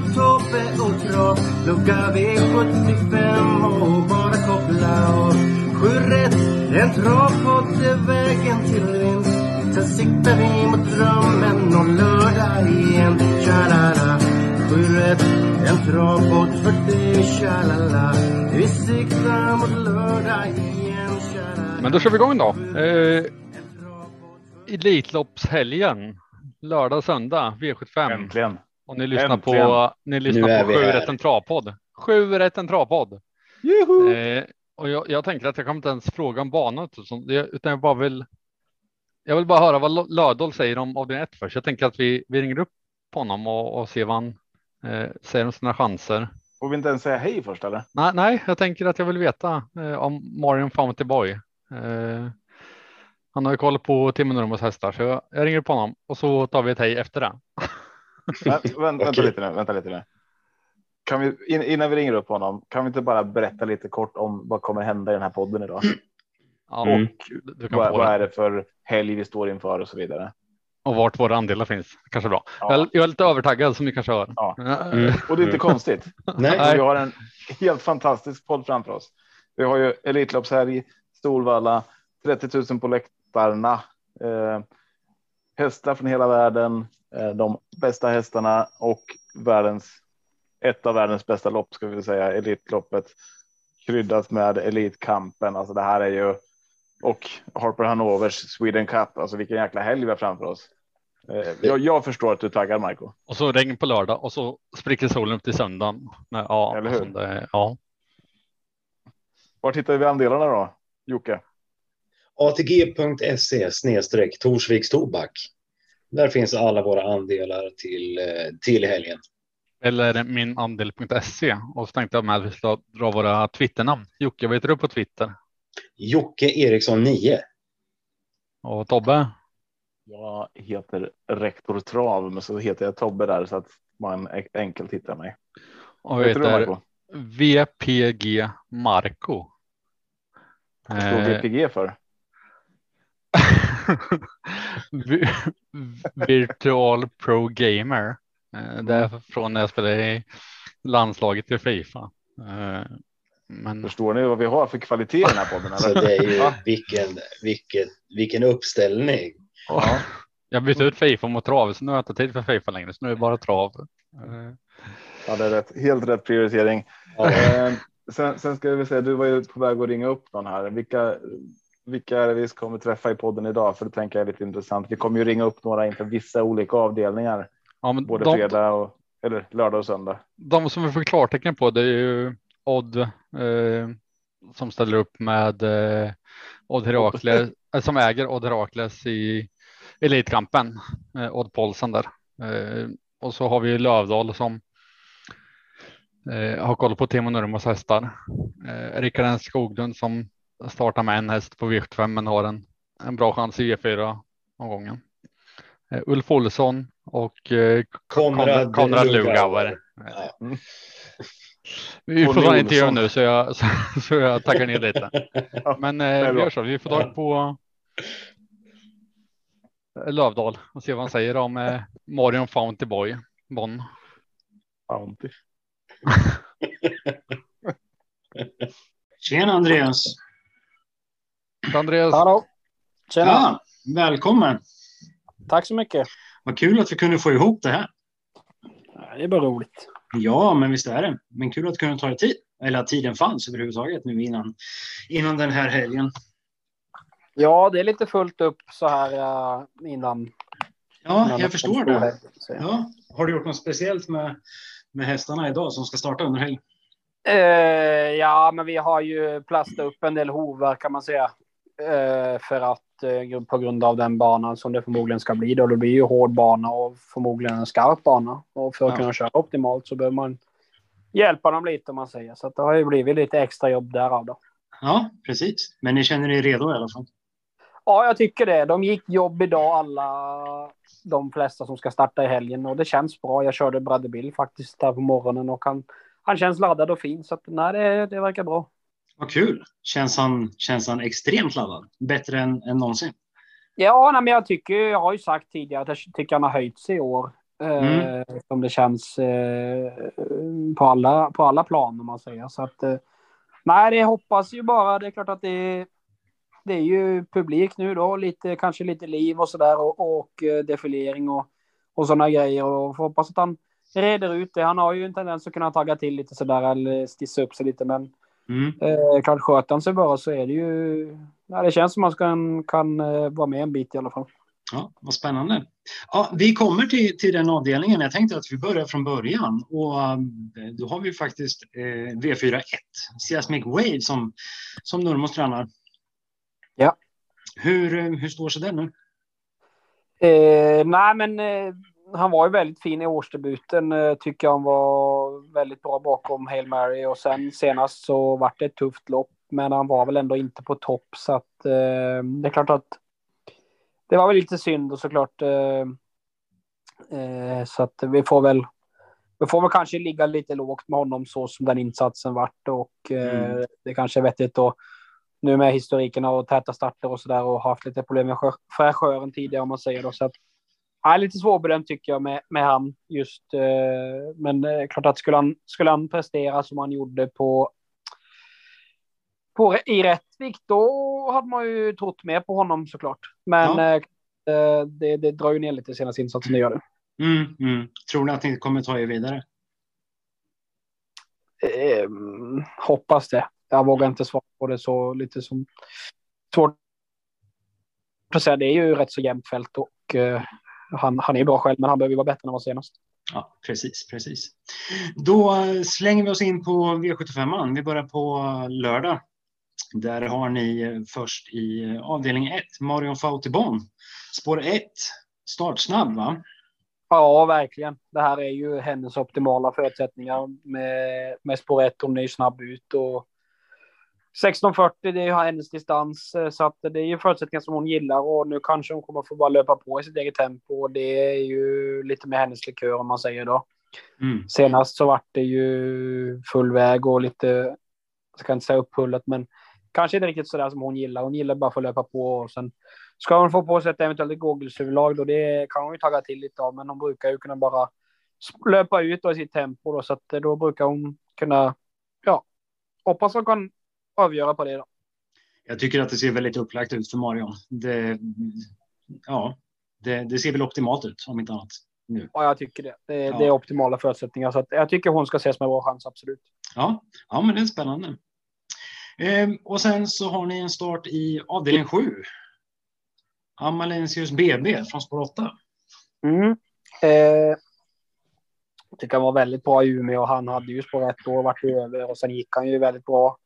Tobbe och Trav Lucka V75 och bara koppla av Sju rätt, en travpodd är vägen till vinst Sen siktar vi mot drömmen om lördag igen Tja-la-la Sju rätt, en travpodd för dig Tja-la-la Vi siktar mot lördag igen Tja-la-la Men då kör vi igång då. Eh, Elitloppshelgen. Lördag och söndag V75. Äntligen. Och ni lyssnar Äntligen. på, ni lyssnar på Sju rätt en travpodd. Sju rätt en travpodd. Eh, och jag, jag tänker att jag kommer inte ens fråga om banan och sånt, det- utan jag bara vill. Jag vill bara höra vad Lödahl säger om avdelning 1 först. Jag tänker att vi, vi ringer upp på honom och, och ser vad han eh, säger om sina chanser. Får vi inte ens säga hej först eller? Nej, nej, jag tänker att jag vill veta eh, om Marion Founty Boy. Eh, han har ju koll på Tim Nurmos hästar, så jag, jag ringer på honom och så tar vi ett hej efter det. Vä- vänt, vänta Okej. lite nu, vänta lite nu. Kan vi, in, innan vi ringer upp honom, kan vi inte bara berätta lite kort om vad kommer hända i den här podden idag? Ja, Mm. kan Vad, vad är det för helg vi står inför och så vidare? Och vart våra andelar finns. Kanske bra. Ja. Jag, är lite övertaggad som ni kanske hör. Ja. Mm. Och det är inte konstigt. Nej, Nej. Vi har en helt fantastisk podd framför oss. Vi har ju Elitloppshelg, Storvalla, 30 000 på läktarna. Eh, hästar från hela världen, eh, de bästa hästarna och världens ett av världens bästa lopp ska vi säga, Elitloppet kryddat med Elitkampen. Alltså det här är ju och Harper Hanovers Sweden Cup. Alltså vilken jäkla helg vi har framför oss. Eh, jag, jag förstår att du är taggad Marco. Och så regn på lördag och så spricker solen upp till söndagen. Nej, Ja, Eller hur? alltså det, ja. Var hittar vi andelarna då? Jocke? ATG.se snedstreck Torsviks tobak. Där finns alla våra andelar till, eh, till helgen. Eller minandel.se. Och så tänkte jag med att vi ska dra våra Twitternamn. Jocke, vad heter du på Twitter? Jocke Eriksson 9. Och Tobbe? Jag heter Rektor Trav, men så heter jag Tobbe där så att man enkelt hittar mig. Och jag heter? VPG Marco. Vad står VPG för? Vi- Virtual Pro Gamer. Eh, Det är från när jag spelade i landslaget i Fifa. Eh, Men Förstår ni vad vi har för kvalitet i den här podden? Så Eller? det är ju vilken, vilken, vilken uppställning. Ja. jag bytte ut Fifa mot trav, så nu har jag inte tid för Fifa längre, så nu är det bara trav. Ja, det är rätt, helt rätt prioritering. Ja. Eh, sen, sen ska vi säga, du var ju på väg att ringa upp någon här. Vilka, vilka är det vi kommer träffa i podden idag? För det tänker jag är lite intressant. Vi kommer ju ringa upp några inför vissa olika avdelningar, Ja, men både de, fredag och eller lördag och söndag. de som vi får klartecken på det är ju Odd eh, som ställer upp med eh, Odd Herakles, eh, som äger Odd Herakles i Elitkampen, eh, Odd Paulsen där. Eh, och så har vi Lövdal som eh, har koll på Timo Nurmos hästar. Eh, Rickard Skoglund som startar med en häst på V75 men har en, en bra chans i V4 omgången. Eh, Ulf Olsson och eh, Konrad, Konrad Lugauer. Ja. Vi får ta intervju nu så jag, så, så jag taggar ner lite. Men eh, vi gör så. Vi får tag på eh, Lövdal och se vad han säger om eh, Marion Founty Boy. Bonn. Bounty. Tjena Andreas! Andreas, Hallå! Tjena! Ja, välkommen! Tack så mycket. Vad kul att vi kunde få ihop det här. Det är bara roligt. Ja, men visst är det. Men kul att kunna ta det tid. Eller att tiden fanns överhuvudtaget nu innan, innan den här helgen. Ja, det är lite fullt upp så här uh, innan. Ja, innan jag förstår det. Så, Ja. Har du gjort något speciellt med, med hästarna idag som ska starta under helgen? Eh, ja, men vi har ju plastat upp en del hovar kan man säga. Eh, för att eh, på grund av den banan som det förmodligen ska bli då. Det blir ju hård bana och förmodligen en skarp bana. Och för att Ja. kunna köra optimalt så behöver man hjälpa dem lite om man säger. Så det har ju blivit lite extra jobb därav då. Ja, precis. Men ni känner er redo i alla fall? Ja, jag tycker det. De gick jobb idag alla de flesta som ska starta i helgen och det känns bra. Jag körde Bradley Bill faktiskt där på morgonen och han, han känns laddad och fin så att nej, det, det verkar bra. Vad kul! Känns han, känns han extremt laddad? Bättre än, än någonsin? Ja, nej, men jag tycker, jag har ju sagt tidigare att jag tycker han har höjt sig i år. Mm. Eh, som det känns eh, på, alla, på alla plan om man säger. Så att, eh, nej, det hoppas ju bara. Det är klart att det, det är ju publik nu då, lite, kanske lite liv och sådär och, och eh, defilering och, och sådana grejer. Och får hoppas att han reder ut det. Han har ju en tendens att kunna tagga till lite sådär eller stissa upp sig lite. Men Mm. eh, klart sköter han sig bara så är det ju... Ja, det känns som man kan, kan eh, vara med en bit i alla fall. Ja, vad spännande. Ja, vi kommer till, till den avdelningen. Jag tänkte att vi börjar från början. Och eh, då har vi faktiskt eh, V41, Seismic Wave, som, som Nurmos tränar. Ja. Hur, eh, hur står sig den nu? Eh, nej, men eh, han var ju väldigt fin i årsdebuten. Eh, tycker han var väldigt bra bakom Hail Mary och sen senast så var det ett tufft lopp, men han var väl ändå inte på topp så att eh, det är klart att det var väl lite synd och såklart. Eh, eh, så att vi får väl. Vi får väl kanske ligga lite lågt med honom så som den insatsen vart och eh, Mm. det kanske är vettigt då nu med historiken och täta starter och sådär och haft lite problem med fräschören tidigare om man säger då. Så att, ja, lite svårbedömt tycker jag med, med han just. Eh, men eh, klart att skulle han, skulle han prestera som han gjorde på, på i Rättvik då hade man ju trott mer på honom såklart. Men Ja. eh, det, det drar ju ner lite senaste insatsen, det gör det. Mm, mm. Tror ni att ni kommer ta er vidare? Eh, hoppas det. Jag vågar inte svara på det så lite som svårt att säga. Det är ju rätt så jämnt fält och eh, han, han är bra själv, men han behöver ju vara bättre än var senast. Ja, precis, precis. Då slänger vi oss in på V75. Vi börjar på lördag. Där har ni först i avdelning 1, Marion Fautibon. Spår 1, startsnabb va? Ja, verkligen. Det här är ju hennes optimala förutsättningar med, med spår 1. Hon är ju snabb ut och 16.40 det är ju hennes distans eh, så att det är ju förutsättningar som hon gillar och nu kanske hon kommer få bara löpa på i sitt eget tempo och det är ju lite med hennes likör om man säger då. Mm. Senast så vart det ju full väg och lite, jag ska inte säga upphullet, men kanske inte riktigt sådär som hon gillar. Hon gillar bara att få löpa på och sen ska hon få på sig ett eventuellt gågelshuvudlag då, det kan hon ju tagga till lite av, men hon brukar ju kunna bara löpa ut då i sitt tempo då, så att då brukar hon kunna, ja, hoppas hon kan avgöra på det då. Jag tycker att det ser väldigt upplagt ut för Marion. Det, ja, det, det ser väl optimalt ut om inte annat. Nu. Ja, jag tycker det. Det, Ja. det är optimala förutsättningar, så jag tycker hon ska ses med bra chans, absolut. Ja, ja men det är spännande. Ehm, och sen så har ni en start i avdelning 7. Amalensius BB från spår 8. Mm. Eh, jag tycker han var väldigt bra i Umeå och han hade ju spår ett år varit över och sen gick han ju väldigt bra.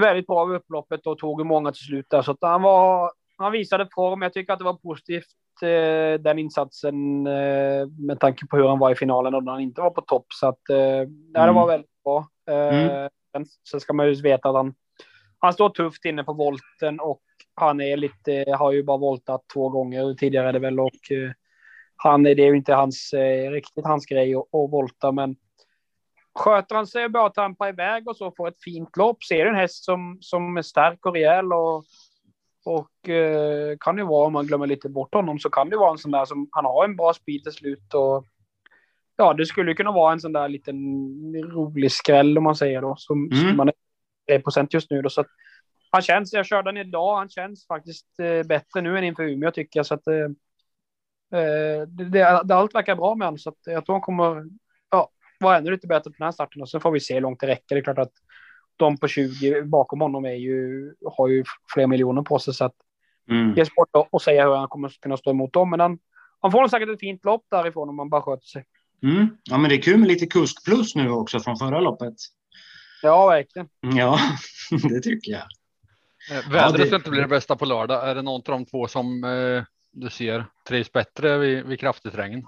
Väldigt bra vid upploppet och tog många till slut där så att han var. Han visade form. Jag tycker att det var positivt eh, den insatsen eh, med tanke på hur han var i finalen och när han inte var på topp så att eh, det Mm. var väldigt bra. Mm. sen, ska man ju veta att han. Han står tufft inne på volten och han är lite, har ju bara voltat två gånger tidigare är det väl och han är det är ju inte hans, riktigt hans grej att, att volta men sköter han sig bara tampa iväg och så får ett fint lopp är det en häst som, som är stark och rejäl och, och eh, kan ju vara om man glömmer lite bort honom så kan det vara en sån där som han har en bra speed till slut och ja det skulle kunna vara en sån där liten rolig skräll om man säger då som, Mm. som man är 3 procent just nu då så att han känns, jag körde den idag, han känns faktiskt eh, bättre nu än inför Umeå tycker jag. Så att, eh, eh, det, det, allt verkar bra med honom så att jag tror han kommer vara ännu lite bättre på den här starten och så får vi se hur långt det räcker. Det är klart att de på 20 bakom honom är ju, har ju fler miljoner på sig så att Mm. det är svårt att, säga hur han kommer kunna stå emot dem. Men han, han får säkert ett fint lopp därifrån om han bara sköter sig. Mm. Ja, men det är kul med lite kusk plus nu också från förra loppet. Ja, verkligen. Ja, det tycker jag. Eh, Vädret det- inte bli det bästa på lördag. Är det någon av de två som eh, du ser trivs bättre vid, vid kraftigt regn?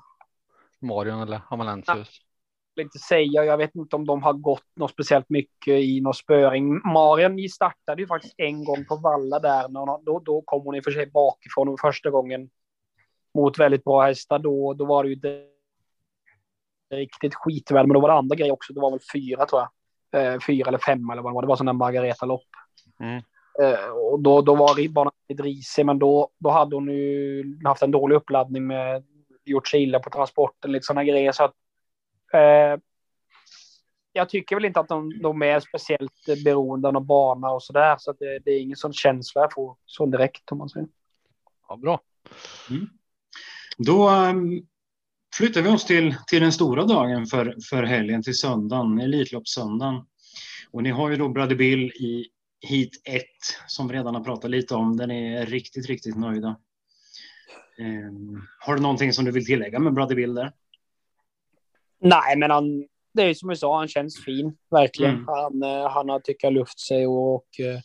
Marion eller Amalensius? Inte säga. Jag vet inte om de har gått något speciellt mycket i någon spöring. Marian startade ju faktiskt en gång på Valla där. Då, då kom hon i och för sig bakifrån första gången mot väldigt bra hästar. Då, då var det ju det riktigt skitväl. Men då var det andra grejer också. Det var väl fyra tror jag. Eh, fyra eller fem eller vad det var. Det var där Margareta-lopp. Mm. Eh, och då, då var banan lite risig, men då, då hade hon ju haft en dålig uppladdning med gjort sig illa på transporten, lite sådana grejer. Så att, eh, jag tycker väl inte att de, de är speciellt beroende av någon bana och sådär. Så att det, det är ingen sån känsla jag får så direkt om man säger. Ja, bra. Då um, flyttar vi oss till, till den stora dagen för, för helgen, till söndagen, Elitloppssöndagen. Och ni har ju då Brother Bill i Heat 1 som vi redan har pratat lite om. Den är riktigt, riktigt nöjda. Um, har du någonting som du vill tillägga med Brother Bill där? Nej, men han, det är som jag sa, han känns fin, verkligen. Mm. Han, eh, han har tycker jag luft sig och, och eh,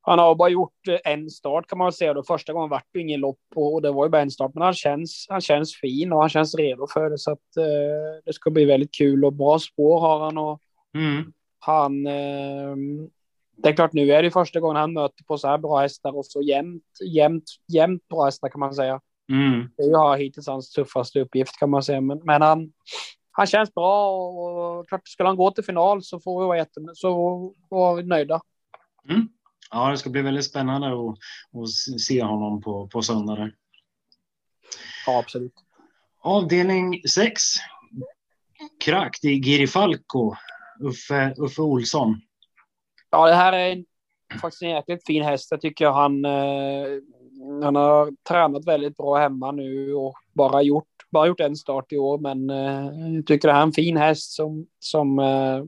han har bara gjort eh, en start kan man väl säga. Då första gången vart det ingen lopp och, och det var ju bara en start. Men han känns, han känns fin och han känns redo för det. Så att eh, det ska bli väldigt kul och bra spår har han. Och Mm. han eh, det är klart, nu är det första gången han möter på så här bra hästar och så jämnt, jämnt, jämnt bra hästar kan man säga. Mm. Det är ju har hittills hans tuffaste uppgift kan man säga. Men, men han, han känns bra och, och klart, skulle han gå till final så får vi vara jätten, så var vi nöjda. Ja, det ska bli väldigt spännande att, att se honom på, på söndag. Ja, absolut. Avdelning 6. Krakt i Girifalco. Uffe, Uffe Olsson. Ja, det här är en, faktiskt en jäkligt fin häst. Jag tycker han, eh, han har tränat väldigt bra hemma nu och bara gjort, bara gjort en start i år. Men eh, jag tycker det här är en fin häst som, som eh,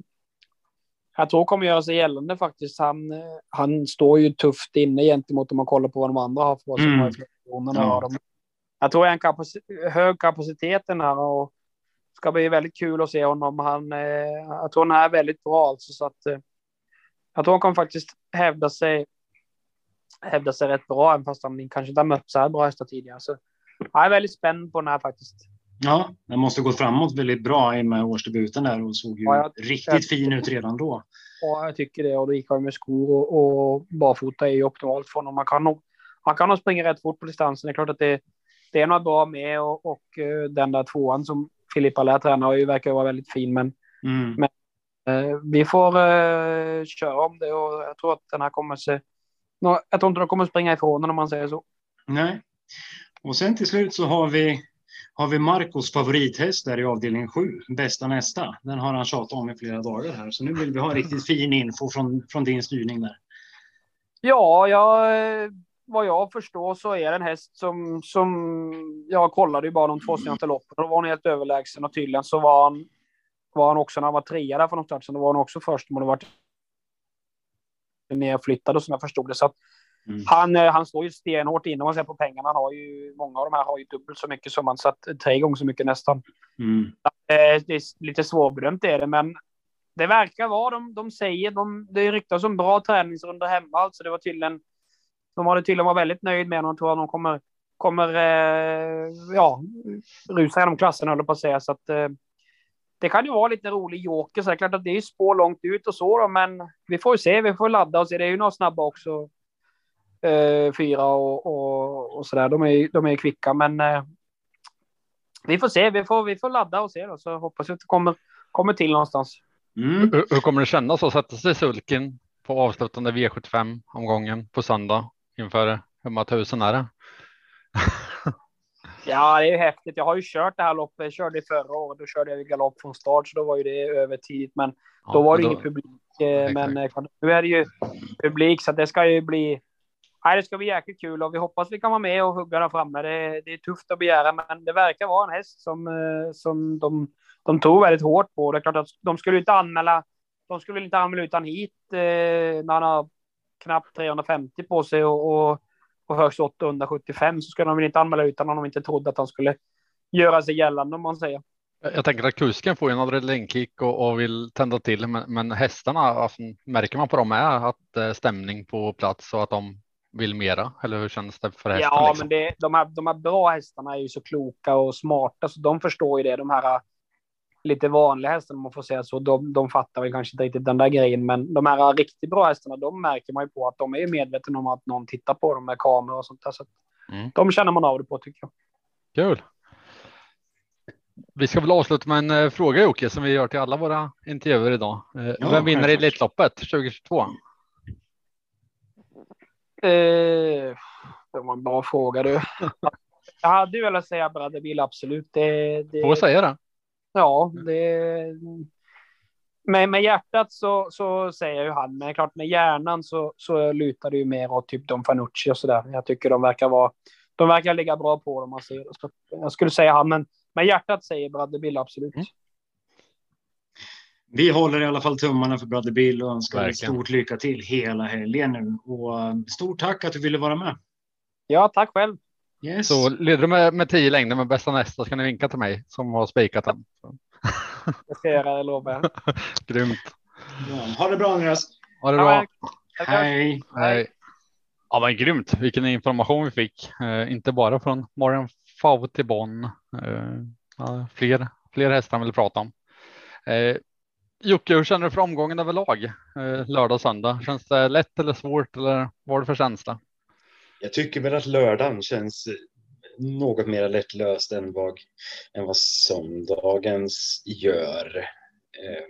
jag tror kommer göra sig gällande faktiskt. Han, eh, han står ju tufft inne gentemot om man kollar på vad de andra har för vad som Mm. har Ja. ja. Jag tror en kapacitet, hög kapacitet den här och ska bli väldigt kul att se honom. Han, eh, jag tror han är väldigt bra alltså så att eh, jag tror han kommer faktiskt hävda sig hävda sig rätt bra, även fast han kanske inte har mött så här bra hästar tidigare. Så jag är väldigt spänd på den här faktiskt. Ja, den måste gått framåt väldigt bra i med årsdebuten där och såg ju Ja, riktigt jag- fin ut redan då. Ja, jag tycker det. Och då gick han med skor och, och barfota är ju optimalt för honom. Man kan nog, man kan nog springa rätt fort på distansen. Det är klart att det, det är något bra med och, och eh, den där tvåan som Filippa lär träna har ju verkar vara väldigt fin. Men Mm. Men- eh, vi får eh, köra om det och jag tror att den här kommer se... Jag tror inte de kommer springa ifrån den om man säger så. Nej. Och sen till slut så har vi, har vi Marcos favorithäst där i avdelning 7, Bästa nästa. Den har han tjatat om i flera dagar här, så nu vill vi ha riktigt fin info från, från din styrning där. Ja, jag, vad jag förstår så är det en häst som, som jag kollade ju bara de två senaste loppen. Då var hon helt överlägsen och tydligen så var han, var han också när han var trea där för någon start sedan. Då var han också först. Men det varit nedflyttad och som jag förstod det. Så Mm. han, eh, han står ju stenhårt inne om man ser på pengarna. Han har ju, många av de här har ju dubbelt så mycket som han satt tre gånger så mycket nästan. Mm. Eh, det är lite svårbedömt är det, men det verkar vara, de, de säger, de, det ryktas om bra träningsrundor hemma. Alltså det var tydligen, de hade tydligen varit väldigt nöjd med honom. tror att de kommer, kommer eh, ja, rusa genom klassen höll jag på att säga. Så att, eh, det kan ju vara lite rolig joker. Så det är klart att det är spår långt ut och så då, men vi får ju se. Vi får ladda och se. Det är ju några snabba också. Eh, fyra och, och, och så där. De är, ju- de är ju kvicka, men eh, vi får se. Vi får, vi får ladda och se då, så hoppas jag att det kommer, kommer till någonstans. Mm. Hur, hur kommer det kännas att sätta sig i sulken på avslutande V75 omgången på söndag inför hur många tusen är det? Ja, det är ju häftigt. Jag har ju kört det här loppet. Jag körde det förra året. Då körde jag galopp från start, så då var ju det över tidigt. Men Ja, då var det men ingen publik. eh, Exakt. Men eh, nu är det ju publik, så det ska ju bli. Nej, det ska bli jäkligt kul och vi hoppas vi kan vara med och hugga där framme. Det, det är tufft att begära, men det verkar vara en häst som, eh, som de, de tog väldigt hårt på. Det är klart att de skulle inte anmäla. De skulle inte anmäla utan hit eh, när han har knappt 350 på sig och, och, och högst 875 så skulle de väl inte anmäla utan om de inte trodde att han skulle göra sig gällande om man säger. Jag tänker att kusken får en adrenalinkick och, och vill tända till, men, men hästarna, alltså, märker man på dem är att är stämning på plats och att de vill mera? Eller hur känns det för hästen? Ja, liksom? men det, de, här, de här bra hästarna är ju så kloka och smarta så de förstår ju det. De här lite vanliga hästarna, om man får säga så, de, de fattar väl kanske inte riktigt den där grejen. Men de här riktigt bra hästarna, de märker man ju på att de är medvetna om att någon tittar på dem med kameror och sånt där. Så Mm. De känner man av det på tycker jag. Kul. Vi ska väl avsluta med en eh, fråga Jocke som vi gör till alla våra intervjuer idag. Eh, Ja, Vem vinner. Elitloppet 2022? Eh, det var en bra fråga du. Jag hade velat säga Bradebil, absolut. Det, det, Får jag säga det? Ja, det... Med, med hjärtat så, så säger ju han, men klart med hjärnan så, så lutar det ju mer åt typ Don Fanucci och sådär. Jag tycker de verkar vara, de verkar ligga bra på dem man ser det. Så jag skulle säga han, men med hjärtat säger Bradley Bill absolut. Mm. Vi håller i alla fall tummarna för Brother Bill och önskar Verkligen. stort lycka till hela helgen nu. Och eh, stort tack att du ville vara med. Ja, tack själv. Yes. Så leder du med, med tio längder med bästa nästa ska ni vinka till mig som har spikat den. Jag ska göra det, lovar jag. Grymt. Ja, ha det bra Andreas. Ha det bra. Hej. Hej. Ja, men grymt. Vilken information vi fick. Eh, inte bara från Marian Faut i Bonn. Eh, fler, fler hästar han vill prata om. Eh, Jocke, hur känner du för omgången överlag? Eh, lördag och söndag. Känns det lätt eller svårt eller vad har du för känsla? Jag tycker väl att lördagen känns något mer lättlöst än vad, än vad söndagens gör. Eh,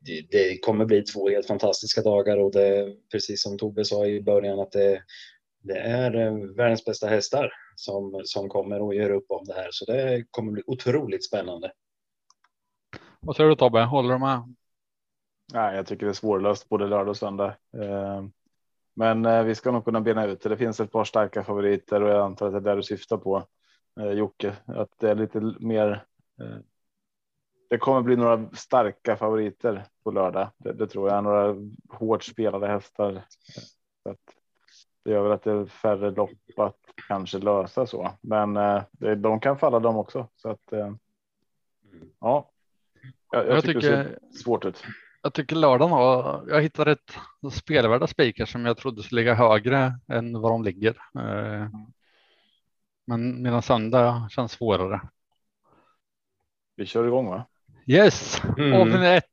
Det, det kommer bli två helt fantastiska dagar och det precis som Tobbe sa i början att det, det är eh, världens bästa hästar som, som kommer och gör upp om det här. Så det kommer bli otroligt spännande. Vad säger du Tobbe? Håller du med? Nej, jag tycker det är svårlöst både lördag och söndag. Eh, Men eh, vi ska nog kunna bena ut det. Det finns ett par starka favoriter och jag antar att det är där du syftar på eh, Jocke. Att det är lite mer. eh, Det kommer bli några starka favoriter på lördag. Det, det tror jag. Några hårt spelade hästar. Så att det gör väl att det är färre lopp att kanske lösa så. Men eh, det, de kan falla dem också. Så att eh, ja. Jag, jag, Jag tycker, tycker- det ser svårt ut. Jag tycker lördagen har, jag hittade ett spelvärda spikar som jag trodde skulle ligga högre än vad de ligger. Eh, Men medan söndag känns svårare. Vi kör igång va? Yes, Mm. avdelning 1.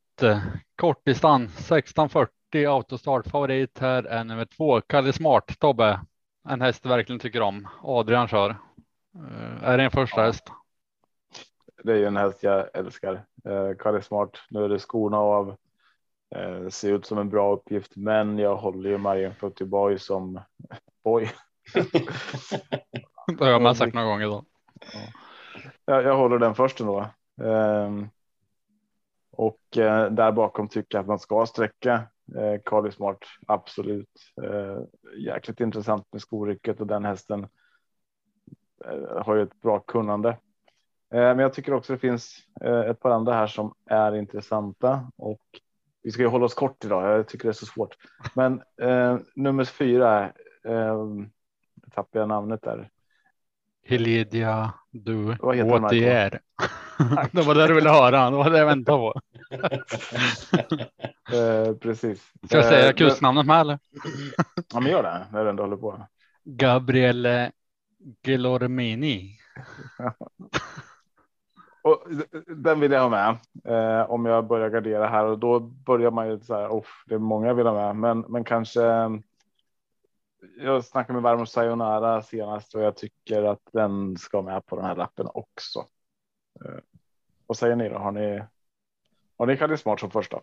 Kortdistans 1640 autostart. Favorit här är nummer två. Kalle Smart, Tobbe. En häst du verkligen tycker om. Adrian kör. Eh, Är det en första Ja. häst? Det är ju en häst jag älskar. Eh, Kalle Smart. Nu är det skorna av. Eh, ser ut som en bra uppgift, men jag håller ju Marion Footy Boy som boy. Det har med sagt några gånger. Då. Jag, jag håller den först ändå. Ehm, och eh, där bakom tycker jag att man ska sträcka eh, Kalle Smart. Absolut. Eh, jäkligt intressant med skorycket och den hästen eh, har ju ett bra kunnande. Eh, men jag tycker också det finns eh, ett par andra här som är intressanta och vi ska ju hålla oss kort idag. Jag tycker det är så svårt. Men eh, nummer fyra. Eh, tappar jag namnet där. Helidia du åter. det var det du ville höra. Det var det jag väntade på. Eh, precis. Ska jag säga Eh, kustnamnet med eller? Ja, men gör det när du ändå håller på. Gabriele Gelormini. Och eh, den vill jag ha med eh, om jag börjar gardera här och då börjar man ju så här. Det är många jag vill ha med, men, men kanske. Eh, jag snackade med Varmo Sayonara senast och jag tycker att den ska med på den här lappen också. Eh, vad säger ni då? Har ni? Har ni Kalle Smart som första?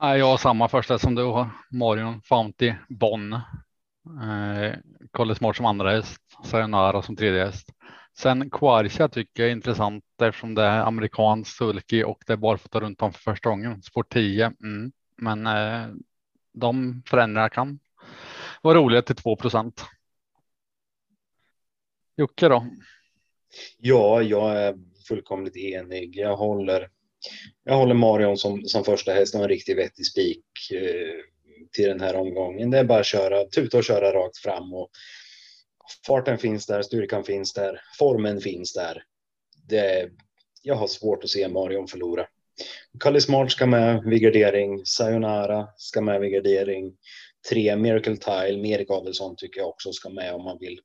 Nej, jag har samma första som du har. Marion Founty Bonn. Eh, Kalle Smart som andra häst. Sayonara som tredje häst. Sen Quarcia tycker jag är intressant eftersom det är amerikansk sulky och det är barfota runt om för första gången. Sport 10. Mm. Men eh, de förändringar kan vara roliga till 2 procent. Jocke då? Ja, jag är fullkomligt enig. Jag håller, jag håller Marion som, som första häst och en riktigt vettig spik eh, till den här omgången. Det är bara att köra, tuta och köra rakt fram och farten finns där, styrkan finns där, formen finns där. Det, jag har svårt att se Marion förlora. Kalle Smart ska med vid gardering. Sayonara ska med vid gardering. Tre Miracle Tile, Erik Adelsson tycker jag också ska med om man vill.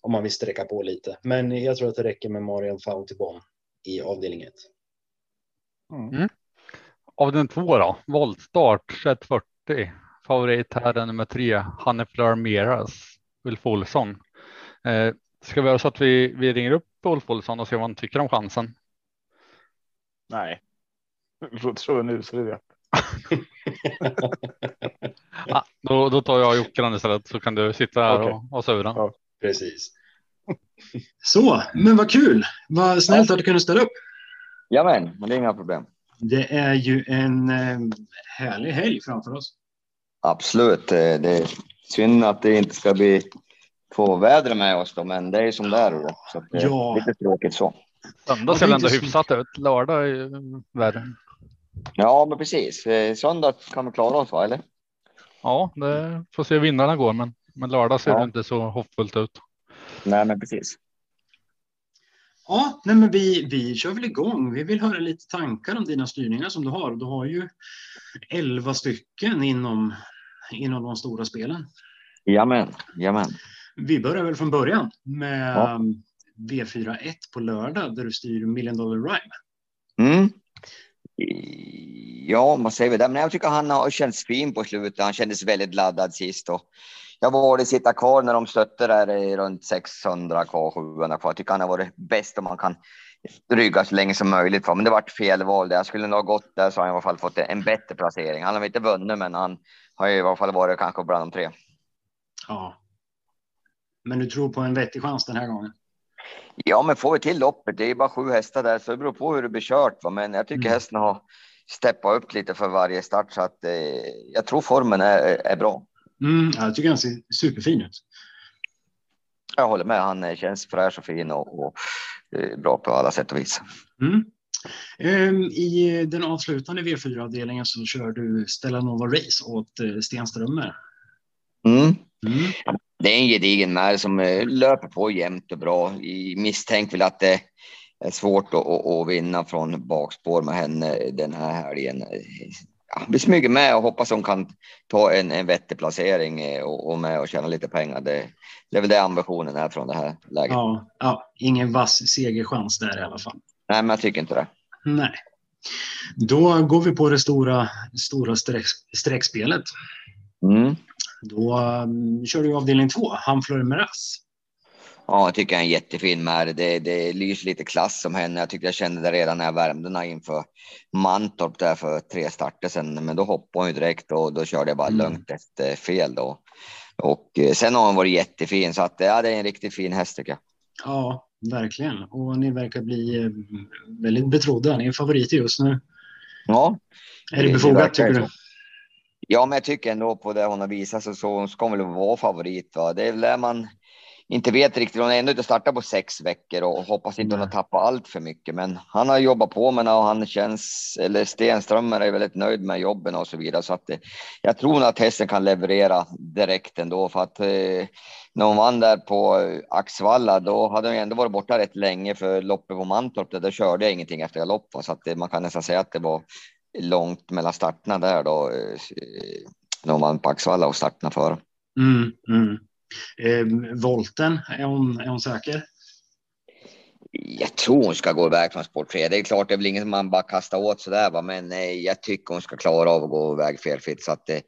Om man vill sträcka på lite. Men jag tror att det räcker med Marion Fountaibon i avdelning 1. Mm. Avdelning två då, voltstart 2140. Favorit här är nummer tre, Hanne Fleur Meras, Ulf Olsson. Eh, ska vi göra så att vi, vi ringer upp Ulf Olsson och ser vad han tycker om chansen? Nej. Låter nu så det vet. ja, då, då tar jag Jocke istället så kan du sitta här Okej. och, och sura. Ja. Precis. Så, men vad kul. Vad snällt att du kunde ställa upp. Jamen, men det är inga problem. Det är ju en eh, härlig helg framför oss. Absolut. eh, Det är synd att det inte ska bli få väder med oss då, men det är som det är. Då, så det är Ja. lite tråkigt så. Söndag ser är ändå hyfsat ut. Lördag är ju värre. Ja, men precis. Eh, Söndag kan vi klara oss, va? Eller? Ja, det får se hur vinnarna går, men, men lördag ser Ja. det inte så hoppfullt ut. Nej, men precis. Ja, nej men vi, vi kör väl igång. Vi vill höra lite tankar om dina styrningar som du har. Du har ju 11 stycken inom, inom de stora spelen. Jamen, jamen. Vi börjar väl från början med Ja. um, V41 på lördag där du styr Million Dollar Rhyme. Mm. Ja, vad säger vi där? Men jag tycker han har känts fin på slutet. Han kändes väldigt laddad sist och jag valde sitta kvar när de stötte där i runt 600 kvar, 700 kvar. Jag tycker han har varit bäst om man kan rygga så länge som möjligt. va. Men det vart fel val. där. Jag skulle nog ha gått där så har han i alla fall fått en bättre placering. Han har inte vunnit, men han har i alla fall varit kanske bland de tre. Ja. Men du tror på en vettig chans den här gången? Ja, men får vi till loppet, det är bara sju hästar där, så det beror på hur det blir kört. Va? Men jag tycker Mm. hästen har steppat upp lite för varje start, så att eh, jag tror formen är, är bra. Mm, ja, jag tycker han ser superfin ut. Jag håller med, han eh, känns fräsch och fin och, och eh, bra på alla sätt och vis. Mm. Ehm, I den avslutande V4-avdelningen så kör du Stellanova Race åt eh, Stenströmer. Mm. Mm. Det är en gedigen mär som eh, löper på jämnt och bra. I misstänk väl att det är svårt att, att, att vinna från bakspår med henne den här helgen. Ja, vi smyger med och hoppas hon kan ta en, en vettig placering eh, och, och med och tjäna lite pengar. Det, det är väl det ambitionen är från det här läget. Ja, ja, ingen vass segerchans där i alla fall. Nej, men jag tycker inte det. Nej. Då går vi på det stora, stora streck, streckspelet. Mm. Då um, kör du avdelning två, Hanfleur Meras. Ja, jag tycker jag är en jättefin mär. Det, det lyser lite klass som henne. Jag tyckte jag kände det redan när jag värmde henne inför Mantorp där för tre starter sedan. Men då hoppade hon ju direkt och då körde jag bara Mm. lugnt ett fel då. Och eh, sen har hon varit jättefin så att ja, det är en riktigt fin häst tycker jag. Ja, verkligen. Och ni verkar bli eh, väldigt betrodda. Ni är favoriter just nu. Ja, Är det befogat tycker så. Ja, men jag tycker ändå på det hon har visat så, så ska hon väl vara favorit. Va? Det är väl där man inte vet riktigt. Hon har ändå inte startat på sex veckor och hoppas inte hon har Nej. tappat allt för mycket. Men han har jobbat på med och han känns, eller Stenströmer är väldigt nöjd med jobben och så vidare. Så att det, jag tror att hästen kan leverera direkt ändå för att eh, när hon vann där på eh, Axvalla, då hade hon ändå varit borta rätt länge för loppet på Mantorp. Där, där körde jag ingenting efter galopp, så att det, man kan nästan säga att det var långt mellan starterna där då. Eh, när vann på Axvalla och starterna före. Mm, mm. Eh, volten, är hon, är hon säker? Jag tror hon ska gå iväg från sport 3. Det är klart, det är väl inget man bara kastar åt så där, va? men eh, jag tycker hon ska klara av att gå iväg felfritt. Så att, eh,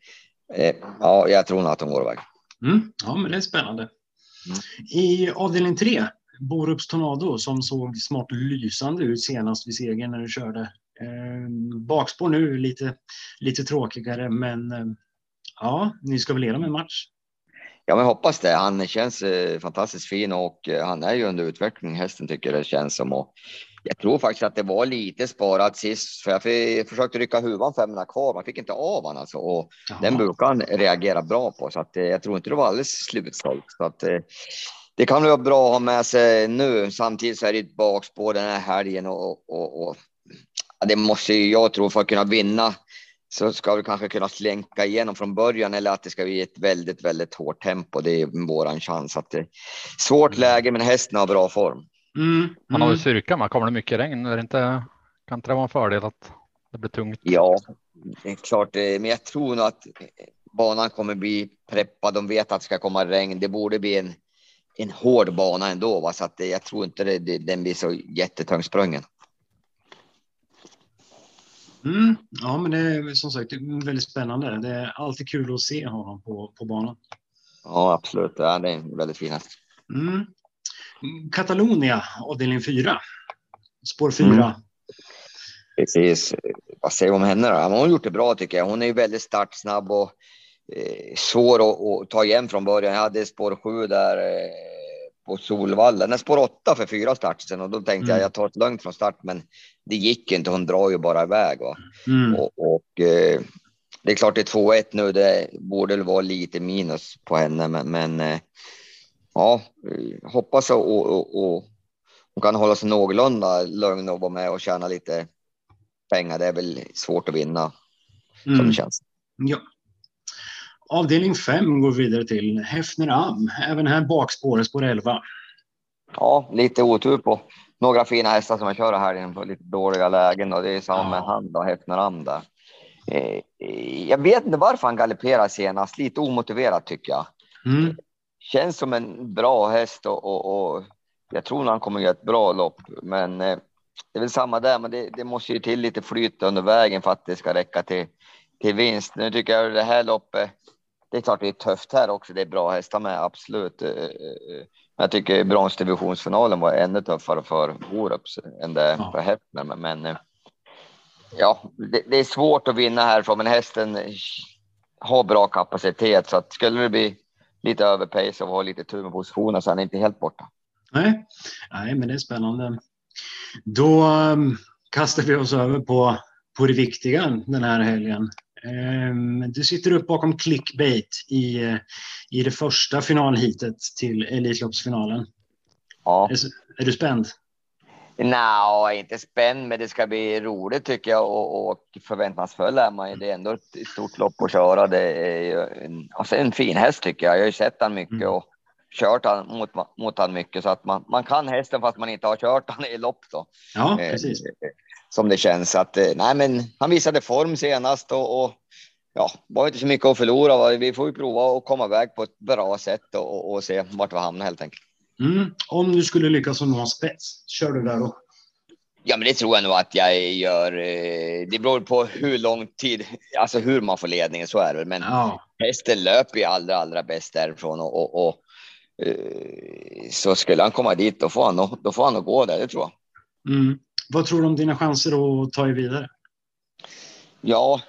eh, ja, jag tror nog att hon går iväg. Mm. Ja, men det är spännande. I avdelning tre, Borups Tornado som såg smart lysande ut senast vid segern när du körde. Eh, bakspår nu lite, lite tråkigare, men eh, ja, ni ska väl leda med match? Ja, men hoppas det. Han känns eh, fantastiskt fin och eh, han är ju under utveckling, hästen tycker det känns som. Och jag tror faktiskt att det var lite sparat sist, för jag försökte rycka huvan 500 kvar. Man fick inte av han alltså. Och Jaha. den brukar han reagera bra på, så att eh, jag tror inte det var alldeles slutsålt. Så att det kan vara bra att ha med sig nu. Samtidigt så är det ett bakspår den här helgen och, och, och ja, det måste ju jag tro för att kunna vinna så ska vi kanske kunna slänka igenom från början eller att det ska bli ett väldigt, väldigt hårt tempo. Det är våran chans att det svårt läge, men hästen har bra form. Mm. Han har ju Mm. styrka, men kommer det mycket regn är det inte, kan inte det vara en fördel att det blir tungt? Ja, det är klart, eh, men jag tror nog att eh, banan kommer bli preppad. De vet att det ska komma regn. Det borde bli en, en hård bana ändå, va? så att eh, jag tror inte det, det, den blir så jättetungsprungen. Mm. Ja, men det är som sagt väldigt spännande. Det är alltid kul att se honom på, på banan. Ja, absolut. Ja, det är en väldigt fin häst. Mm. Catalonia, avdelning 4. Spår 4. Mm. Precis. Vad säger vi om henne då? Hon har gjort det bra tycker jag. Hon är ju väldigt startsnabb och eh, svår att, att ta igen från början. Jag hade spår 7 där eh, på Solvalla. Nej, spår 8 för fyra starter sedan och då tänkte Mm. jag jag tar ett lugnt från start, men det gick inte. Hon drar ju bara iväg. Va? Mm. Och, och eh, det är klart det är 2-1 nu. Det borde väl vara lite minus på henne, men, men eh, ja, eh, hoppas och, och, och, hon kan hålla sig någorlunda lugn och vara med och tjäna lite pengar. Det är väl svårt att vinna som Mm. det känns. Ja. Avdelning 5 går vidare till Hefner Am. Även här bakspåret, spår 11. Ja, lite otur på några fina hästar som jag kör här på lite dåliga lägen och det är samma med Ja. han då, Hefneram där. Eh, jag vet inte varför han galopperar senast, lite omotiverat tycker jag. Mm. Känns som en bra häst och, och, och jag tror han kommer göra ett bra lopp. Men eh, det är väl samma där, men det, det måste ju till lite flyt under vägen för att det ska räcka till, till vinst. Nu tycker jag det här loppet, det är klart det är tufft här också. Det är bra hästar med, absolut. Eh, eh, Men jag tycker bronsdivisionsfinalen var ännu tuffare för Orups än det är Ja. för Häppner. Men, eh, ja, det, det är svårt att vinna härifrån, men hästen har bra kapacitet så att skulle det bli lite överpace och ha lite tur med positionen så är han inte helt borta. Nej. Nej, men det är spännande. Då um, kastar vi oss över på, på det viktiga den här helgen. Um, du sitter upp bakom clickbait i, eh, i det första finalhitet till Elitloppsfinalen. Ja, Är, är du spänd? Nja, inte spänd, men det ska bli roligt tycker jag och, och förväntansfull är man ju. Det är ändå ett stort lopp att köra. Det är ju en, alltså en fin häst tycker jag. Jag har ju sett han mycket Mm. och kört han mot, mot han mycket så att man, man kan hästen fast man inte har kört han i lopp då. Ja, Eh, precis. Som det känns att eh, nej, men han visade form senast och, och ja, var inte så mycket att förlora. Vi får ju prova att komma iväg på ett bra sätt och, och, se vart vi hamnar helt enkelt. Mm. Om du skulle lyckas nå en spets, kör du där då? Ja, men det tror jag nog att jag gör. eh, Det beror på hur lång tid, alltså hur man får ledningen, så är det. Men Ja, hästen löper ju allra, allra bäst därifrån och, och, och eh, så skulle han komma dit, då får han, nog- då får han nog gå där, det tror jag. mm. Vad tror du om dina chanser att ta er vidare? Ja,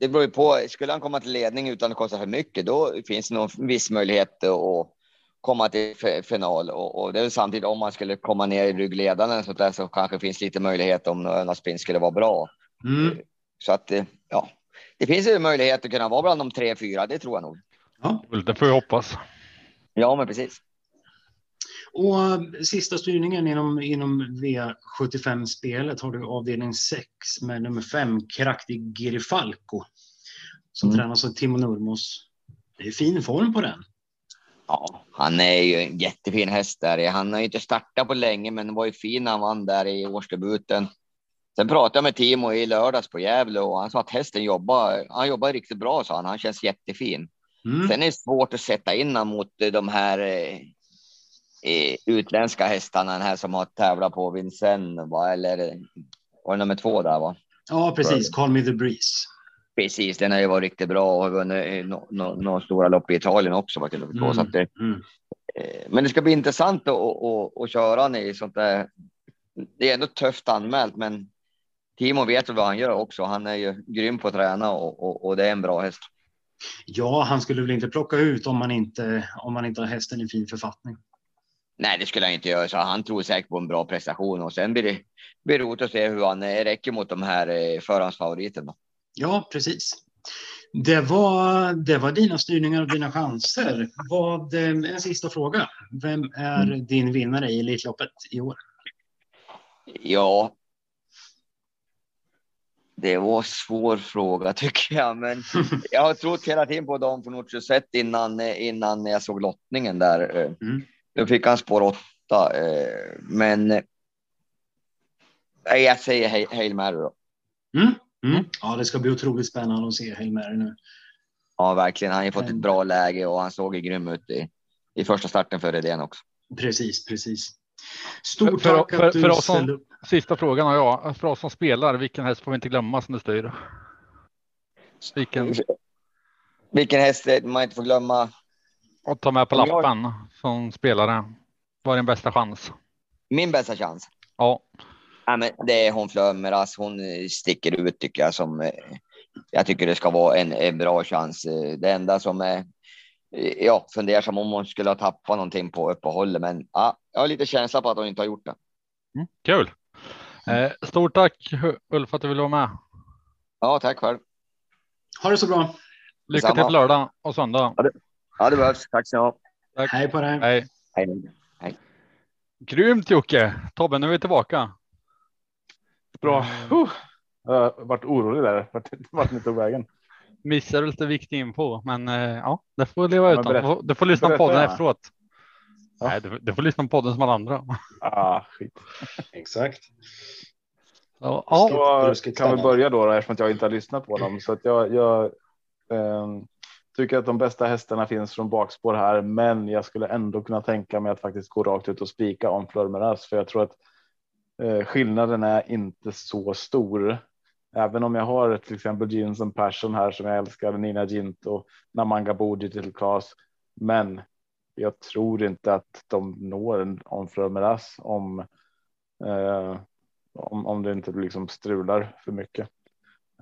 det beror ju på. Skulle han komma till ledning utan att kosta för mycket, då finns det nog en viss möjlighet att komma till final. Och, och det är väl samtidigt om man skulle komma ner i ryggledaren sånt där, så kanske finns lite möjlighet om Önas spinn skulle vara bra. Mm. Så att eh, ja, det finns ju möjlighet att kunna vara bland de tre, fyra. Det tror jag nog. Ja. Det får vi hoppas. Ja, men precis. Och eh, sista styrningen inom, inom V75-spelet har du avdelning 6 med nummer 5, Kraktig Girifalco. Som Mm. tränas av Timo Nurmos. Det är fin form på den. Ja, han är ju en jättefin häst där. Han har inte startat på länge, men var ju fin när han vann där i årsdebuten. Sen pratade jag med Timo i lördags på Gävle och han sa att hästen jobbar. Han jobbar riktigt bra, sa han. Han känns jättefin. Mm. Sen är det svårt att sätta in honom mot de här eh, utländska hästarna, den här som har tävlat på Vincennes, va? eller var det nummer två där? va? Ja, precis. Call me the breeze. Precis, den har ju varit riktigt bra och vunnit några no, no, stora lopp i Italien också. Vad jag. Mm. Så att det, Mm. eh, men det ska bli intressant att, att, att, köra i sånt där. Det är ändå tufft anmält, men Timo vet vad han gör också. Han är ju grym på att träna och, och, och det är en bra häst. Ja, han skulle väl inte plocka ut om man inte, om man inte har hästen i fin författning. Nej, det skulle han inte göra. Så han tror säkert på en bra prestation och sen blir det, blir roligt att se hur han eh, räcker mot de här eh, förhandsfavoriterna. Ja, precis. Det var, det var dina styrningar och dina chanser. Vad, eh, en sista fråga. Vem är Mm. din vinnare i Elitloppet i år? Ja. Det var en svår fråga tycker jag, men jag har trott hela tiden på Don Fanucci sett innan, innan jag såg lottningen där. Mm. Då fick han spår åtta. Eh, men. Nej, jag säger Hail, Hail Mary då. Mm. Mm. Ja, det ska bli otroligt spännande att se Hail Mary nu. Ja, verkligen. Han har ju fått ett Mm. bra läge och han såg ju grym ut i, i första starten för Redén också. Precis, precis. Stort För- tack för- att du för oss som- upp. Sista frågan har jag. För oss som spelar, vilken häst får vi inte glömma som du styr? Vilken Vilken häst man inte får glömma? Att ta med på Om jag- lappen som spelare? Vad är din bästa chans? Min bästa chans. Ja, Ja, men det är hon Flömeras. Hon eh, sticker ut tycker jag som. eh, Jag tycker det ska vara en, en bra chans. Eh, Det enda som är. Ja, fundersam om hon skulle ha tappat någonting på uppehållet, men ja, jag har lite känsla på att hon inte har gjort det. mm, kul. Eh, stort tack Ulf att du ville vara med. Ja, tack själv. Ha det så bra. Lycka till på lördag och söndag. Ja, det behövs. Tack så mycket. Tack. Hej på dig. Hej. Hej. Grymt Jocke. Tobbe, nu är vi tillbaka. Bra. Mm. Uh, jag har varit orolig där. Vart, vart ni tog vägen. Missade lite viktig info, men eh, ja, det får leva utan. Du får- Du får lyssna på podden efteråt. Ja. Nej, du, du får lyssna på podden som alla andra. Ah, skit. Exakt. Så, ja, Så ruskigt kan vi börja då eftersom att jag inte har lyssnat på dem. Så att jag, jag ehm, tycker att de bästa hästarna finns från bakspår här, men jag skulle ändå kunna tänka mig att faktiskt gå rakt ut och spika om Flörmeras, för jag tror att eh, skillnaden är inte så stor. Även om jag har till exempel Jeans and Passion här som jag älskar, Nina Ginto, Namanga Bodi till Klas. Men jag tror inte att de når en om Flörmeras om eh, om, om det inte liksom strular för mycket.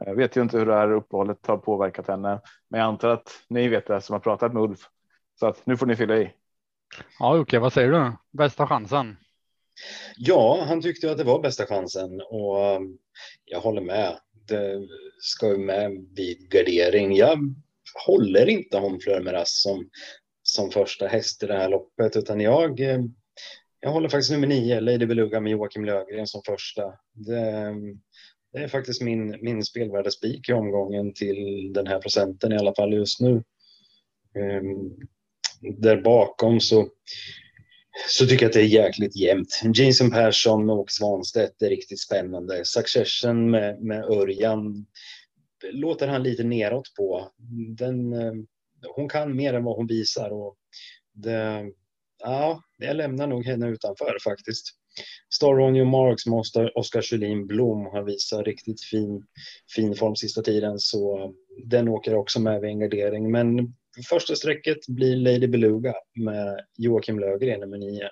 Jag vet ju inte hur det här uppehållet har påverkat henne, men jag antar att ni vet det som har pratat med Ulf. Så att nu får ni fylla i. ja Jocke, vad säger du? Bästa chansen? Ja, han tyckte att det var bästa chansen och um, jag håller med. Det ska ju med vid gardering. Jag håller inte om Flörmeras som, som första häst i det här loppet, utan jag, eh, jag håller faktiskt nummer nio, Lady Beluga med Joakim Lövgren som första. Det, det är faktiskt min, min spelvärdespik i omgången till den här procenten i alla fall just nu. Um, där bakom så så tycker jag att det är jäkligt jämnt. Jason Persson med Åke Svanstedt är riktigt spännande. Succession med, med Örjan låter han lite neråt på. Den, ehm, hon kan mer än vad hon visar och det, ja, jag lämnar nog henne utanför faktiskt. Star on marks med Oskar- Sjölin Kjellin Blom har visat riktigt fin, fin form sista tiden så den åker också med vid en gardering. Men första strecket blir Lady Beluga med Joakim Lögren nummer nio.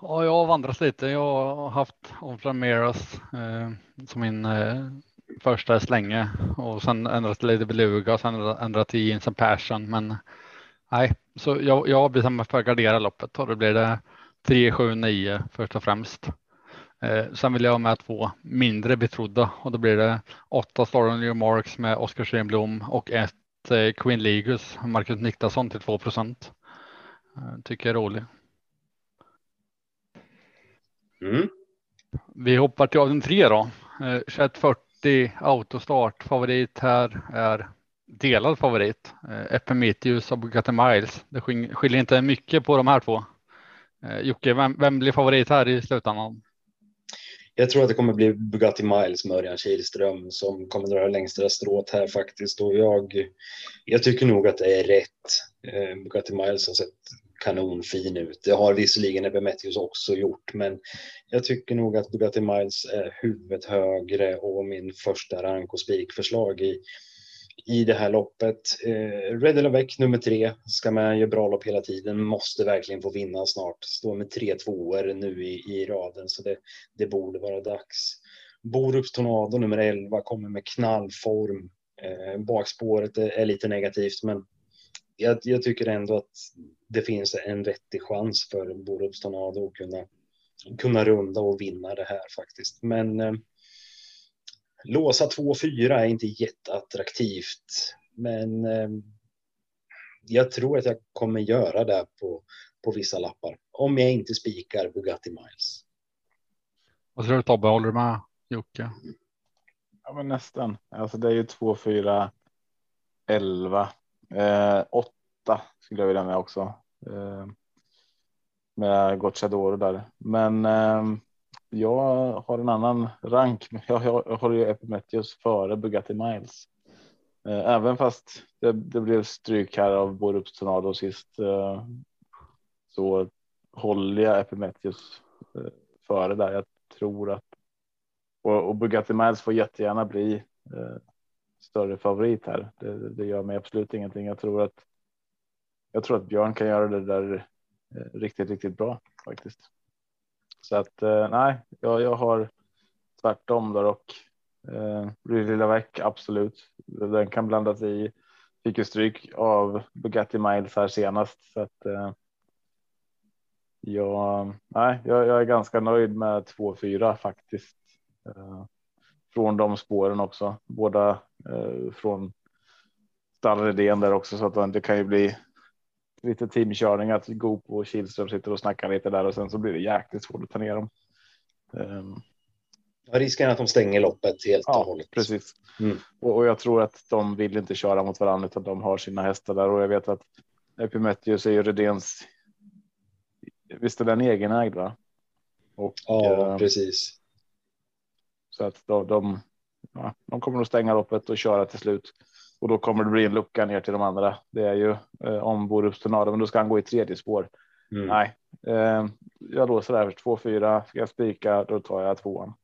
Ja, jag har vandrat lite. Jag har haft Onflameras eh, som min eh, första slänge och sen ändrat till Lady Beluga och sen ändrat till Jeans and Passion. Men nej, så jag, jag mig för att gardera loppet och då blir det 3, 7, 9 först och främst. Eh, sen vill jag ha med två mindre betrodda och då blir det åtta Star your marks med Oskar Stenblom och ett eh, Queen Ligus, Marcus Niklasson till 2 procent. Eh, tycker jag är rolig. Mm. Vi hoppar till avdelning tre då. Eh, 2140 autostart. Favorit här är delad favorit. Eh, Epimetheus och Bugatti Miles. Det skiljer inte mycket på de här två. Eh, Jocke, vem, vem blir favorit här i slutändan? Jag tror att det kommer bli Bugatti Miles med Örjan Kihlström som kommer dra längsta strået här faktiskt. Och jag, jag tycker nog att det är rätt. Eh, Bugatti Miles har sett kanonfin ut. Det har visserligen Epimetheus också gjort, men jag tycker nog att Bugatti Miles är huvudet högre och min första rank och spikförslag i, i det här loppet. Eh, Red Elavec nummer tre ska med, gör bra lopp hela tiden, måste verkligen få vinna snart. Står med tre tvåor nu i, i raden, så det, det borde vara dags. Borups Tornado nummer 11 kommer med knallform. Eh, bakspåret är, är lite negativt, men jag, jag tycker ändå att det finns en vettig chans för Borups Tornado att kunna, kunna runda och vinna det här faktiskt. Men eh, låsa 2-4 är inte jätteattraktivt, men eh, jag tror att jag kommer göra det på, på vissa lappar. Om jag inte spikar Bugatti Miles. Vad tror du Tobbe? Håller du med Jocke? Ja, men nästan. Alltså det är ju 2, 4, 11, eh, 8 skulle jag vilja med också. Eh, med Gocciadoro där. Men eh, jag har en annan rank. Jag, jag, jag håller ju Epimetheus före Bugatti Miles. Eh, även fast det, det, blev stryk här av Borups Tornado sist eh, så håller jag Epimetheus eh, före där. Jag tror att och, och Bugatti Miles får jättegärna bli större favorit här. Det, det, gör mig absolut ingenting. Jag tror att jag tror att Björn kan göra det där riktigt, riktigt bra faktiskt. Så att eh, nej, jag, jag har tvärtom där och eh, Lilla Väck absolut. Den kan blandas i. Fick ju stryk av Bugatti Miles här senast så att. Eh, jag, nej, jag, jag är ganska nöjd med 2-4 faktiskt. Eh, från de spåren också, båda eh, från stallredén där också så att det kan ju bli lite teamkörning att Goop och Kihlström sitter och snackar lite där och sen så blir det jäkligt svårt att ta ner dem. Um, ja, risken är att de stänger loppet helt ja, och hållet. Precis. Mm. Och, och, jag tror att de vill inte köra mot varandra utan de har sina hästar där och jag vet att Epimetheus är ju Redéns. Visst är den egenägd va? Och, ja, uh, precis. Så att de, de, ja, de kommer att stänga loppet och köra till slut och då kommer det bli en lucka ner till de andra. Det är ju eh, om Borups Tornado, men då ska han gå i tredje spår. Mm. Nej, eh, jag låser där 2-4. Ska jag spika, då tar jag tvåan.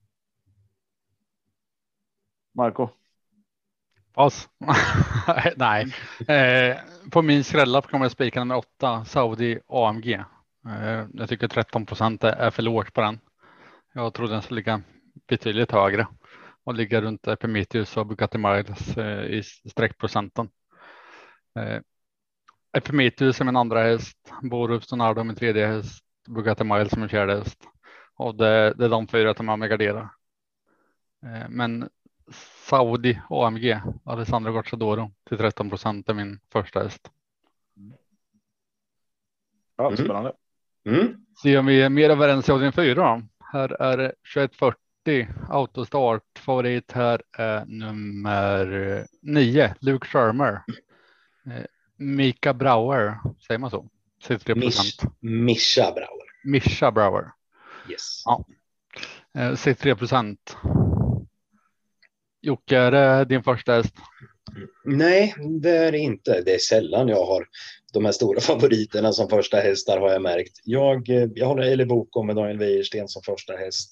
Marco. Pass. Nej, eh, på min skrällapp kommer jag spika nummer åtta, Saudi AMG. Eh, jag tycker 13 procent är för lågt på den. Jag trodde den skulle ligga betydligt högre och ligga runt Epimetheus och Bugatti Miles eh, i streckprocenten. Eh, Epimetheus är min andra häst, Borup Stonardo min tredje häst, Bugatti Miles som min fjärde häst. Och det, det är de fyra som jag med garderar. Eh, men Saudi AMG, Alessandro Gocciadoro till 13 procent är min första häst. Ja, mm. spännande. Mm. Se om vi är mer överens i avdelning fyra. Här är det 2140 30 autostart. Favorit här är nummer 9, Luke Shermer. Eh, Mika Brauer, säger man så? 63 procent. Mischa Brauer. Mischa Brauer. Yes. Ja. 63 eh, procent. Jocke, är det din första häst? Nej, det är det inte. Det är sällan jag har de här stora favoriterna som första hästar har jag märkt. Jag, eh, jag håller Eli Boko med Daniel Wäjersten som första häst.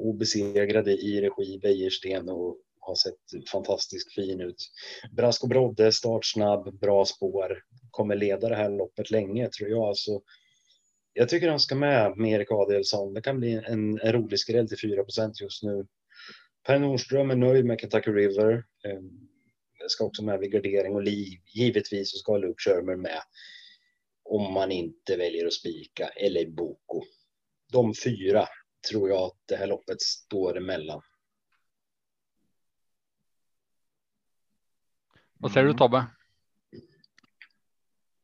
Obesegrade i regi Wäjersten och har sett fantastiskt fin ut. Brasko Brodde, startsnabb, bra spår. Kommer leda det här loppet länge tror jag. Så jag tycker han ska med med Erik Adelsson. Det kan bli en, en rolig skräll till 4% just nu. Per Nordström är nöjd med Kentucky River. Ehm, jag ska också med vid gardering och liv. Givetvis så ska Luke Shermer med. Om man inte väljer att spika eller Boko. De fyra tror jag att det här loppet står emellan. Vad säger du Tobbe?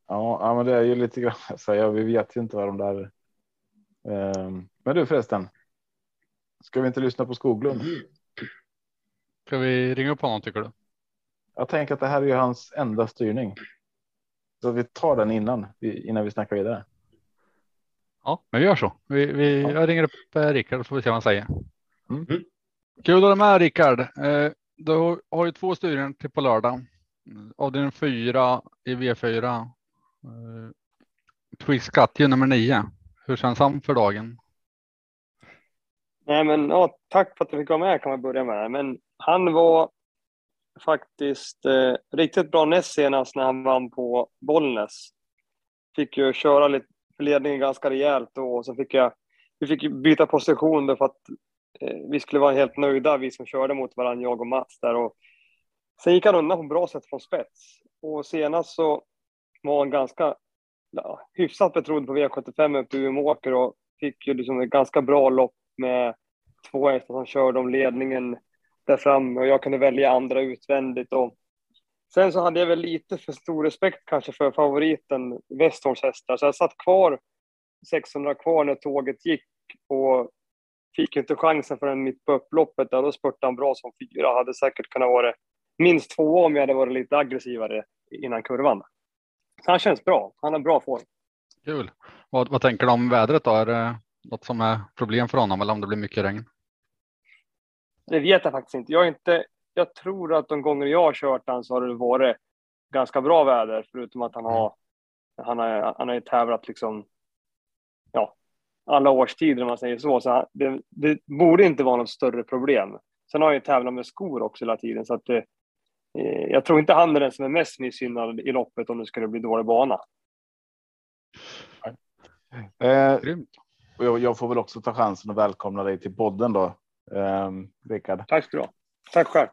Ja, ja, men det är ju lite grann så jag, vi vet ju inte vad de där. Um, men du förresten. Ska vi inte lyssna på Skoglund? Ska vi ringa upp honom tycker du? Jag tänker att det här är ju hans enda styrning. Så vi tar den innan, innan vi snackar vidare. Ja, men vi gör så. Vi, vi, ja. Jag ringer upp eh, Rickard och får vi se vad han säger. Mm. mm. Kul att ha med Rickard. Eh, du har ju två styrningar till på lördag. Avdelning fyra i V4. Eh, Twix Katje nummer nio. Hur känns han för dagen? Nej, men ja, tack för att du fick vara med kan man börja med. Men han var faktiskt eh, riktigt bra näst senast när han vann på Bollnäs. Fick ju köra lite ledningen ganska rejält då och så fick jag, vi fick byta position då för att eh, vi skulle vara helt nöjda, vi som körde mot varandra, jag och Mats där. Och sen gick han undan på bra sätt från spets. Och senast så var han ganska ja, hyfsat betrodd på V75 upp till Umeåker och fick ju liksom ett ganska bra lopp med två hästar som körde om ledningen där framme och jag kunde välja andra utvändigt. Och sen så hade jag väl lite för stor respekt kanske för favoriten Westholms hästar, så jag satt kvar 600 kvar när tåget gick och fick inte chansen förrän mitt på upploppet. Där. Då spurtade han bra som fyra. Hade säkert kunnat vara minst två om jag hade varit lite aggressivare innan kurvan. Så han känns bra. Han har bra form. Kul. Vad, vad tänker du om vädret då? Är det något som är problem för honom eller om det blir mycket regn? Det vet jag faktiskt inte. Jag, är inte, jag tror att de gånger jag har kört den så har det varit ganska bra väder, förutom att han har, han har, han har ju tävlat liksom, ja, alla årstider om man säger så. Så det, det borde inte vara något större problem. Sen har jag ju tävlat med skor också hela tiden, så att det, eh, jag tror inte han är den som är mest missgynnad i loppet om det skulle bli dålig bana. Eh, och jag, jag, får väl också ta chansen att välkomna dig till podden då, eh, Rickard. Tack ska du ha. Tack själv.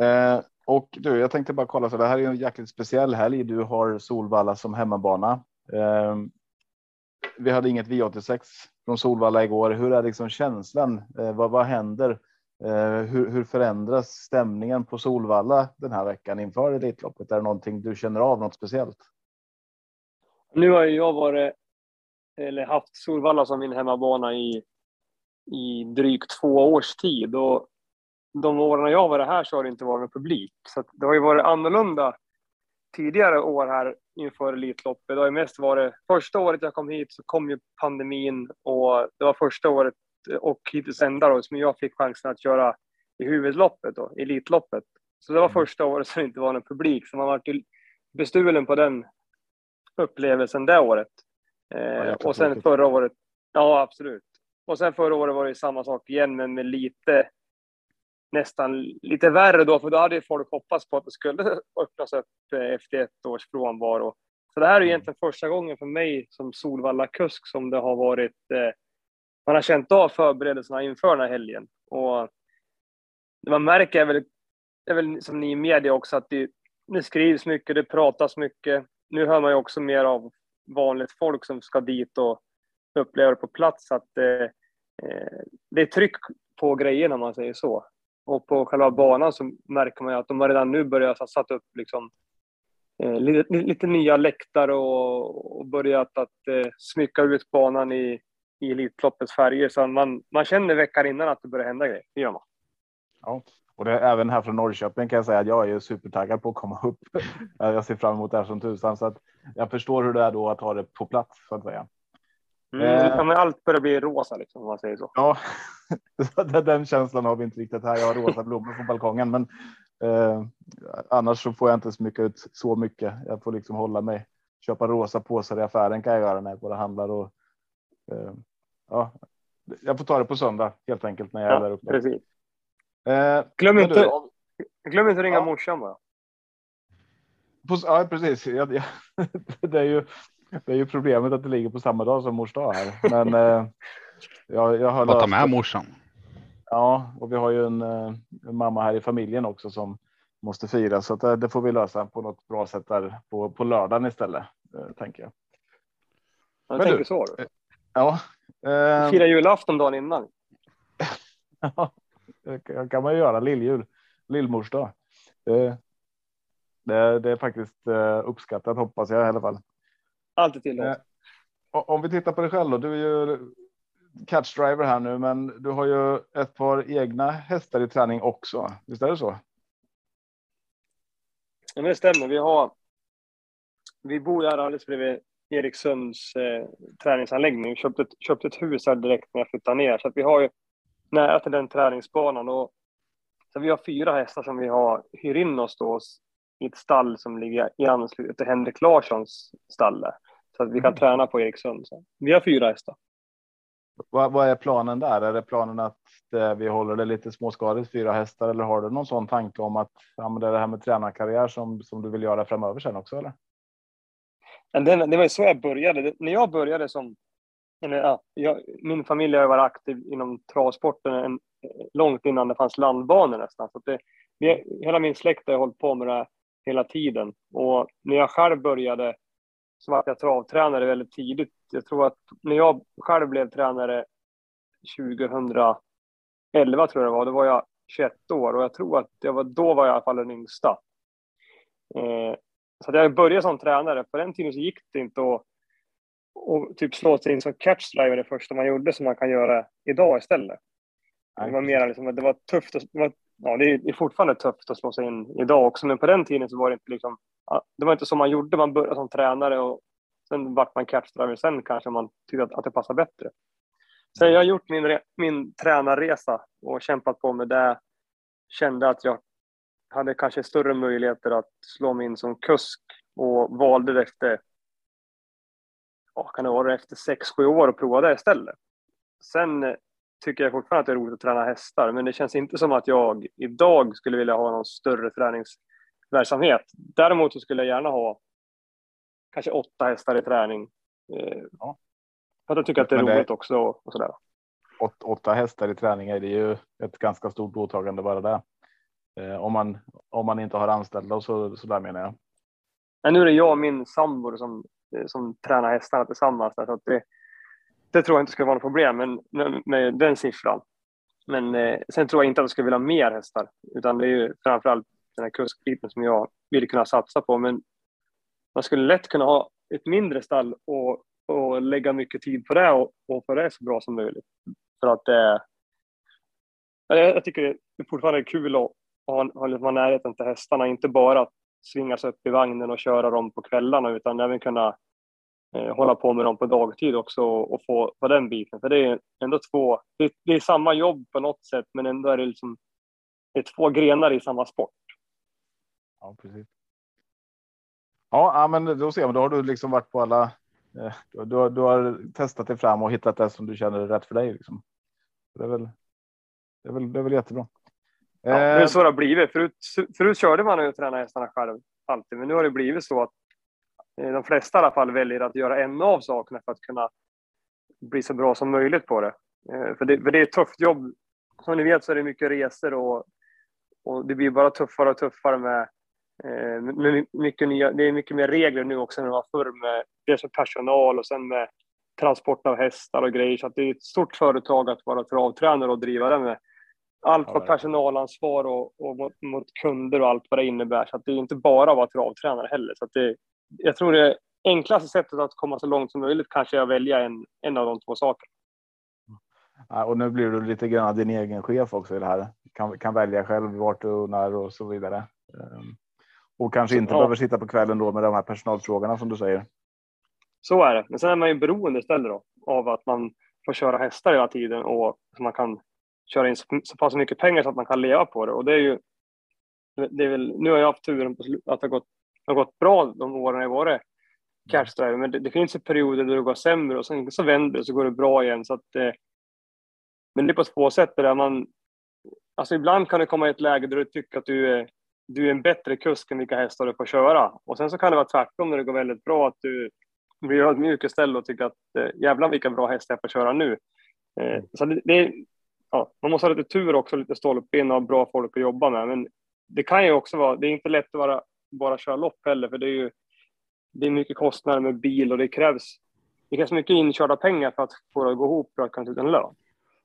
Eh, och du, jag tänkte bara kolla, så det här är en jäkligt speciell helg. Du har Solvalla som hemmabana. Eh, vi hade inget V86 från Solvalla igår. Hur är liksom känslan? Eh, vad, vad händer? Eh, hur, hur, förändras stämningen på Solvalla den här veckan inför Elitloppet? Är det någonting du känner av något speciellt? Nu har jag varit eller haft Solvalla som min hemmabana i, i drygt två års tid och de åren jag varit här så har det inte varit någon publik. Så det har ju varit annorlunda tidigare år här inför Elitloppet. Det har ju mest varit första året jag kom hit så kom ju pandemin och det var första året och hittills enda då som jag fick chansen att köra i huvudloppet då, Elitloppet. Så det var mm. första året som det inte var någon publik, så man var bestulen på den upplevelsen det året. Eh, och sen förra året, ja absolut. Och sen förra året var det samma sak igen, men med lite nästan lite värre då, för då hade folk hoppats på att det skulle öppnas upp eh, efter ett års frånvaro. Så det här är mm. egentligen första gången för mig som Solvalla-kusk som det har varit, eh, man har känt av förberedelserna inför den här helgen. Och man märker väl, är väl som ni i media också, att det, det skrivs mycket, det pratas mycket. Nu hör man ju också mer av vanligt folk som ska dit och uppleva det på plats, att eh, eh det är tryck på grejerna om man säger så. Och på själva banan så märker man ju att de har redan nu börjat sätta upp liksom, eh, lite, lite, nya läktare och, och börjat att eh, smycka ut banan i, i Elitloppets färger. Så man, man känner veckan innan att det börjar hända grejer. Det gör man. Ja, och det, även här från Norrköping kan jag säga att jag är supertaggad på att komma upp. jag ser fram emot det här som tusan så att jag förstår hur det är då att ha det på plats så att säga. Mm, eh, men allt börjar bli rosa liksom, om man säger så. Ja, den känslan har vi inte riktigt här. Jag har rosa blommor på balkongen, men eh, annars så får jag inte smycka ut så mycket. Jag får liksom hålla mig. Köpa rosa påsar i affären kan jag göra när jag går och handlar och eh, ja, jag får ta det på söndag helt enkelt när jag ja, är där uppe. Precis. Eh, glöm, inte, du, om, glöm inte ringa ja. morsan bara. På, ja, precis. Jag, jag, det är ju det är ju problemet att det ligger på samma dag som mors dag här. Men eh, jag, jag har ta med morsan. Ja, och vi har ju en, eh, en, mamma här i familjen också som måste fira så att det, det får vi lösa på något bra sätt där på, på lördagen istället eh, tänker jag. Jag tänker du, så. Du. Ja. Eh, Fira julafton dagen innan. ja, det kan man ju göra lilljul, lillmorsdag. Det, det, det är faktiskt eh, uppskattat hoppas jag i alla fall. Alltid tillåtet. Eh, om vi tittar på dig själv då. Du är ju catchdriver här nu, men du har ju ett par egna hästar i träning också. Visst är det så? Ja, det stämmer. Vi har. Vi bor här alldeles bredvid Erikssons eh, träningsanläggning. Köpt ett, köpt ett hus här direkt när jag flyttade ner, så att vi har ju nära till den träningsbanan och så vi har fyra hästar som vi har hyr in oss då ett stall som ligger i anslutning till Henrik Larssons stall så att vi kan mm. träna på Erikssund. Så vi har fyra hästar. Vad, vad, är planen där? Är det planen att det, vi håller det lite småskaligt, fyra hästar, eller har du någon sån tanke om att ja, det är det här med tränarkarriär som, som du vill göra framöver sen också? Eller? Det, det var så jag började. När jag började som ja, jag, min familj har varit aktiv inom travsporten en, långt innan det fanns landbanor nästan. Så det, vi, hela min släkt har hållit på med det hela tiden. Och när jag själv började så var jag travtränare väldigt tidigt. Jag tror att när jag själv blev tränare 2011 tror jag det var, då var jag 21 år och jag tror att jag var, då var jag i alla fall den yngsta. Eh, så jag började som tränare. På den tiden så gick det inte att och typ slå sig in som catchdriver det första man gjorde som man kan göra idag istället. Det var mer liksom, det var tufft. Det, var, ja, det är fortfarande tufft att slå sig in idag också, men på den tiden så var det inte liksom, det var inte så man gjorde. Man började som tränare och Sen vart man catchdriver, sen kanske man tyckte att, att det passade bättre. Så jag har gjort min, min tränarresa och kämpat på med det. Kände att jag hade kanske större möjligheter att slå mig in som kusk och valde det efter, ja, kan det vara efter sex, sju år och prova det istället. Sen eh, tycker jag fortfarande att det är roligt att träna hästar, men det känns inte som att jag idag skulle vilja ha någon större träningsverksamhet. Däremot så skulle jag gärna ha kanske åtta hästar i träning. Eh, ja. För att jag tycker att det är roligt också och sådär. Åtta hästar i träning är det ju ett ganska stort åtagande bara det. Eh, om man om man inte har anställda så, så där menar jag. Men nu är det jag och min sambo som, som tränar hästarna tillsammans. Så att det, det tror jag inte skulle vara något problem men, med, den siffran. Men eh, sen tror jag inte att jag skulle vilja ha mer hästar, utan det är ju framförallt den här kuskbiten som jag vill kunna satsa på. Men man skulle lätt kunna ha ett mindre stall och, och lägga mycket tid på det och, och få det så bra som möjligt. För att eh, jag tycker det är fortfarande kul att, ha, ha lite närheten till hästarna, inte bara att svingas upp i vagnen och köra dem på kvällarna utan även kunna eh, hålla på med dem på dagtid också och få på den biten. För det är ändå två, det, det, är samma jobb på något sätt men ändå är det liksom det är två grenar i samma sport. Ja, precis. Ja, men då ser man, då har du liksom varit på alla. Eh, du, du, du har testat dig fram och hittat det som du känner är rätt för dig. Liksom. Det är väl. Det är väl, det är väl jättebra. Ja, det är så det har blivit. Förut, förut körde man och tränade hästarna själv alltid, men nu har det blivit så att eh, de flesta i alla fall väljer att göra en av sakerna för att kunna bli så bra som möjligt på det. Eh, för det, för det är ett tufft jobb. Som ni vet så är det mycket resor och, och det blir bara tuffare och tuffare med, eh, med mycket nya, det är mycket mer regler nu också än det var förr med dels med personal och sen med transport av hästar och grejer. Så det är ett stort företag att vara travtränare och driva det med allt vad personalansvar och, och mot, mot, kunder och allt vad det innebär. Så att det är inte bara att vara travtränare heller. Så att det, jag tror det enklaste sättet att komma så långt som möjligt kanske är att välja en, en av de två sakerna. Ja, och nu blir du lite grann din egen chef också i det här. Kan, kan välja själv vart och när och så vidare. Um, och kanske inte ja. behöver sitta på kvällen då med de här personalfrågorna som du säger. Så är det. Men sen är man ju beroende istället då, av att man får köra hästar hela tiden och man kan köra in så pass mycket pengar så att man kan leva på det. Och det är ju, det är väl, nu har jag haft turen på att det har gått, har gått bra de åren jag varit cashdriver, men det, det, finns ju perioder där det går sämre och sen så vänder det så går det bra igen. Så att, eh, men det är på två sätt där man, alltså ibland kan det komma i ett läge där du tycker att du är, du är en bättre kusk än vilka hästar du får köra. Och sen så kan det vara tvärtom när det går väldigt bra, att du blir ödmjuk istället och tycker att eh, jävlar vilka bra hästar jag får köra nu. Eh, så det, det, ja, man måste ha lite tur också, lite stolpben och bra folk att jobba med. Men det kan ju också vara, det är inte lätt att bara, bara köra lopp heller, för det är ju det är mycket kostnader med bil och det krävs, det krävs mycket inkörda pengar för att få det att gå ihop för att kunna ta ut en lön.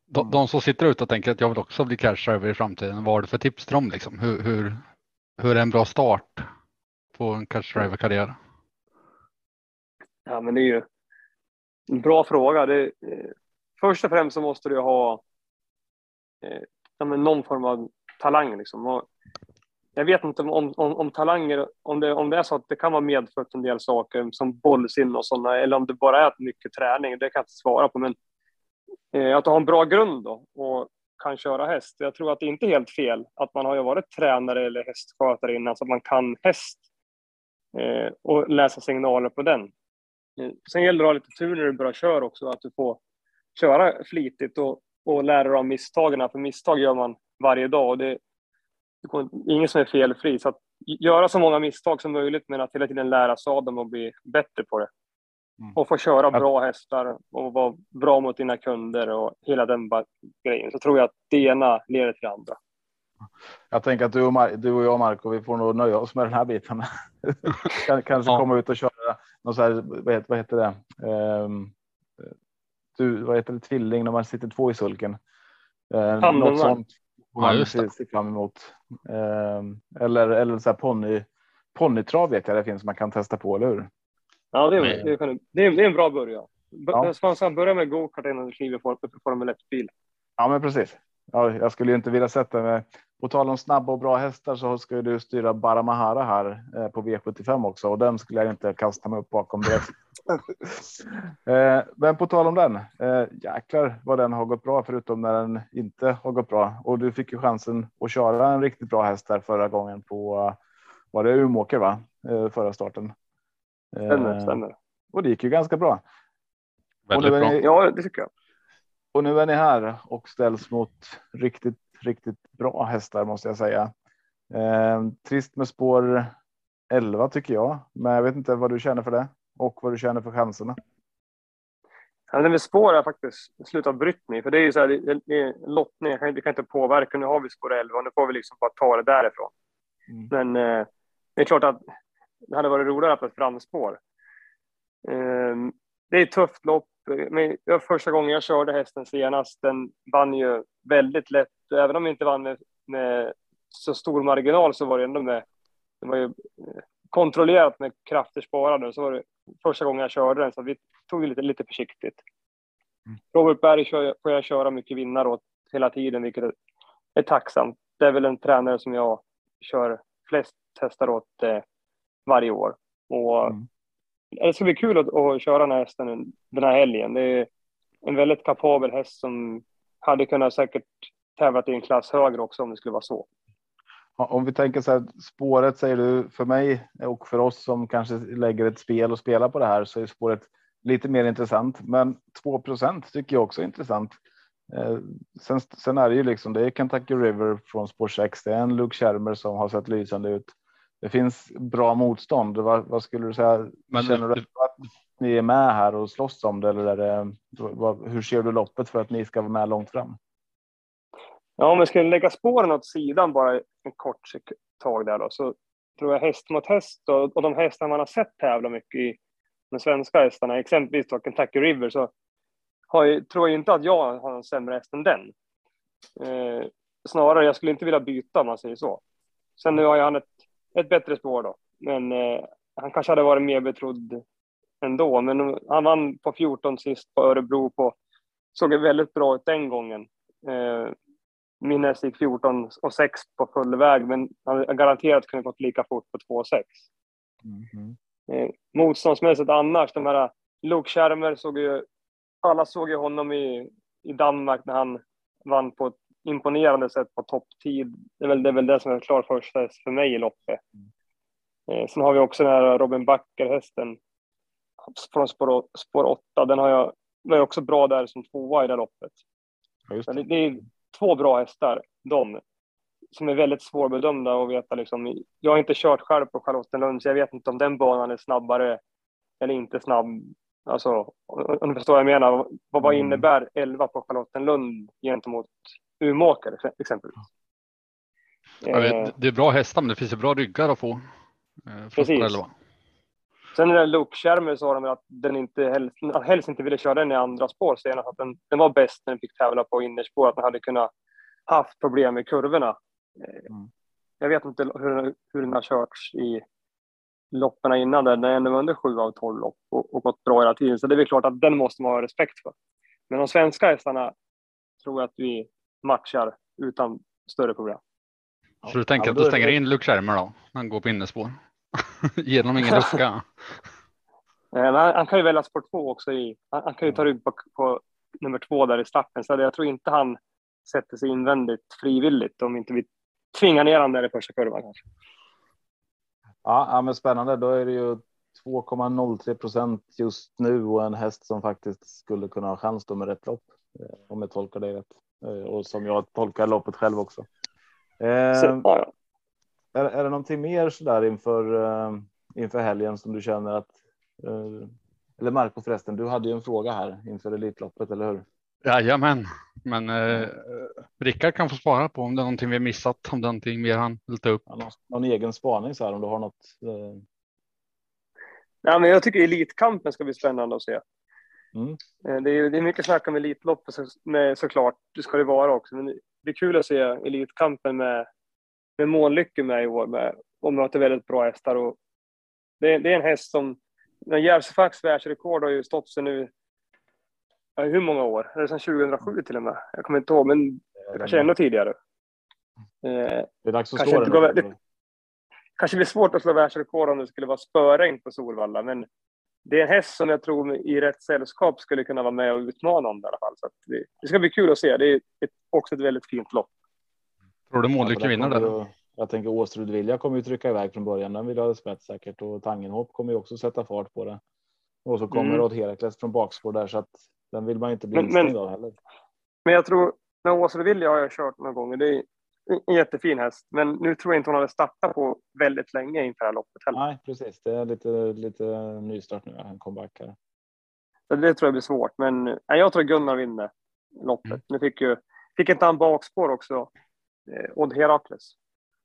De, de, som sitter ute och tänker att jag vill också bli cashdriver i framtiden, vad har du för tips till dem? Liksom? Hur, hur, hur är en bra start på en cashdriver-karriär? Ja, men det är ju en bra fråga. Det, eh, först och främst så måste du ha eh, någon form av talang. Liksom. Och jag vet inte om, om, om, talanger, om det, om det är så att det kan vara medfött en del saker som bollsinne och sådana, eller om det bara är mycket träning, det kan jag inte svara på. Men eh, att du har en bra grund då och kan köra häst. Jag tror att det är inte helt fel att man har ju varit tränare eller hästskötare innan så att man kan häst eh, och läsa signaler på den. Eh, sen gäller det att ha lite tur när du börjar köra också, att du får köra flitigt och och lära dig av misstagen. För misstag gör man varje dag och det, det är ingen som är felfri. Så att göra så många misstag som möjligt men att hela tiden lära sig av dem och bli bättre på det. Mm. Och få köra bra hästar och vara bra mot dina kunder och hela den grejen. Så tror jag att det ena leder till det andra. Jag tänker att du och, Mar du och jag, Marco, vi får nog nöja oss med den här biten. Kanske ja. komma ut och köra något så här, vad heter, vad heter det? Um, du, vad heter det, tvilling när man sitter två i sulken. Eh, något sånt man ja, se, se fram emot. Eh, eller eller så här ponny ponnytrav vet jag det finns man kan testa på, eller hur? Ja, det är, det är, det är, det är en bra början. Ja. Man ska börja med gokart innan du kliver på Formel 1-bil. Ja, men precis. Ja, jag skulle ju inte vilja sätta mig. På tal om snabba och bra hästar så ska du styra Baramahara här eh, på V75 också och den skulle jag inte kasta mig upp bakom direkt. Eh, Men på tal om den, eh, jäklar vad den har gått bra förutom när den inte har gått bra. Och du fick ju chansen att köra en riktigt bra häst där förra gången på, var det Umeåker va? Eh, Förra starten. Stämmer, Eh, stämmer. Och det gick ju ganska bra. Väldigt och, nu bra. är ni, Ja, det tycker jag. och nu är ni här och ställs mot riktigt, riktigt bra hästar måste jag säga. Eh, trist med spår 11 tycker jag, men jag vet inte vad du känner för det och vad du känner för chanserna. Ja, det med spår jag faktiskt slutat brytt mig för det är ju så här, det, är lottning, jag vi kan inte påverka. Nu har vi spår 11 och nu får vi liksom bara ta det därifrån. Mm. Men eh, det är klart att det hade varit roligare att ha ett framspår. Eh, det är ett tufft lopp. Men var första gången jag körde hästen senast. Den vann ju väldigt lätt. Även om vi inte vann med, med så stor marginal så var det ändå med. Det var ju eh, kontrollerat med krafter sparade. Så var det första gången jag körde den så vi tog det lite, lite försiktigt. Mm. Robert Berg kör, får jag köra mycket vinnare åt hela tiden, vilket är, är tacksamt. Det är väl en tränare som jag kör flest hästar åt eh, varje år. Och Mm. Det ska bli kul att, att köra den här hästen den här helgen. Det är en väldigt kapabel häst som hade kunnat säkert tävlat i en klass högre också om det skulle vara så. Om vi tänker så här, spåret säger du för mig och för oss som kanske lägger ett spel och spelar på det här så är spåret lite mer intressant. Men 2% tycker jag också är intressant. Eh, sen, sen är det ju liksom det är Kentucky River från spår 6. Det är en Luke Schermer som har sett lysande ut. Det finns bra motstånd. Vad, vad skulle du säga? Men Känner du att ni är med här och slåss om det eller det, vad, hur ser du loppet för att ni ska vara med långt fram? Ja, om vi skulle lägga spåren åt sidan bara en kort tag där då, så tror jag häst mot häst och, och de hästar man har sett tävla mycket i de svenska hästarna, exempelvis då Kentucky River, så har jag, tror jag inte att jag har en sämre häst än den. Eh, snarare, jag skulle inte vilja byta om man säger så. Sen nu har ju han ett, ett bättre spår då, men eh, han kanske hade varit mer betrodd ändå. Men han vann på 14 sist på Örebro på, såg väldigt bra ut den gången. Eh, min häst gick 14 och 6 på full väg, men han garanterat kunnat gått lika fort på 2 och 6. Eh, motståndsmässigt annars, de här Luke Schermer såg ju, alla såg ju honom i, i Danmark när han vann på ett imponerande sätt på topptid. Det är väl det, är väl det som är klar första häst för mig i loppet. Eh, sen har vi också den här Robin Backer-hästen från spår, spår 8. Den har jag, var ju också bra där som tvåa i det loppet. Ja, det. det, det är två bra hästar, de, som är väldigt svårbedömda att veta. Liksom. Jag har inte kört själv på Charlottenlund, så jag vet inte om den banan är snabbare eller inte snabb. Alltså, om du förstår vad jag menar. Vad, vad Mm. innebär 11 på Charlottenlund gentemot Umeåker exempelvis? Ja, Eh, det- är bra hästar, men det finns ju bra ryggar att få. eh, Precis. spår 11. Sen när Luke Schermer sa de att den inte helst, att helst inte ville köra den i andra spår senast. Att den, den var bäst när den fick tävla på innerspår. Att den hade kunnat haft problem med kurvorna. Eh, Mm. Jag vet inte hur, hur den har körts i loppen innan. Den är ändå under 7 av 12 lopp och, och gått bra hela tiden. Så det är väl klart att den måste man ha respekt för. Men de svenska hästarna tror jag att vi matchar utan större problem. Så du tänker Ja, att du är stänger det- in Luke Schermer då? Han går på innerspår. Ger honom ingen lucka. Han, han kan ju välja spår två också. I, han, han kan ju ta rygg på, på nummer två där i starten. Så jag tror inte han sätter sig invändigt frivilligt om inte vi tvingar ner honom där i första kurvan. Kanske. Ja, ja, men spännande. Då är det ju 2,03 procent just nu och en häst som faktiskt skulle kunna ha chans då med rätt lopp. eh, Om jag tolkar det rätt Eh, och som jag tolkar loppet själv också. Eh, Så, ja, ja. Är, är det någonting mer så där inför eh, inför helgen som du känner att eh, eller Marco förresten, du hade ju en fråga här inför Elitloppet, eller hur? Jajamän, men eh, Rickard kan få svara på om det är någonting vi har missat, om det är någonting mer han vill ta upp. Ja, Någon, någon egen spaning så här om du har något? Eh, Ja, men jag tycker Elitkampen ska bli spännande att se. Mm. Eh, Det är, det är mycket snack om Elitloppet så, med, såklart. Det ska det vara också. Men det är kul att se Elitkampen med, med Månlycke med i år med, och möter väldigt bra hästar. Och det, är- det är en häst som, när världsrekord har ju stått sig nu, ja, hur många år? Det sedan 2007 till och med? Jag kommer inte ihåg, men kanske ännu tidigare. Eh, Det är dags att Kanske slå den. kanske blir svårt att slå världsrekord om det skulle vara spöregn på Solvalla, men det är en häst som jag tror i rätt sällskap skulle kunna vara med och utmana om det i alla fall. Så det, det ska bli kul att se. Det är ett, också ett väldigt fint lopp. Tror du Månlycke vinner kommer där? Jag tänker Åstrud Vilja kommer ju trycka iväg från början. Den vill ha spets säkert och Tangenhop kommer ju också sätta fart på det. Och så kommer Mm. Rod Herakles från bakspår där så att den vill man inte bli instängd av heller. Men jag tror, med Åsa Vilja har jag kört några gånger. Det är en jättefin häst. Men nu tror jag inte hon hade startat på väldigt länge inför det här loppet heller. Nej, precis. Det är lite, lite nystart nu. En comeback här. Det tror jag blir svårt. Men jag tror Gunnar vinner loppet. Mm. Nu fick ju, fick inte han bakspår också? Eh, Odd Herakles.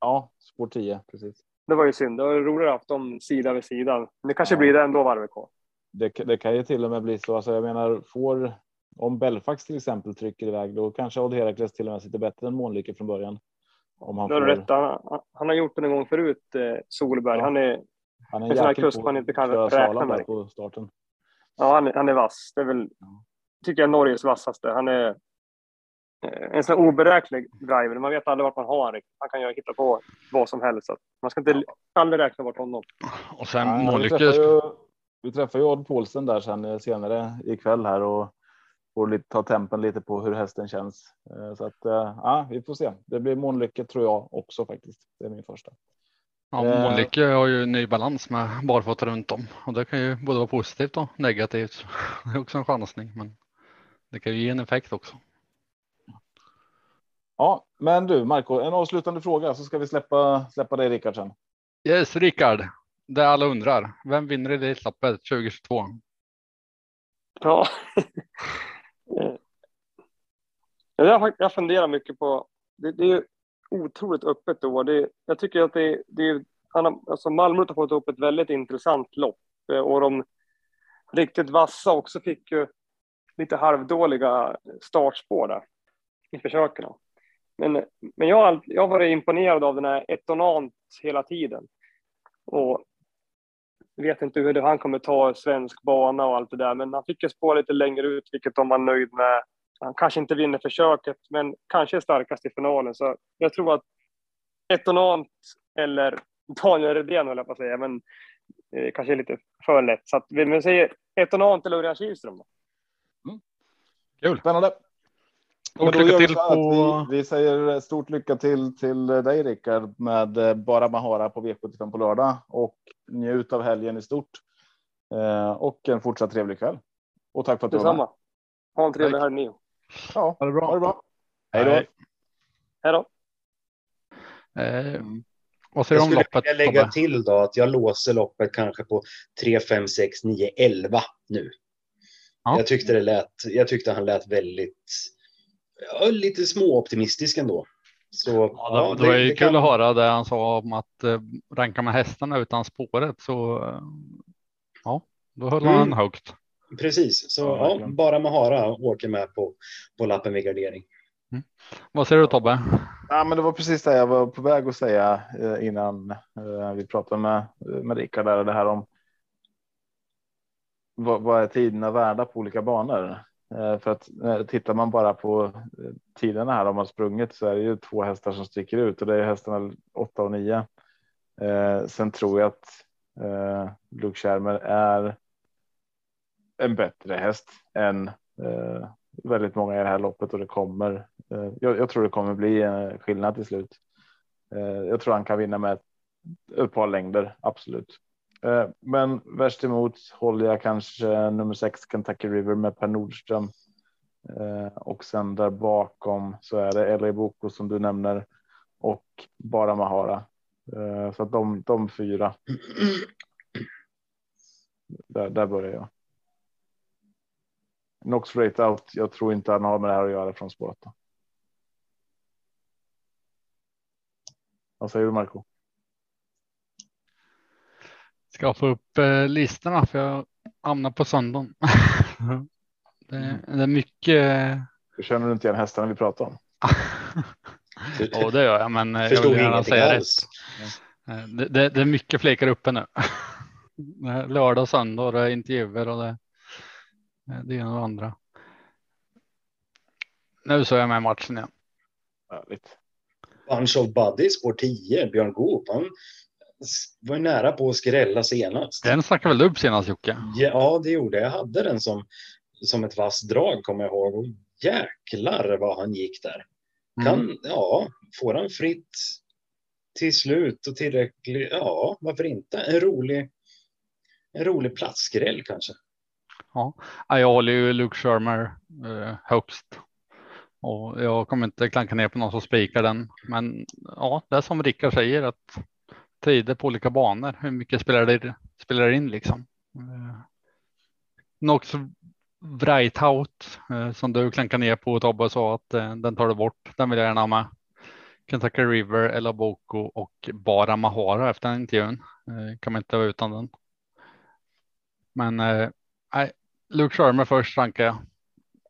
Ja, spår 10, precis. Det var ju synd. Det var roligare att haft dem sida vid sida. Det kanske Ja. blir det ändå varvet kvar. Det, det kan ju till och med bli så. Alltså jag menar, får om Belfax till exempel trycker iväg, då kanske Odd Herakles till och med sitter bättre än Månlycke från början. Om han får, rätt. Han, han har gjort det en gång förut, eh, Solberg. Ja. Han är, han är en sån här kust man inte kan räkna med. på starten. ja, han, är- han är vass. Det är väl, tycker jag, Norges vassaste. Han är en sån oberäknelig driver. Man vet aldrig vart man har honom riktigt. Han kan ju hitta på vad som helst. Så man ska inte aldrig räkna bort honom. Och sen Ja, vi, Månlycke. träffar ju, vi träffar ju Odd Paulsen där sen eh, senare ikväll här och får lite, ta tempen lite på hur hästen känns. Eh, Så att eh, ja, vi får se. Det blir Månlycke tror jag också faktiskt. Det är min första. Ja, Eh. Månlycke har ju ny balans med barfota runt om och det kan ju både vara positivt och negativt. Det är också en chansning, men det kan ju ge en effekt också. Ja, men du Marco, en avslutande fråga så ska vi släppa släppa dig Rickard sen. Yes, Rickard. Det alla undrar. Vem vinner Elitloppet 2022? Ja. Jag, jag funderar mycket på... Det, det är otroligt öppet då. Det, jag tycker att det, det är... Alltså Malmö har fått upp ett väldigt intressant lopp eh, och de riktigt vassa också fick ju lite halvdåliga startspår där i försöken. Men, men jag har jag har varit imponerad av den här Etonant hela tiden. Och vet inte hur det, han kommer ta svensk bana och allt det där, men han fick ju spå lite längre ut, vilket de var nöjd med. Han kanske inte vinner försöket, men kanske är starkast i finalen. Så jag tror att Etonant eller Daniel Redén, höll jag på att säga, men eh, kanske är lite för lätt. Så att, vill man säga Etonant eller Örjan Kihlström då? Mm. Spännande. Och Spännande då lycka till på- Vi, vi säger stort lycka till till dig Rickard med eh, Bara Mahara på V75 på lördag och njut av helgen i stort. Eh, och en fortsatt trevlig kväll. Och tack för att du var med. Detsamma. Ha en trevlig helg ni. Ja, Ha det bra. ha det bra. Hej då. Hej. Då. Eh, vad säger Jag du om skulle loppet? vilja lägga Tobbe? till då att jag låser loppet kanske på 3, 5, 6, 9, 11 nu. Ja. Jag tyckte det lät, jag tyckte han lät väldigt, ja, lite småoptimistisk ändå. Så, Ja, det, det var ju kul att höra det han sa om att eh, ranka med hästarna utan spåret. Så eh, ja, då höll han Mm. högt. Precis, så Ja, ja, bara Mahara åker med på, på lappen vid gardering. Vad säger du Tobbe? Ja, men det var precis det jag var på väg att säga eh, innan eh, vi pratade med, med Rickard där. Det här om vad, vad är tiderna värda på olika banor? Eh, för att eh, tittar man bara på eh, tiderna här om man sprungit så är det ju två hästar som sticker ut och det är hästarna 8 och 9. Eh, sen tror jag att eh, Luke Schermer är en bättre häst än eh, väldigt många i det här loppet och det kommer. Eh, jag, jag tror det kommer bli en skillnad till slut. Eh, jag tror han kan vinna med ett, ett par längder, absolut. Eh, men värst emot håller jag kanske nummer sex Kentucky River med Per Nordström. Eh, och sen där bakom så är det LA Boko som du nämner och bara Mahara. Eh, så att de, de fyra. Där, där börjar jag. Nox rate out. Jag tror inte han har med det här att göra från spåret. Vad säger du Marco? Ska jag få upp eh, listorna för jag hamnar på söndagen. det, det är mycket. Hur känner du inte igen hästarna vi pratar om? Ja, det gör jag, men eh, jag vill gärna säga alls. Eh, Det, det, det är mycket flekar uppe nu. Lördag och söndag och det är intervjuer och det, det ena och det andra. Nu så är jag med i matchen igen. Härligt. Bunch of Buddies, spår 10, Björn Goop. Han, var ju nära på att skrälla senast. Den snackade väl upp senast Jocke? Ja, det gjorde jag. Jag hade den som, som ett vasst drag kommer jag ihåg. Och jäklar vad han gick där. Kan, Mm. ja, får han fritt till slut och tillräckligt, ja, varför inte? En rolig, en rolig platsskräll kanske. Ja, jag håller ju Luke Shermer eh, högst. Och jag kommer inte klanka ner på någon som spikar den. Men ja, det är som Rickard säger att tider på olika banor. Hur mycket spelar det spelar in liksom? Eh, Nox Breithout eh, som du klankar ner på Tobbe sa att eh, den tar du bort. Den vill jag gärna ha med. Kentucky River, Ella Boko och bara Mahara efter den intervjun. Kan man inte vara utan den. Men nej, Luke Shermer först rankar jag.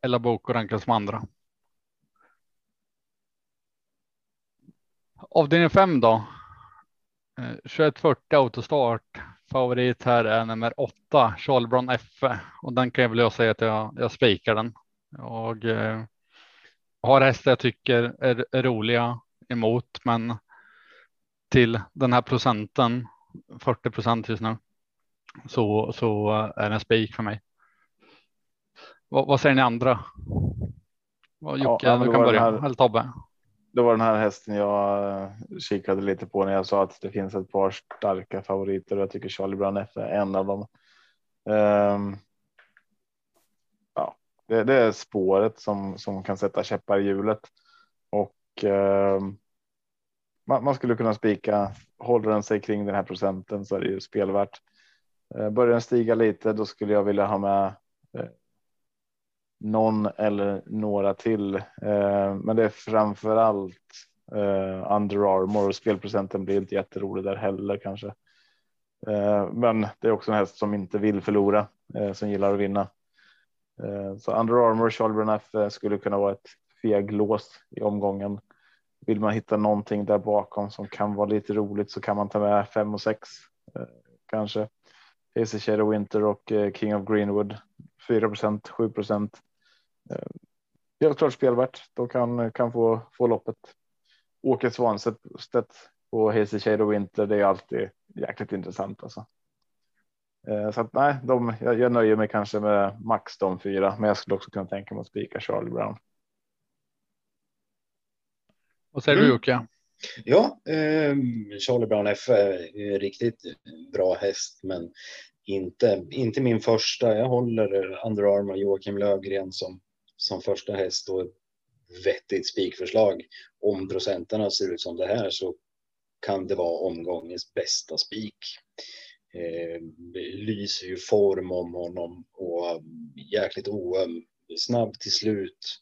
Ella Boko rankar som andra. Avdelning 5 då. Eh, 2140 autostart. Favorit här är nummer 8, Charlebron F. Och den kan jag väl säga att jag, jag spikar den. Jag eh, har hästar jag tycker är, är roliga emot, men till den här procenten, 40 procent just nu, så, så är det en spik för mig. Vad, vad säger ni andra? Jocke, Ja, du kan börja. här- Eller Tobbe. Det var den här hästen jag eh, kikade lite på när jag sa att det finns ett par starka favoriter och jag tycker Charlie Brown F är en av dem. Um, ja, det, det är spåret som, som kan sätta käppar i hjulet och um, man, man skulle kunna spika. Håller den sig kring den här procenten så är det ju spelvärt. Uh, börjar den stiga lite, då skulle jag vilja ha med eh, någon eller några till. Eh, men det är framför allt eh, Under Armour och spelprocenten blir inte jätterolig där heller kanske. Eh, men det är också en häst som inte vill förlora, eh, som gillar att vinna. Eh, så Under Armour, Charles Brunef eh, skulle kunna vara ett feglås i omgången. Vill man hitta någonting där bakom som kan vara lite roligt så kan man ta med fem och sex kanske. AC Shadow Winter och King of Greenwood 4 procent, 7 procent. Helt klart spelvärt. De kan, kan få, få loppet. Åke Svanstedt på Hazy Shadow Winter. Det är alltid jäkligt intressant alltså. Eh, Så att nej, de, jag, jag nöjer mig kanske med max de fyra, men jag skulle också kunna tänka mig att spika Charlie Brown. Vad säger du Mm. Jocke? Ja, eh, Charlie Brown F är ju en riktigt bra häst, men inte, inte min första. Jag håller Under Armour Joakim Lövgren som, som första häst och ett vettigt spikförslag. Om procenterna ser ut som det här så kan det vara omgångens bästa spik. Eh, lyser ju form om honom och jäkligt oöm, snabb till slut.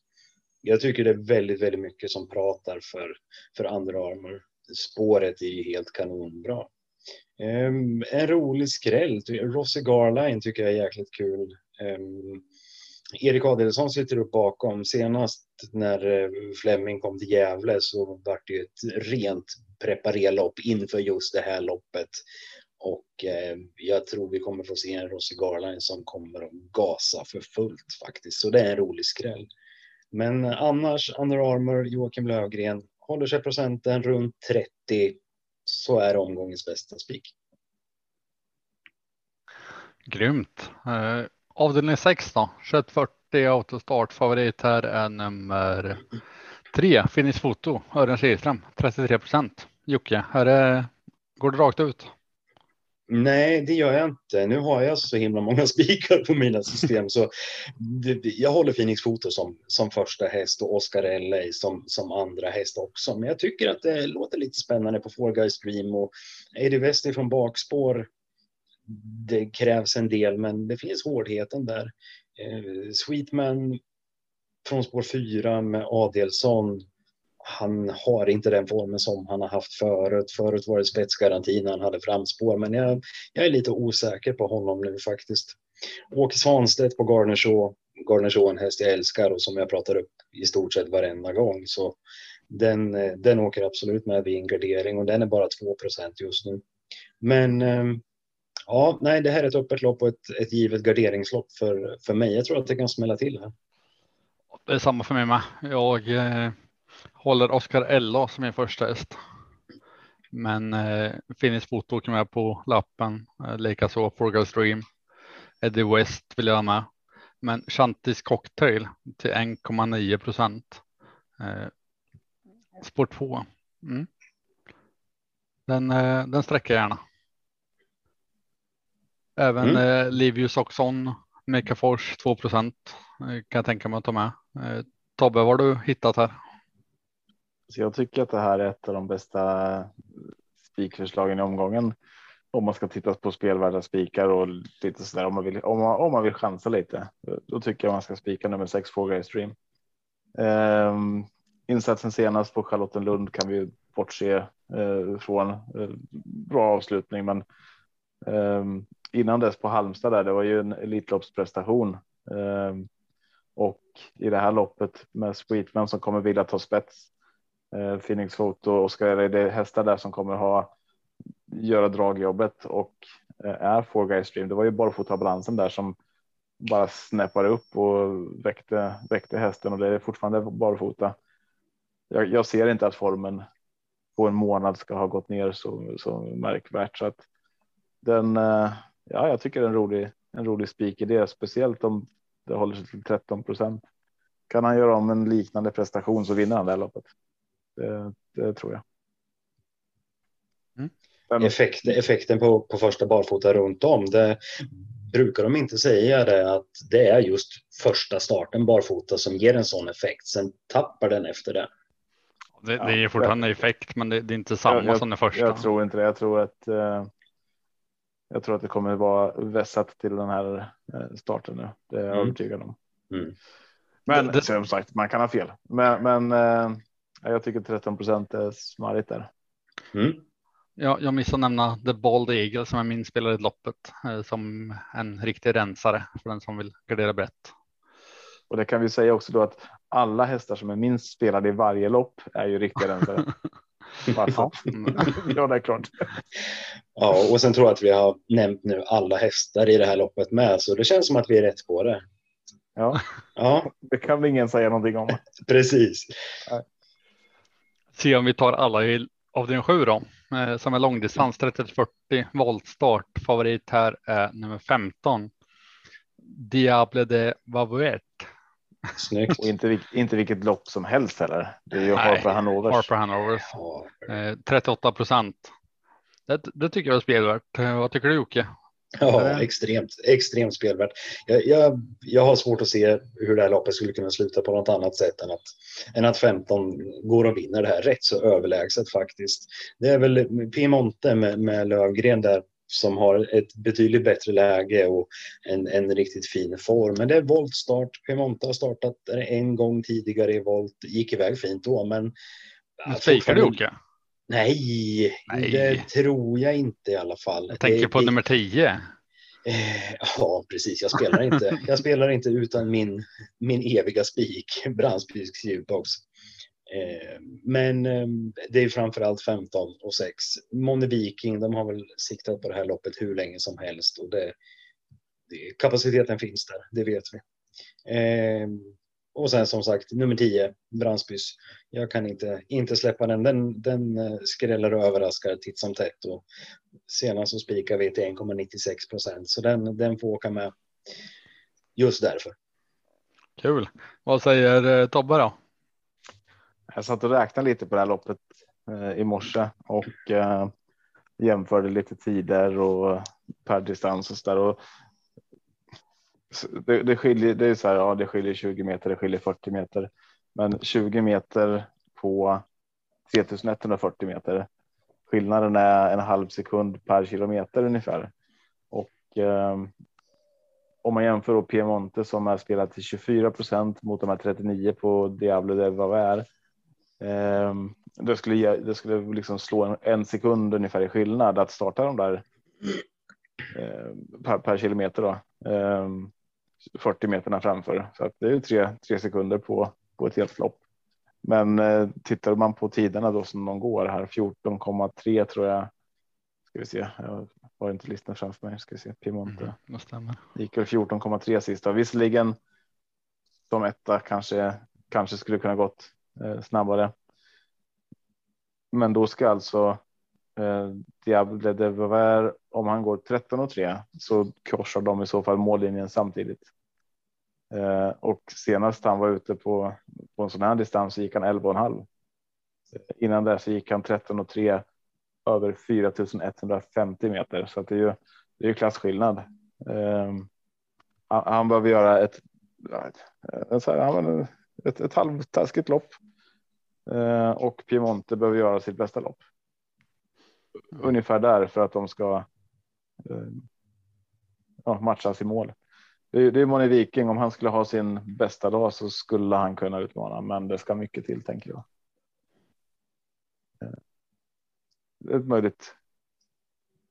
Jag tycker det är väldigt, väldigt mycket som pratar för, för andra armar. Spåret är ju helt kanonbra. Um, en rolig skräll. Rossi Garline tycker jag är jäkligt kul. Um, Erik Adelsson sitter upp bakom. Senast när eh, Flemming kom till Gävle så var det ju ett rent preparerlopp inför just det här loppet. Och eh, jag tror vi kommer få se en Rossi Garline som kommer att gasa för fullt faktiskt. Så det är en rolig skräll. Men eh, annars Under Armour, Joakim Lövgren håller sig procenten runt 30 så är omgångens bästa spik. Grymt. Eh, Avdelning 6 då. 2140 autostart. Favorit här är nummer 3. Finish Foto. Örjan Kihlström. 33 procent. Jocke, är går det rakt ut? Nej, det gör jag inte. Nu har jag så himla många spikar på mina system så det, jag håller Phoenix Foto som, som första häst och Oscar LA som, som andra häst också. Men jag tycker att det låter lite spännande på Four Guys Dream och Eddie Wester från bakspår. Det krävs en del, men det finns hårdheten där. Eh, Sweetman från spår 4 med Adelsson han har inte den formen som han har haft förut. Förut var det spetsgaranti när han hade framspår, men jag, jag är lite osäker på honom nu faktiskt. Åke Svanstedt på Garnershaw. Garnershaw en häst jag älskar och som jag pratar upp i stort sett varenda gång. Så den, eh, den åker absolut med vid en gardering och den är bara 2% just nu. Men ehm, ja, nej, det här är ett öppet lopp och ett, ett givet garderingslopp för, för mig. Jag tror att det kan smälla till här. Det är samma för mig med. Jag eh, håller Oscar Ella som min första häst. Men eh, Finnish Foto åker med på lappen, eh, likaså Forgal Stream. Eddie West vill jag ha med. Men Chantis Cocktail till 1,9 procent. Eh, spår 2. Mm. Den, eh, den sträcker jag gärna. Även Mm. eh, Livius Oxon, Mekafors 2 procent eh, kan jag tänka mig att ta med. Eh, Tobbe, vad har du hittat här? Så jag tycker att det här är ett av de bästa spikförslagen i omgången. Om man ska titta på spelvärda spikar och lite sådär om man vill om man, om man vill chansa lite. Då tycker jag man ska spika nummer sex Fåglar i stream. Um, insatsen senast på Charlottenlund kan vi bortse uh, från. Uh, bra avslutning, men Ehm, innan dess på Halmstad där, det var ju en Elitloppsprestation. Ehm, och i det här loppet med Sweetman som kommer vilja ta spets. Uh, Phoenix Photo och ska det är hästar där som kommer ha göra dragjobbet och eh, är Four Guys Stream. Det var ju barfota balansen där som bara snäppade upp och väckte, väckte hästen och det är fortfarande barfota. Jag, jag ser inte att formen på en månad ska ha gått ner så, så märkvärt så att den. Uh, ja, jag tycker det är en rolig, en rolig spik i det, speciellt om det håller sig till 13 procent. Kan han göra om en liknande prestation så vinner han det här loppet. Det, det tror jag. Mm. Effekt, effekten på, på första barfota runt om, det brukar de inte säga det att det är just första starten barfota som ger en sån effekt. Sen tappar den efter det. Det, Ja, det är fortfarande effekt, men det, det är inte samma jag, som den första. jag tror inte det. Jag tror att. Eh, jag tror att det kommer vara vässat till den här eh, starten nu. Det är jag Mm. övertygad om. Mm. Men Det- det- som sagt, man kan ha fel. Men, men eh, jag tycker 13 procent är smarrigt där. Mm. Jag, jag missade nämna The Bald Eagle som är min spelare i loppet eh, som en riktig rensare för den som vill gardera brett. Och det kan vi säga också då att alla hästar som är minst spelade i varje lopp är ju riktiga rensare. Varför? Mm. ja, det är klart. Ja, och sen tror jag att vi har nämnt nu alla hästar i det här loppet med, så det känns som att vi är rätt på det. Ja, Ja, det kan ingen säga någonting om. precis. Se om vi tar alla i avdelning 7 då, eh, som är långdistans 30-40 voltstart. Favorit här är nummer 15. Diable de Vavouet. Snyggt. Och inte, inte vilket lopp som helst heller. Det är ju Nej, Harper Hanovers. Harper Hanovers. Eh, 38 procent. Det, det tycker jag är spelvärt. Eh, Vad tycker du Jocke? ja extremt, extremt spelvärt. Jag, jag, jag har svårt att se hur det här loppet skulle kunna sluta på något annat sätt än att, än att 15 går och vinner det här rätt så överlägset faktiskt. Det är väl Piemonte med, med Lövgren där som har ett betydligt bättre läge och en, en riktigt fin form. Men det är voltstart. Piemonte har startat en gång tidigare i volt, gick iväg fint då, men Spikar du Jocke? Nej, Nej. det tror jag inte i alla fall. Jag tänker Det- på det- nummer 10. Eh, ja, precis. Jag spelar inte. Jag spelar inte utan min, min eviga spik, brandspiks ljudbox. Eh, men ehm, det är framför allt 15 och 6. Moni Viking, de har väl siktat på det här loppet hur länge som helst och det, det kapaciteten finns där, det vet vi. Ehm, och sen som sagt nummer 10, Brandsbys. Jag kan inte, inte släppa den. Den, den eh, skräller och överraskar titt som tätt och senast så spikar vi till 1,96 procent så den, den får åka med. Just därför. Kul. Vad säger eh, Tobbe då? Jag satt och räknade lite på det här loppet eh, i morse och eh, jämförde lite tider och eh, per distans och så där. Och det, det skiljer. Det är så här. Ja, det skiljer 20 meter. Det skiljer 40 meter, men 20 meter på 3140 meter. Skillnaden är en halv sekund per kilometer ungefär. Och eh, om man jämför då Piemonte som är spelat till 24 procent mot de här 39 på Diablo de Vauvert. Eh, det skulle, ge, det skulle liksom slå en, en sekund ungefär i skillnad att starta de där eh, per, per kilometer då. Eh, 40 meterna framför så att det är ju tre, tre sekunder på, på ett helt lopp. Men eh, tittar man på tiderna då som de går här 14,3 tror jag. Ska vi se. Jag har inte listan framför mig. Ska vi se. Piemonte. Mm. Gick väl 14,3 sist. då. Visserligen som etta kanske kanske skulle kunna gått Eh, snabbare. Men då ska alltså eh, Diable de Vauvert, om han går 13 och 3 så korsar de i så fall mållinjen samtidigt. Eh, och senast han var ute på, på en sån här distans så gick han 11,5. Innan det så gick han 13 och 3 över 4150 meter så att det är ju det är ju klasskillnad. Eh, han, han behöver göra ett, ett, ett, ett, ett halvtaskigt lopp eh, och Piemonte behöver göra sitt bästa lopp. Ungefär där för att de ska eh, ja, matchas i mål. Det är, det är Moni Viking. Om han skulle ha sin bästa dag så skulle han kunna utmana, men det ska mycket till tänker jag. Eh, ett möjligt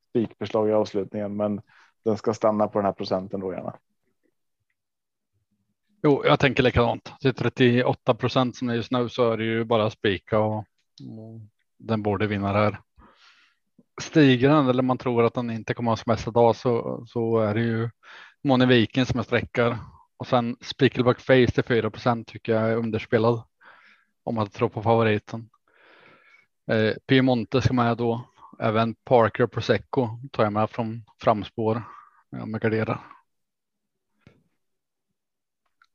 spikförslag i avslutningen, men den ska stanna på den här procenten då gärna. Jo, jag tänker likadant. Till 38 procent som det är just nu så är det ju bara spika och, den borde vinna det här. Stiger den eller man tror att den inte kommer ha sin bästa dag så, så är det ju Moni Viken som är sträckar och sen Spikelback Face till 4 procent tycker jag är underspelad. Om man tror på favoriten. Eh, Piemonte ska med då. Även Parker och Prosecco tar jag med från framspår. Jag med garderar.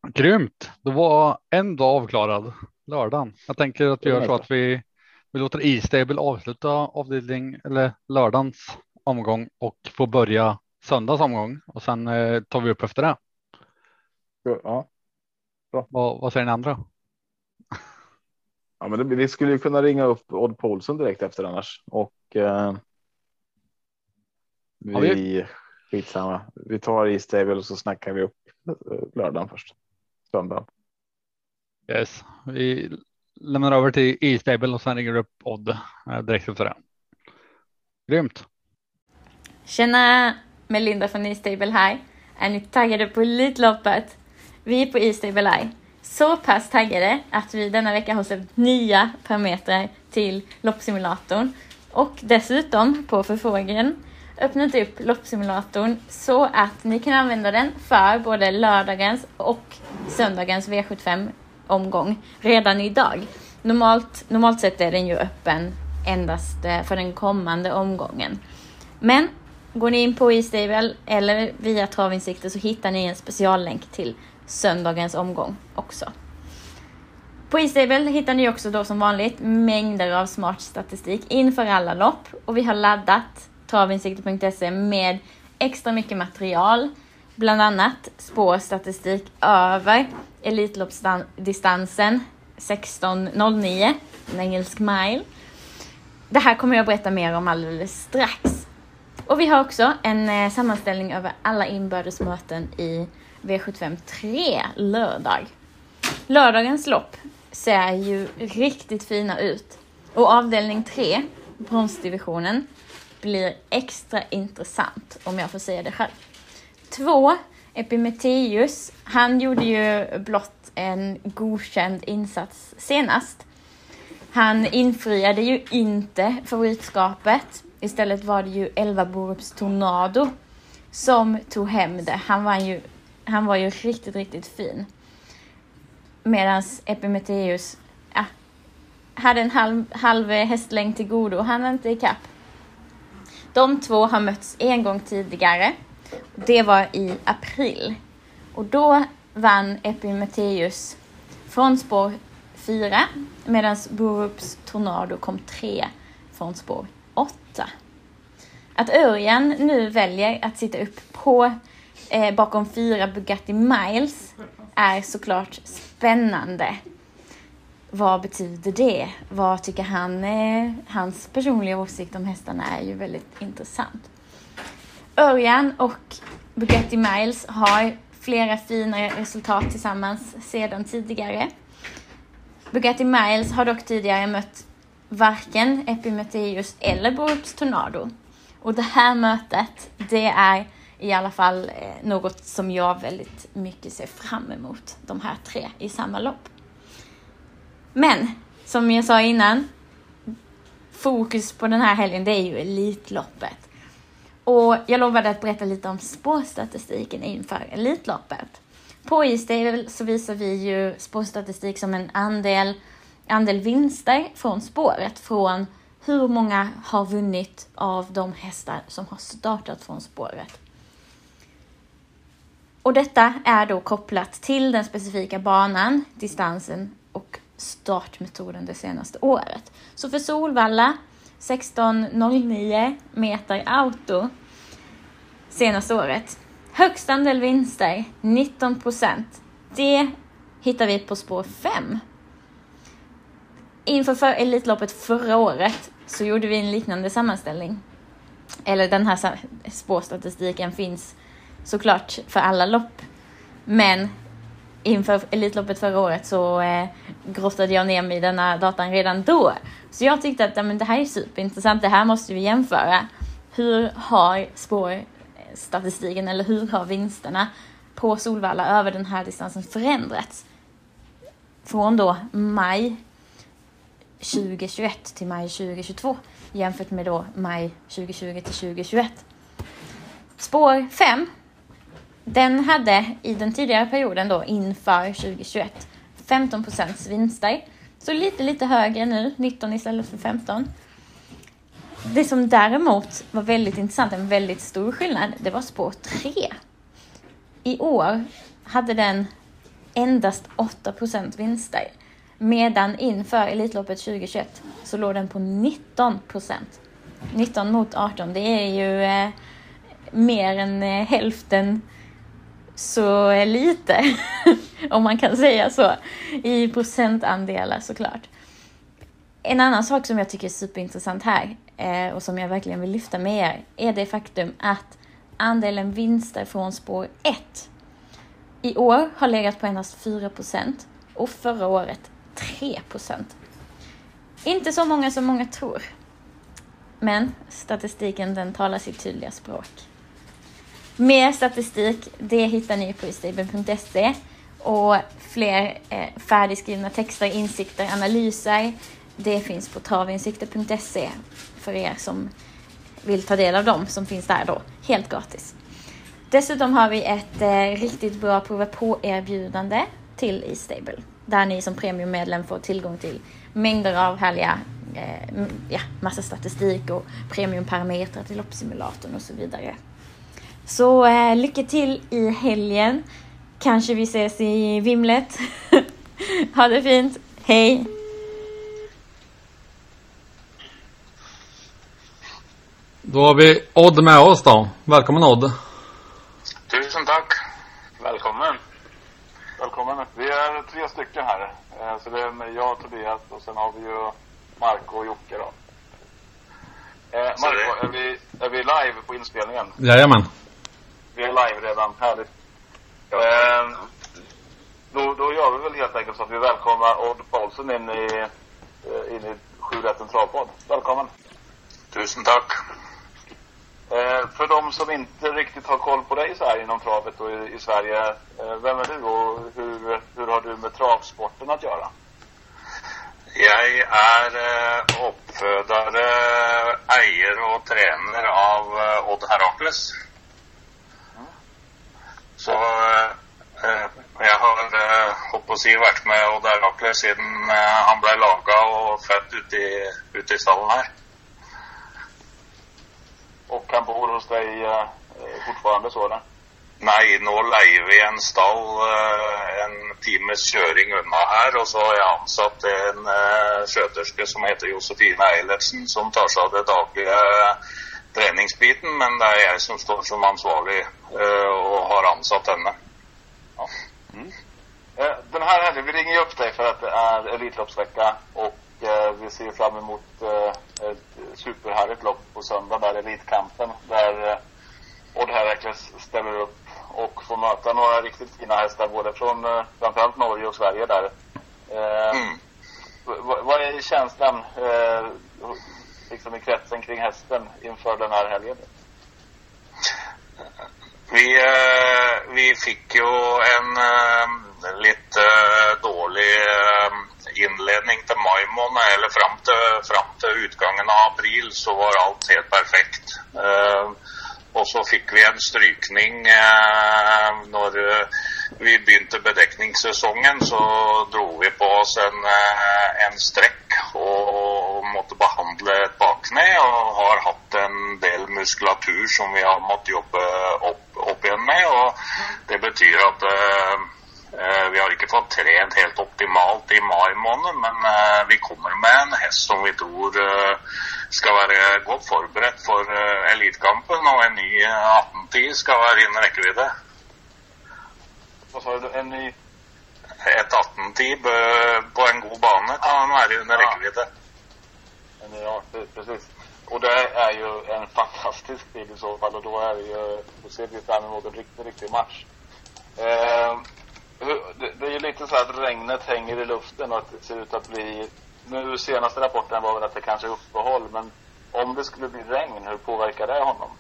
Grymt. Då var en dag avklarad lördagen. Jag tänker att vi gör så att vi, vi låter E-stable avsluta avdelning eller lördagens omgång och få börja söndags omgång och sen eh, tar vi upp efter det. Ja. Bra. Vad, vad säger ni andra? Ja, men det, vi skulle ju kunna ringa upp Odd Paulsson direkt efter annars och eh, vi, ja, vi... skitsamma. Vi tar E-stable och så snackar vi upp eh, lördagen först söndagen. Yes, vi lämnar över till E-stable och sen ringer upp Odd eh, direkt efter det. Grymt. Tjena, Melinda från E-stable här. Är ni taggade på Elitloppet? Vi på E-stable är så pass taggade att vi denna vecka har släppt nya parametrar till loppsimulatorn och dessutom på förfrågan öppnat upp loppsimulatorn så att ni kan använda den för både lördagens och söndagens V75 omgång redan idag. Normalt, normalt sett är den ju öppen endast eh, för den kommande omgången. Men går ni in på e-stable eller via Travinsikter så hittar ni en speciallänk till söndagens omgång också. På e-stable hittar ni också då som vanligt mängder av smart statistik inför alla lopp och vi har laddat travinsikter.se med extra mycket material. Bland annat spårstatistik över Elitloppsdistansen 16.09, en engelsk mile. Det här kommer jag berätta mer om alldeles strax. Och vi har också en eh, sammanställning över alla inbördesmöten i V75 3 lördag. Lördagens lopp ser ju riktigt fina ut. Och avdelning 3, bronsdivisionen, blir extra intressant om jag får säga det själv. Två, Epimetheus, han gjorde ju blott en godkänd insats senast. Han infriade ju inte favoritskapet. Istället var det ju 11 Borups Tornado som tog hem det. Han var ju, han var ju riktigt, riktigt fin. Medan Epimetheus ja, hade en halv, halv hästlängd till godo. Han är inte ikapp. De två har mötts en gång tidigare. Det var i april. Och då vann Epimetheus från spår 4 medan Borups Tornado kom 3 från spår 8. Att Örjan nu väljer att sitta upp på eh, bakom fyra Bugatti Miles är såklart spännande. Vad betyder det? Vad tycker han? Eh, hans personliga åsikt om hästarna är ju väldigt intressant. Örjan och Bugatti Miles har flera fina resultat tillsammans sedan tidigare. Bugatti Miles har dock tidigare mött varken Epimetheus eller Borups Tornado. Och det här mötet, det är i alla fall eh, något som jag väldigt mycket ser fram emot, de här tre i samma lopp. Men, som jag sa innan, fokus på den här helgen, det är ju Elitloppet. Och jag lovade att berätta lite om spårstatistiken inför Elitloppet. På Istable så visar vi ju spårstatistik som en andel, andel vinster från spåret från hur många har vunnit av de hästar som har startat från spåret? Och detta är då kopplat till den specifika banan, distansen och startmetoden det senaste året. Så för Solvalla 1609 meter auto senaste året. Högst andel vinster, 19 procent. Det hittar vi på spår 5. Inför för Elitloppet förra året så gjorde vi en liknande sammanställning. Eller den här spårstatistiken finns såklart för alla lopp. Men inför Elitloppet förra året så eh, grottade jag ner mig i denna datan redan då. Så jag tyckte att ja, men det här är superintressant, det här måste vi jämföra. Hur har spår statistiken, eller hur har vinsterna på Solvalla över den här distansen förändrats? Från då maj 2021 till maj 2022 jämfört med då maj 2020 till 2021. Spår 5 den hade i den tidigare perioden då inför 2021 15 procents vinster. Så lite, lite högre nu, 19 istället för 15. Det som däremot var väldigt intressant, en väldigt stor skillnad, det var spår 3. I år hade den endast 8 procent vinster. Medan inför Elitloppet 2021 så låg den på 19 procent. 19 mot 18, det är ju eh, mer än eh, hälften så eh, lite, om man kan säga så, i procentandelar såklart. En annan sak som jag tycker är superintressant här Eh, och som jag verkligen vill lyfta med er är det faktum att andelen vinster från spår 1 i år har legat på endast 4% och förra året 3% Inte så många som många tror. Men statistiken den talar sitt tydliga språk. Mer statistik, det hittar ni på istable.se och fler eh, färdigskrivna texter, insikter, analyser. Det finns på travinsikter.se för er som vill ta del av dem som finns där då, helt gratis. Dessutom har vi ett eh, riktigt bra prova på-erbjudande till E-Stable där ni som premiummedlem får tillgång till mängder av härliga eh, ja, massa statistik och premiumparametrar till loppsimulatorn och så vidare. Så eh, lycka till i helgen. Kanske vi ses i vimlet. ha det fint. Hej! Då har vi Odd med oss då. Välkommen Odd. Tusen tack. Välkommen. Välkommen. Vi är tre stycken här. Eh, så det är jag, Tobias och sen har vi ju Marco och Jocke då. Eh, Marco, är vi, är vi live på inspelningen? Jajamän. Vi är live redan. Härligt. Ja. Eh, då, då gör vi väl helt enkelt så att vi välkomnar Odd Paulsen in i, eh, in i Sju. Välkommen. Tusen tack. Eh, för de som inte riktigt har koll på dig så här inom travet och i, i Sverige. Eh, vem är du och hur, hur har du med travsporten att göra? Jag är eh, uppfödare, ägare och tränare av eh, Odd Herakles. Så eh, jag har, eh, hoppas jag, varit med Odd Herakles sedan eh, han blev lagad och född ute i, ute i stallen här. Och han bor hos dig eh, fortfarande så eller? Nej, nu lejer vi en stall eh, en timmes köring undan här och så har jag ansatt en uh, sköterska som heter Josefina Eilertsen som tar sig av det dagliga uh, träningsbiten men det är jag som står som ansvarig uh, och har ansatt henne. Ja. Mm. Eh, den här helgen, vi ringer upp dig för att det är Elitloppsvecka och eh, vi ser fram emot eh, ett superhärligt lopp på söndag där Elitkampen där eh, Odd Herakles ställer upp och får möta några riktigt fina hästar både från eh, framförallt Norge och Sverige där. Eh, mm. Vad är känslan eh, liksom i kretsen kring hästen inför den här helgen? Vi, eh, vi fick ju en lite dålig inledning till maj månad, eller fram till, fram till utgången av april så var allt helt perfekt. Eh, och så fick vi en strykning ehm, eh, när vi började bedäckningssäsongen så drog vi på oss en, eh, en sträck och måste behandla ett bakknä och har haft en del muskulatur som vi har måttet jobba upp, upp igen med. och det betyder att eh, vi har ikke fått trent helt optimalt i mai måned, men eh, vi kommer med en hest som vi tror eh, skal være godt forberedt for eh, elitekampen. Og en ny eh, 1810 skal være innen rekkevidde. Vad sa du? En ny... Et 1810 bø- på en god bane kan være under Ja. rekkevidde. En ny art, precis. Och det är ju en fantastisk tid i så fall och då är det ju, då ser vi fram emot en riktig, riktig match. Eh, det, det är ju lite så att regnet hänger i luften och att det ser ut att bli, nu senaste rapporten var väl att det kanske är uppehåll, men om det skulle bli regn, hur påverkar det honom?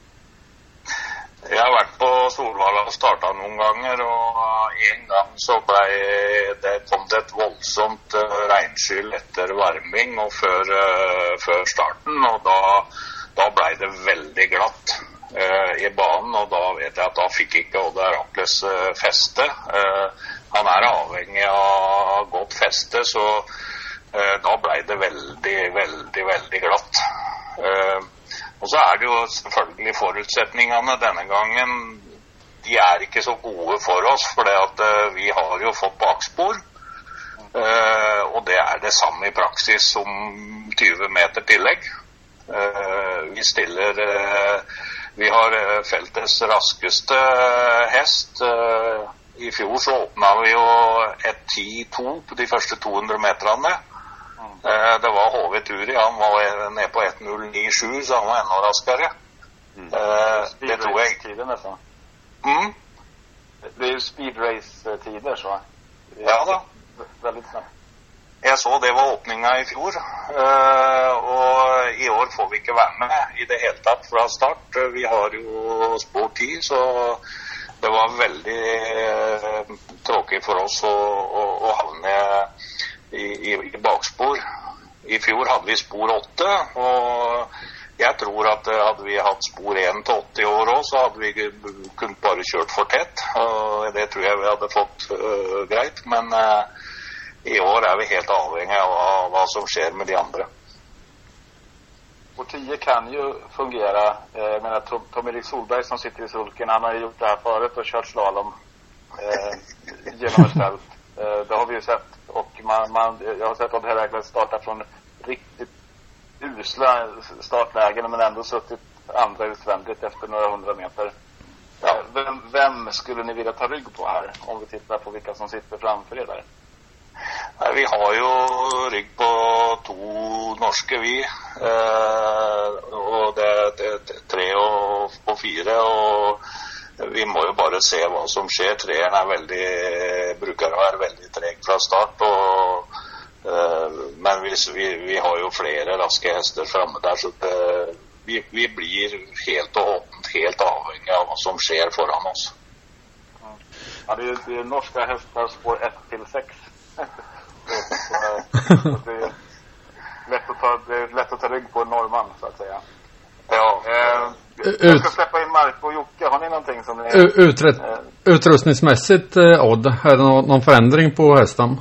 Jag har varit på Solvalla och startat någon gånger och en gång så blev det, kom det ett våldsamt eh, uh, regnskyll etter varming och för, eh, för starten, och då, då blev det väldigt glatt Eh, i banen, og da vet jeg at da fikk ikke Odd Herakles uh, eh, feste. Eh, han er avhengig av godt feste, så eh, da ble det veldig, veldig, veldig glatt. Eh, og så er det jo selvfølgelig forutsetningene denne gangen. De er ikke så gode for oss, for det vi har jo fått bakspor. Eh, og det er det samme i praksis som 20 meter tillegg. Vi stiller vi har eh, feltets raskeste eh, hest. Eh, I fjor så åpna vi jo et 10-2 på de første 200 meterne. Eh, Det var HV Turi, han var nede på 1.09,7, så han var enda raskere. Eh, Det tror jeg Speedrace-tider nästan. mm, Det är ju speedrace-tider så. Det är Ja da. Väldigt snabbt. Jag såg det var öppningen i fjol eh, og i år får vi inte vara med i det hela från fra start. Vi har ju spor 10, så det var väldigt eh, tråkig for oss att hamna i, i, i bakspor. I fjor hadde vi spår 8, och jag tror att eh, hadde vi haft spår 1 til 80 år också så hade vi kunnat bare kjørt for tett. Og det tror jag vi hade fått eh, greit. Men eh, i år er vi helt avhengig av hva som skjer med de andre. Och 10 kan ju fungera. Eh, Jag menar Tom, Tom-Erik Solberg som sitter i sulken, han har ju gjort det här förut och kört slalom eh, genom ett fält. Eh, det har vi ju sett. Och man, man, jag har sett Odd Herakles starta från riktigt usla startlägen men ändå suttit andra utvändigt efter några hundra meter. Eh, vem, vem skulle ni vilja ta rygg på här? Om vi tittar på vilka som sitter framför er där. Eh, vi har jo rygg på to norske, vi. Eh, og det er tre og, og fire. Og vi må jo bare se hva som skjer. Treeren er veldig, bruker å være veldig treg fra start. Og, eh, men hvis vi, vi har jo flere raske hester framme der, så det, vi, vi blir helt og hållet, helt avhengig av hva som skjer foran oss. Ja, det är ju det är norska hästar spår 1 till 6 så, det, är lätt att ta, det är lätt att ta rygg på en norrman, så att säga. Ja, Eh, jag ska släppa in Marco och Jocke. Har ni någonting som ni... U- Uträtt, utrustningsmässigt, eh, Odd, är det nå- någon förändring på hästen?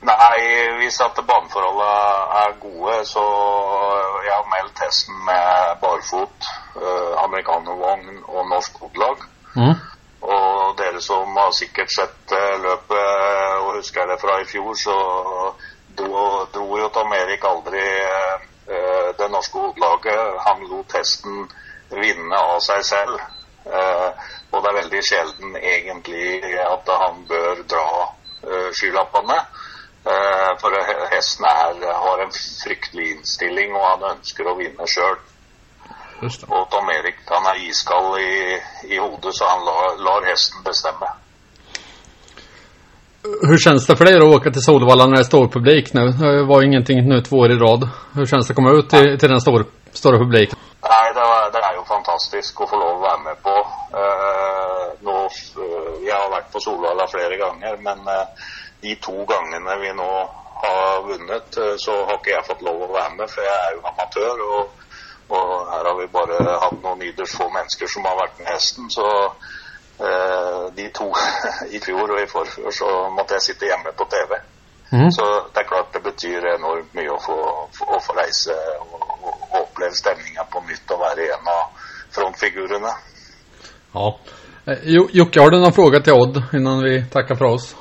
Nei, hvis at baneforholdene er gode, så jeg har meldt hesten med barfot, eh, amerikanervogn og norsk hodelag. Mm. Og dere som har sikkert sett eh, løpet eh, og husker det fra i fjor, så dro, dro jo Tom Erik aldri eh, det norske hodelaget. Han lot hesten vinne av seg selv. Og det er veldig sjelden egentlig at han bør dra skylappene. For hesten er, har en fryktelig innstilling, og han ønsker å vinne sjøl. Og Tom Erik han er iskald i, i hodet, så han lar, lar hesten bestemme. Hur känns det för dig att åka till Solvalla när det är stor publik nu? Det var ju ingenting nu två år i rad. Hur känns det att komma ut till, till den stor, stora publiken? Nei, det, var, det er jo fantastisk å få lov å være med på. Eh, nå, eh, jeg har vært på Solvalla flere ganger, men eh, de to gangene vi nå har vunnet, eh, så har ikke jeg fått lov å være med, for jeg er jo amatør. Og, og her har vi bare hatt noen ytterst få mennesker som har vært med hesten. Så eh, de to i fjor og i forfjor så måtte jeg sitte hjemme på TV. Mm. Så det er klart det betyr enormt mye å få, å få reise og, og, og oppleve stemninga på nytt og være en av frontfigurene. Ja. Eh, Jo- Jocke, har du någon fråga till Odd innan vi tackar för oss?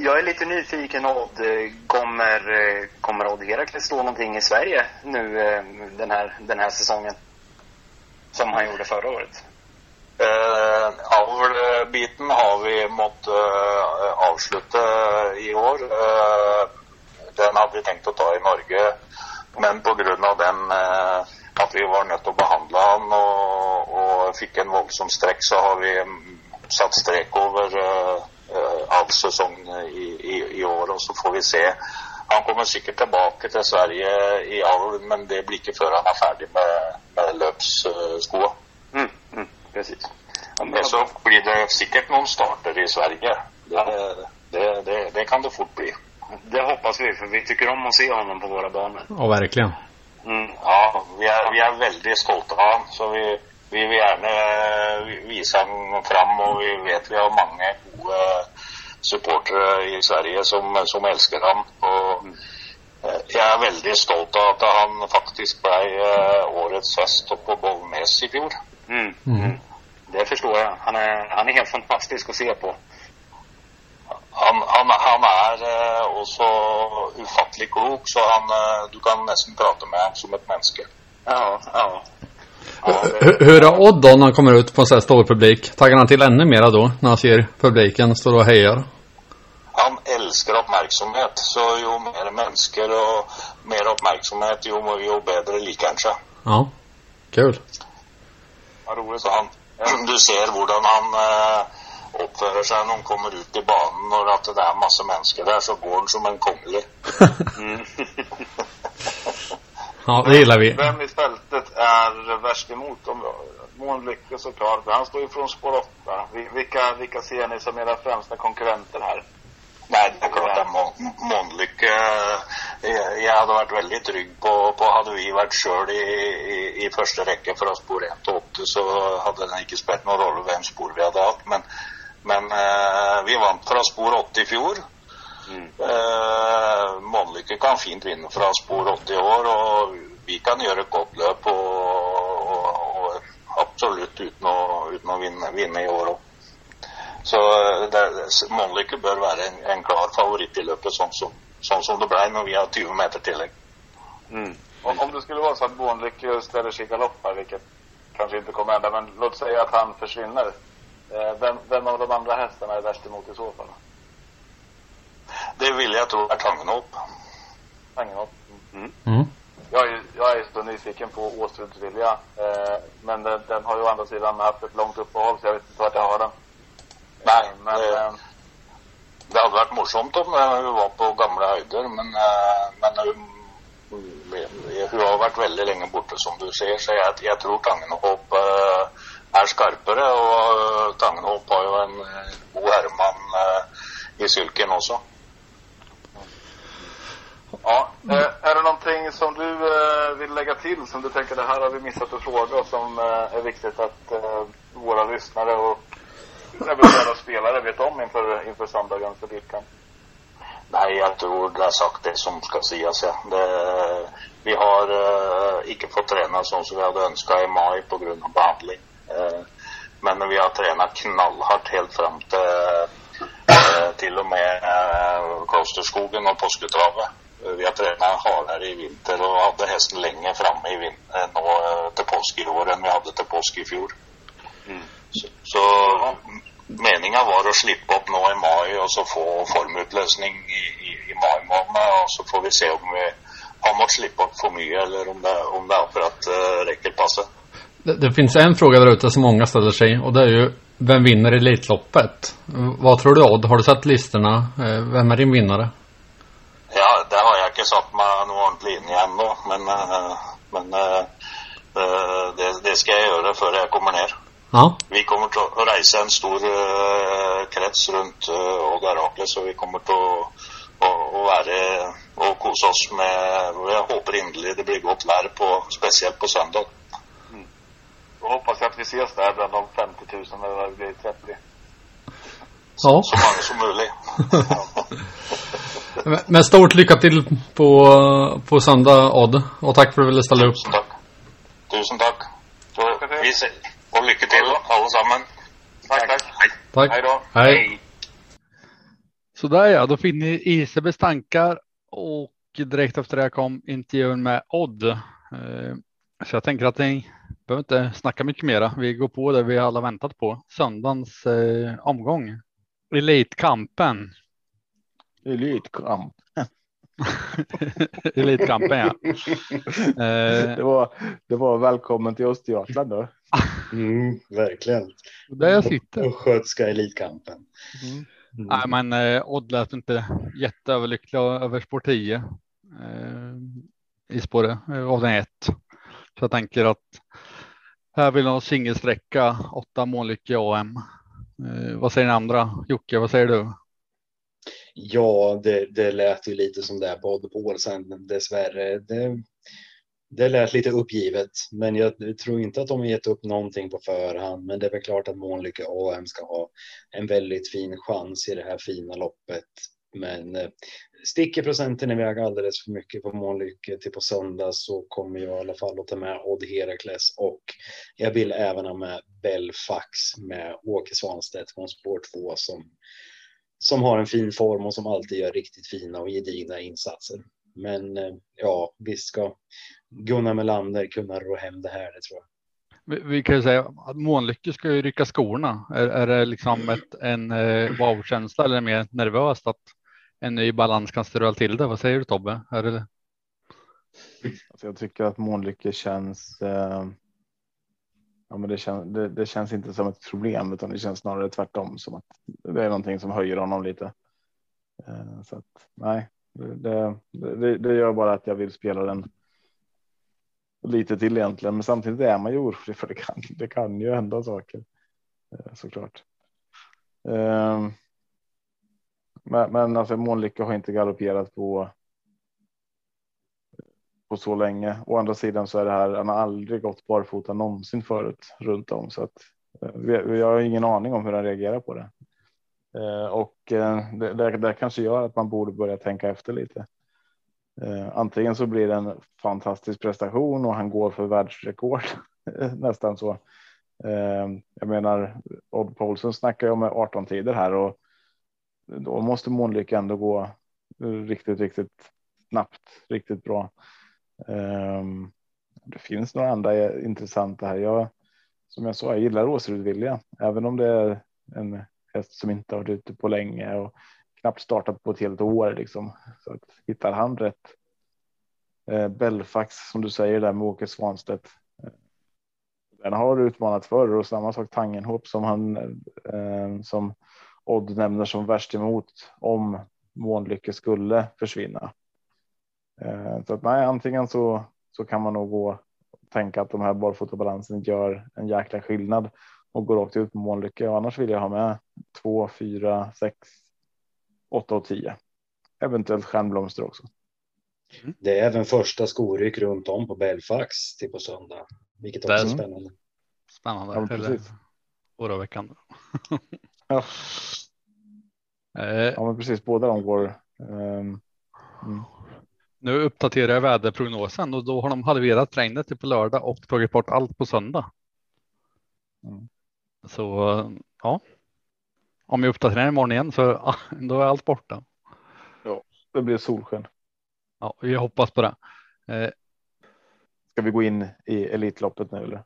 Jag är lite nyfiken Odd. Eh, kommer, eh, kommer Odd Herakles stå någonting i Sverige nu eh, den här, den här säsongen? Som han gjorde förra året? Eh, Avlbiten har vi mått uh, avsluta i år. Uh, den hade vi tänkt att ta i Norge, men på grund av den uh, att vi var nødt att behandla honom han och, og en våldsam streck så har vi satt satt över uh, eh, eh, avsesongen i, i, i år, og så får vi se. Han kommer sikkert tilbake til Sverige i avl, men det blir ikke før han er ferdig med, med løpsskoa. Mm, mm, precis. Men så blir det sikkert noen starter i Sverige. Det, det, det, det kan det fort bli. Det hoppas vi, för vi tycker om att se honom på våra banor. Ja, verkligen. Mm, ja, vi er, vi er veldig stolte av han, så vi, vi vil gjerne eh, vise han fram. Og vi vet vi har mange gode supportere i Sverige som, som elsker han. Og eh, jeg er veldig stolt av at han faktisk ble eh, årets hest på Bollnäs i fjor. Mm. Mm. Det förstår jag. Han är, han är helt fantastisk att se på. Han, han, han er eh, også ufattelig klok, så han, eh, du kan nesten prate med ham som et menneske. Ja, ja. Hur, hur är Odd då när han kommer ut på en sån här stor publik? Taggar han till ännu mera då när han ser publiken stå och hejar? Han elsker oppmerksomhet, så jo mer mennesker og mer oppmerksomhet, jo, jo bedre liker han seg. Ja. Kul. Så han, du ser hvordan han eh, oppfører seg når han kommer ut i banen. Når at det er masse mennesker der, så går han som en kongelig. Ja, det gillar vi. Vem i fältet är värst emot? Om- Mån Lycke såklart, han står ju från spår 8. Vi- Vilka, vilka ser ni som era främsta konkurrenter här? Nei, det er klart Mån- Månlykke. Jeg, jeg hadde vært veldig trygg på, på Hadde vi vært sjøl i, i, i første rekke fra spor 1 til 8, så hadde det ikke spilt noen rolle hvem spor vi hadde hatt. Men, men eh, vi vant fra spor 8 i fjor. Eh, Månlykke kan fint vinne fra spor 8 i år, og vi kan gjøre et godt løp og, og, og absolutt uten å, uten å vinne, vinne i år òg. Så eh, Månlykke bør være en, en klar favoritt i løpet, sånn som, sånn som det ble når vi har 20 meter tillegg. Om, om det skulle vara så att Månlycke ställer sig i galopp här, vilket kanske inte kommer hända, men låt säga att han försvinner. Eh, vem, vem av de andra hästarna är värst emot i så fall? Det vil jeg tro er Tangenhop. Tangenhop. Mm. Jag är, jag är så nyfiken på Åstruds vilja. Eh, men den, den har ju å andra sidan haft ett långt uppehåll, så jag vet inte vart jag har den. Nei, Men det, eh, det hadde vært morsomt om eh, hun var på gamle høyder, men, eh, men hun, hun har vært veldig lenge borte, som du sier, så jeg, jeg tror Tangenhop eh, er skarpere. Og eh, Tangenhop har jo en eh, god herremann eh, i sylken også. Ja, eh, är det någonting som du eh, vill lägga till som du tänker det här har vi missat att fråga och som eh, är viktigt att eh, våra lyssnare och eventuella spelare vet om inför, inför söndagens elitkamp? Nej, jag tror du har sagt det som ska sägas ja. Det, vi har eh, inte fått träna som vi hade önskat i maj på grund av behandling. Eh, men vi har tränat knallhårt helt fram till eh, till och med eh, Klosterskogen och Påsketravet. Eh, Vi har trena hardere i vinter og hadde hesten lenger framme i vinter eh, til påske i år enn vi hadde til påske i fjor. Så, så meninga var å slippe opp nå i mai og så få formutløsning i, i, i mai måned. Og så får vi se om vi har måttet slippe opp for mye, eller om det, om det akkurat uh, rekker passe. Det, det finns en fråga där ute som många ställer sig och det är ju vem vinner Elitloppet? Vad tror du Odd? Har du sett listorna? Eh, Vem är din vinnare? Ja, det har jeg ikke satt meg noe ordentlig inn i ennå, men, eh, men eh, eh, det, det skal jeg gjøre før jeg kommer ned. Ja. Vi kommer til å reise en stor krets rundt uh, Odd Herakles, og vi kommer til å, å, å være og kose oss med Jeg håper inderlig det blir godt vær, på, spesielt på søndag. Då hoppas jag att vi ses där bland de 50 000 eller vad det blir 30. Ja. Så mange som mulig. Men- stort lycka till på, på söndag Odd. Och tack för att du ville ställa upp. Tusen tack. Vi ses. Och lycka till allesammen. Tack, tack. Hej. Tack. Hej då. Hej. Sådär ja, då finner ni Isabels tankar och direkt efter det kom intervjun med Odd. Eh, Så jag tänker att ni behöver inte snacka mycket mera. Vi går på det vi alla väntat på. Söndagens eh, omgång. Elitkampen. Elitkamp. Elitkampen ja. Eh, Det var, det var välkommen till Östergötland då. Mm, verkligen. där jag sitter. Östgötska elitkampen. Mm. Nej, men eh, Odd lät inte jätteöverlycklig över spår 10 eh, i spåret eh, av den 1. Så jag tänker att här vill de singelsträcka åtta mållycke AM. Eh, vad säger den andra? Jocke, vad säger du? Ja, det, det lät ju lite som det på Odd sen dessvärre. Det, det lät lite uppgivet, men jag tror inte att de har gett upp någonting på förhand. Men det är väl klart att Månlycke AM ska ha en väldigt fin chans i det här fina loppet. Men eh, sticker procenten iväg alldeles för mycket på Månlycke till på söndag så kommer jag i alla fall att ta med Odd Herakles och jag vill även ha med Belfax med Åke Svanstedt från spår 2 som som har en fin form och som alltid gör riktigt fina och gedigna insatser. Men eh, ja, visst ska Gunnar Melander kunna rå hem det här, det tror jag. Vi, vi kan ju säga att Månlycke ska ju rycka skorna. Är, är det liksom ett, en eh, wow-känsla eller mer nervöst att en ny balans kan ställa till det? Vad säger du Tobbe? Är det, Alltså jag tycker att Månlycke känns. Eh, ja, men det, känns det, det känns inte som ett problem utan det känns snarare tvärtom som att det är någonting som höjer honom lite. Eh, så att nej, det, det, det gör bara att jag vill spela den. Lite till egentligen, men samtidigt är man ju orolig för det kan. Det kan ju hända saker eh, såklart. Eh, men, men alltså Månlycke har inte galopperat på på så länge. Å andra sidan så är det här. Han har aldrig gått barfota någonsin förut runt om så att eh, jag vi, har ingen aning om hur han reagerar på det. Eh, och eh, det, det, det kanske gör att man borde börja tänka efter lite. Antingen så blir det en fantastisk prestation och han går för världsrekord nästan så. Jag menar Odd Paulsen snackar ju om 18 tider här och då måste Månlycke ändå gå riktigt, riktigt snabbt, riktigt bra. Um, det finns några andra intressanta här. Jag, som jag sa, jag gillar Åserud Vilja, även om det är en häst som inte har varit ute på länge och knappt startat på ett helt år. Liksom. Så att, hittar han rätt. Eh, Belfax som du säger där med Åke Svanstedt. Den har utmanat förr och samma sak Tangenhop som han eh, som Odd nämner som värst emot om Månlycke skulle försvinna. Eh, så att nej, antingen så, så kan man nog gå och tänka att de här barfotabalansen gör en jäkla skillnad och går rakt ut på Månlycke. Och annars vill jag ha med två, fyra, sex, åtta och tio. Eventuellt stjärnblomster också. Det är även första skoryck runt om på Belfax till på söndag, vilket också är spännande. Spännande. Ja, precis. oroväckande. Ja. Eh, ja, men precis. Båda de går. ehm, mm. Nu uppdaterar jag väderprognosen och då har de halverat regnet till på lördag och tagit bort allt på söndag. Mm. Så ja, om jag uppdaterar imorgon igen så då är allt borta. Ja, det blir solsken. Ja, vi hoppas på det. Eh, Ska vi gå in i Elitloppet nu eller?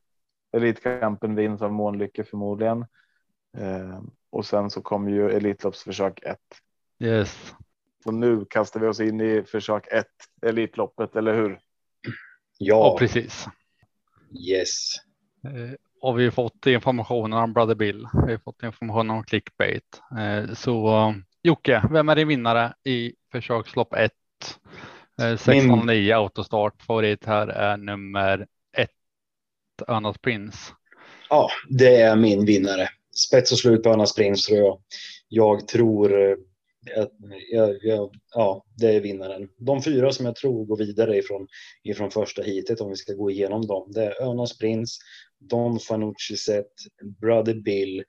Elitkampen vinns av Månlycke förmodligen. Ehm, och sen så kommer ju Elitloppsförsök 1. yes. Så nu kastar vi oss in i försök 1 Elitloppet, eller hur? Ja, Ja, precis. yes. Eh, och vi har fått information om Brother Bill. Vi har fått information om clickbait. Eh, så Jocke, vem är din vinnare i försökslopp 1? Eh, 609 autostart. Favorit här är nummer 1. Önas Prince. Ja, det är min vinnare. Spets och slut på Annas Prins tror jag. Jag tror eh, att jag, jag, ja, det är vinnaren. De fyra som jag tror går vidare ifrån, ifrån första hitet om vi ska gå igenom dem. Det är Önas Prins, Don Fanucci Set, Brother Bill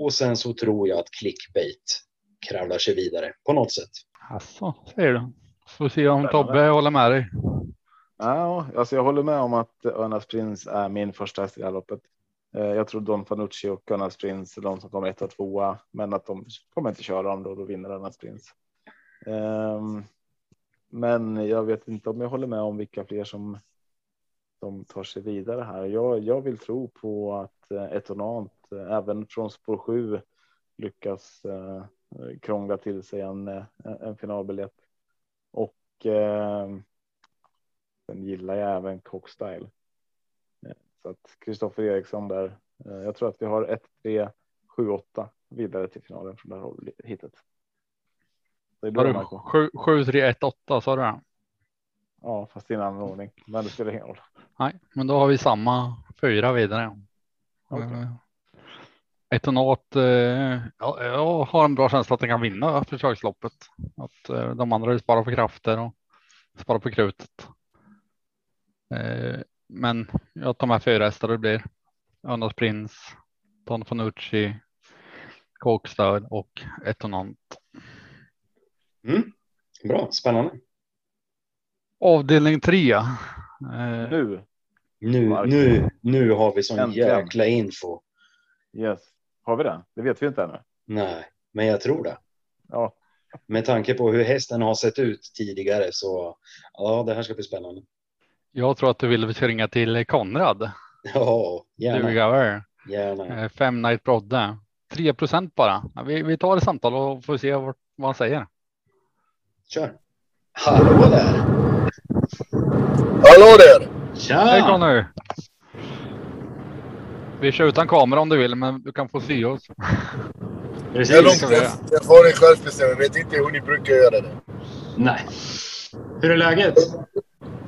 och sen så tror jag att Clickbait kravlar sig vidare på något sätt. Alltså, säger du. Får se om Tobbe håller med dig. Ja, alltså jag håller med om att Örnas Prins är min första häst i loppet. Eh, jag tror Don Fanucci och Gunnar Prins är de som kommer etta tvåa, men att de kommer inte köra dem då, då vinner Örnas Prins. Ehm, men jag vet inte om jag håller med om vilka fler som De tar sig vidare här. Jag, jag vill tro på att eh, Etonant eh, även från spår 7 lyckas krångla till sig en, en finalbiljett. Och eh, sen gillar jag även Cockstyle. Så att Kristoffer Eriksson där. Eh, jag tror att vi har 1, 3, 7, 8 vidare till finalen från det här hitet. Det är bra, du Marco. 7, 7, 3, 1, 8 sa du det? Ja, fast i en annan ordning. Men det spelar ingen roll. Nej, men då har vi samma fyra vidare. Okej. Eh, Etonat, eh, ja, jag har en bra känsla att den kan vinna försöksloppet. Att de andra sparar på krafter och sparar på krutet. Men jag tar med fyra hästar det blir. Örnas Prins, Don Fanucci, Kåkstad och Etonant. Mm. Bra, spännande. Avdelning tre. Eh, Nu. Nu, nu, nu har vi sån Äntligen. jäkla info. Yes. Har vi det? Det vet vi inte ännu. Nej, men jag tror det. Ja, Med tanke på hur hästen har sett ut tidigare så ja, det här ska bli spännande. Jag tror att du vill ringa till Konrad. Ja, Du gärna. Gaver. gärna. Eh, Fem Night Brodde. 3 procent bara. Vi, vi tar ett samtal och får se vad, vad han säger. Kör. Hallå där. Hallå där! Tja! Hej Conny! Vi kör utan kamera om du vill, men du kan få se oss. Det är Precis. lugnt, ska vi göra. det, det får ni själv bestämma. Jag vet inte hur ni brukar göra det. Nej. Hur är läget?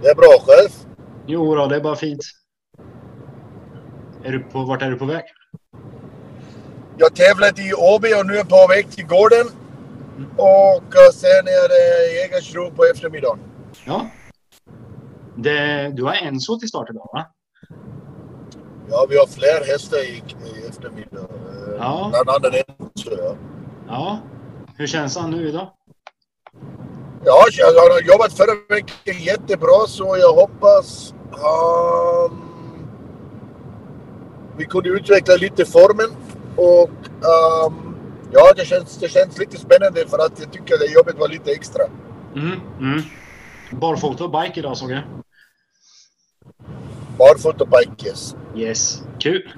Det är bra själv. Jo då, det är bara fint. Är du på, vart är du på väg? Jag tävlade i Åby och nu är jag på väg till gården. Och eh, sen är det Jägersro på eftermiddagen. Ja. Det, du har Enso till start idag, va? Ja, vi har fler hästar i, i eftermiddag. Eh, Ja. Bland annat en. Så, ja. Ja. Hur känns han nu idag? Ja, jag har jobbat förra veckan jättebra så jag hoppas um, vi kunde utveckla lite formen. Och um, ja, det känns, det känns lite spännande för att jag tycker det jobbet var lite extra. Mm, mm. Barfota och bike idag såg jag. Barfota bike, yes. Yes. Kul.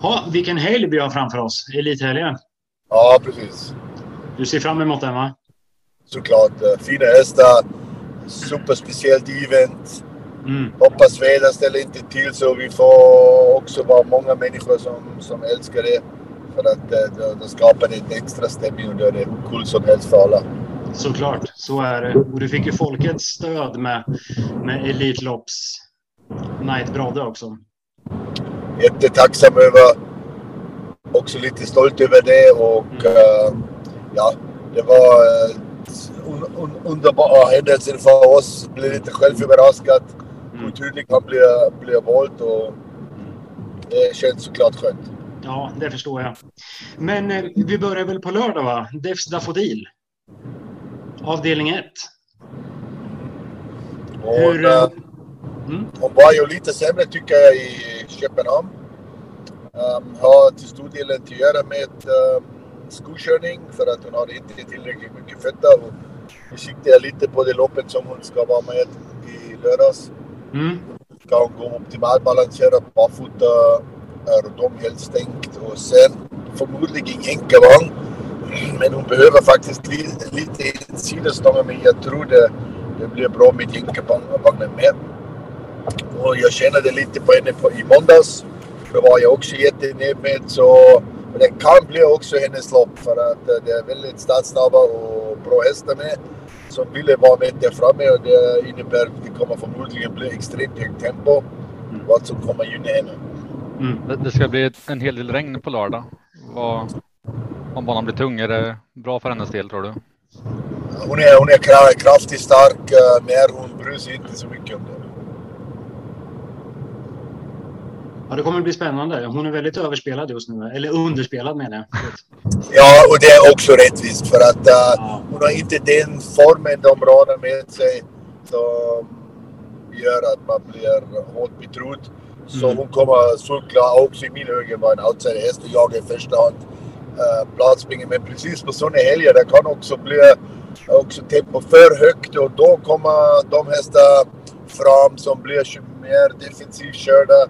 Ha, vilken helg vi har framför oss. Elithelgen. Ja, precis. Du ser fram emot den, va? Såklart. eh, Fina hästar. Superspeciellt event. Mm. Hoppas vädret ställer inte till så vi får också vara många människor som, som älskar det. För att eh, då, då skapar det ett extra stämning och då är det hur kul som helst för alla. Såklart, så är det. Och du fick ju folkets stöd med, med Elitlopps Night Brodde också. Jättetacksam över. Också lite stolt över det och eh, ja, det var uh, un, un, underbara händelser för oss. Blev lite självöverraskad hur tydligt han blev, blev vald och det känns såklart skönt. Ja, det förstår jag. Men eh, vi börjar väl på lördag, va? Defs Daffodil. Avdelning 1. Och, Hur, eh, mm. Hon var ju lite sämre tycker jag i Köpenhamn. Um, har till stor del att göra med um, skokörning för att hon hade inte tillräckligt mycket fötter. Och Nu siktar jag lite på det loppet som hon ska vara med i lördags. Mm. Ska hon gå optimalbalanserat barfota, är de helt stängt och sen förmodligen jänkarvagn. Men hon behöver faktiskt li, lite sidostångar men jag tror det, det blir bra med jänkarvagnen med. Och jag kände lite på henne på, i måndags. Då var jag också jättenöjd med så men det kan bli också hennes lopp för att eh, det är väldigt startsnabba och bra hästar med som ville vara med där framme och det innebär att det kommer förmodligen bli extremt högt tempo. Vad som kommer gynna henne. Det, det ska bli en hel del regn på lördag. Vad, om banan blir tung, är det bra för hennes del tror du? Hon är, hon är kra- kraftigt stark eh, men hon bryr sig inte så mycket om det. Ja, det kommer bli spännande. Hon är väldigt överspelad just nu. Eller underspelad menar jag. Ja, och det är också rättvist för att uh, hon har inte den formen de radar med sig som gör att man blir hårt betrodd. Så Mm. hon kommer såklart också i mina ögon vara en outsiderhäst och jag i första hand uh, platsspringen. Men precis på sådana helger det kan också bli också tempo för högt och då kommer de hästar fram som blir mer defensivt körda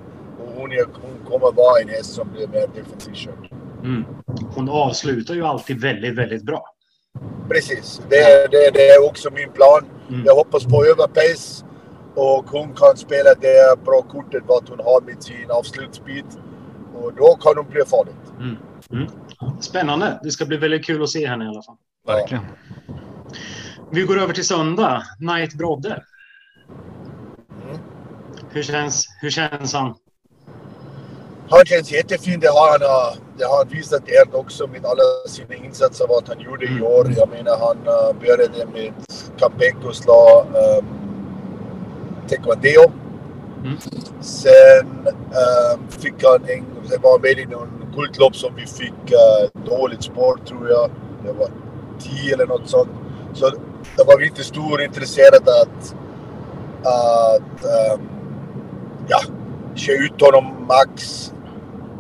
hon, är, hon kommer vara en häst som blir mer defensivt körd. Mm. Hon avslutar ju alltid väldigt, väldigt bra. Precis, det, det, det är också min plan. Jag hoppas på överpace och hon kan spela det bra kortet vad hon har med sin avslutsbit. Och då kan hon bli farlig. Mm. Mm. Spännande. Det ska bli väldigt kul att se henne i alla fall. Verkligen. Vi går över till söndag. Knight Brodde. Hur känns, hur känns han? Han känns jättefin. Det har han, uh, det har han visat ärligt också med alla sina insatser vad han gjorde i år. Jag menar han uh, började med comeback och slå um, Taekwondo. Sen um, fick han en, sen var han med i någon guldlopp som vi fick uh, dåligt spår tror jag. Det var 10 eller något sånt. Så det var vi inte stor intresserad att, att um, ja, köra ut honom max.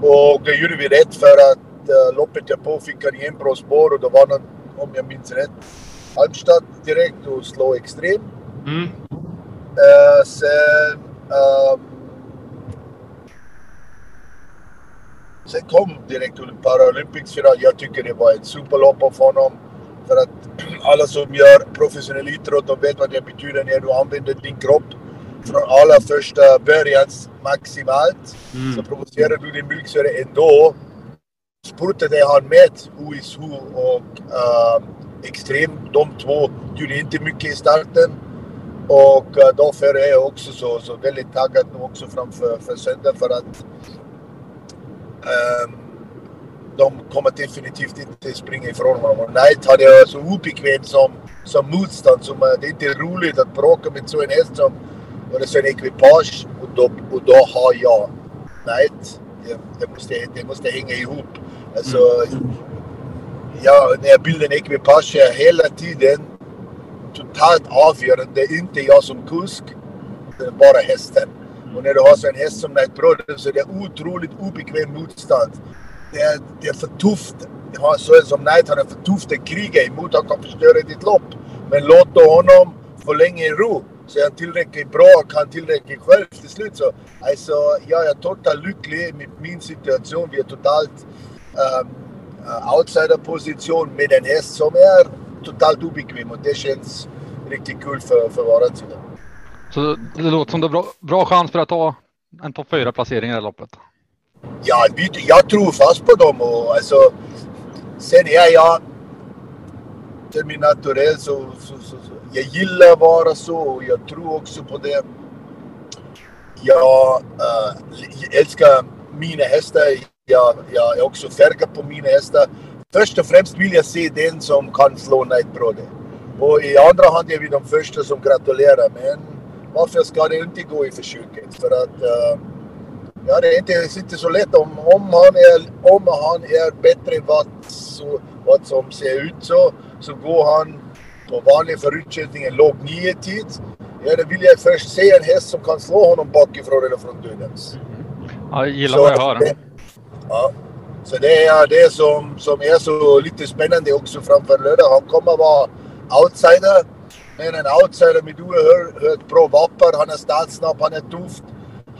Och det gjorde vi rätt för att uh, loppet därpå fick han igen bra spår och då var han, om jag minns rätt, Halmstad direkt och slå extrem. Mm. Uh, sen... Um, sen kom direkt Paralympics-final. Jag tycker det var ett superlopp av honom. För att alla som gör professionell idrott, de vet vad det betyder när du använder din kropp från allra första början maximalt. Så provocerar du din mjölksyra ändå. Spurtade han med Who och uh, Extrem. De två gjorde inte mycket i starten. Och uh, därför är jag också så, så väldigt taggad nu också framför för söndag för att um, de kommer definitivt inte springa ifrån honom. Och Knight hade jag så obekväm som, som motstånd. Som, uh, det är inte roligt att bråka med så en häst som och det är så en ekipage och då, och då har jag Knight. Det, det, måste, det måste hänga ihop. Alltså, ja, när jag bildar en ekipage är hela tiden totalt avgörande. Inte jag som kusk, det är bara hästen. Och när du har så en häst som Knight Brother så är det otroligt obekväm motstånd. Det är, det är för tufft. Jag har en som Knight, han är för tufft att kriga emot. Han kan förstöra ditt lopp. Men låt då honom få länge i ro. Så är han tillräckligt bra och kan tillräckligt själv till slut. Så alltså, jag är totalt lycklig med min situation. Vi är totalt um, uh, outsiderposition med en häst som är totalt obekväm och det känns riktigt kul för, för våran sida. Så det låter som det är bra, bra chans för att ta en topp fyra placering i det här loppet. Ja, jag tror fast på dem och alltså sen är jag till min naturell så, så, så, så jag gillar att vara så och jag tror också på det. Eh, jag äh, älskar mina hästar. Jag, jag är också färgad på mina hästar. Först och främst vill jag se den som kan slå Night Och i andra hand är vi de första som gratulerar. Men varför ska det inte gå i försöket? För att äh, ja, det är inte, det är inte så lätt. Om, om, han är, om han är bättre än vad, så, vad som ser ut så, så går han på vanlig förutsättning en låg nio tid. Ja, då vill jag först se en häst som kan slå honom bakifrån eller från dödens. Ja, jag gillar vad jag hör. Det, ja, så det är det som, som är så lite spännande också framför lördag. Han kommer vara outsider. Men en outsider med oerhört bra vapen. Han är startsnabb, han är tuff.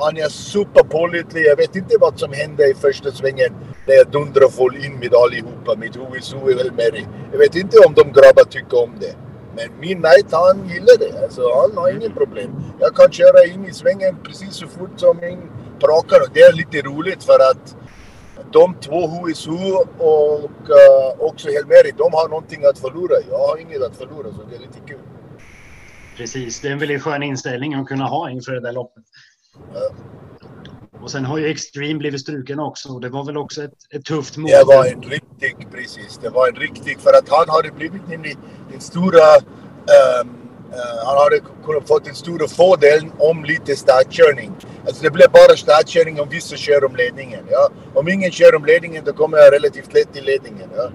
Han är superpålitlig. Jag vet inte vad som hände i första svängen när jag dundrade full in med allihopa. Med Huizu är väl Mary. Jag vet inte om de grabbar tycker om det. Men min Knight han gillar det. Alltså, han har inget problem. Jag kan köra in i svängen precis så fort som min prakare. Det är lite roligt för att de två HSU och uh, också Helmeri, de har någonting att förlora. Jag har inget att förlora så det är lite kul. Precis, det är en väldigt skön inställning att kunna ha inför det där loppet. Och sen har ju Extreme blivit struken också. Det var väl också ett, ett tufft mål. Det var en riktig, precis. Det var en riktig, för att han hade blivit nämligen den stora, um, eh, ehm, uh, eh, han hade kunnat fått den stora fördelen om lite startkörning. Alltså det blir bara startkörning om vissa kör om ledningen. Ja. Om ingen kör om ledningen då kommer jag relativt lätt i ledningen. Ja.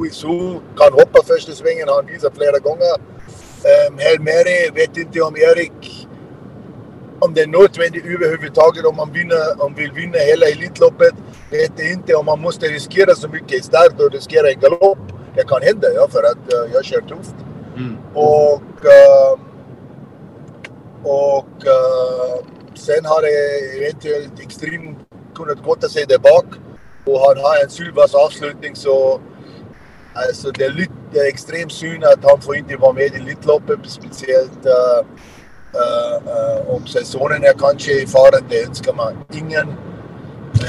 Uisu kan hoppa första svängen, han visar flera gånger. Um, Helmeri Mary vet inte om Erik om det är nödvändigt överhuvudtaget om man vinner, om vill vinna hela Elitloppet. Vet inte om man måste riskera så mycket i start och riskera i galopp. Det kan hända ja, för att uh, jag kör tufft. Mm. Och, uh, och uh, sen har det eventuellt extremt kunnat gotta sig där bak. Och han har en Sylvas avslutning så alltså det är lite extremt synd att han får inte vara med i Elitloppet speciellt uh, om säsongen är kanske i fara. Det önskar man ingen.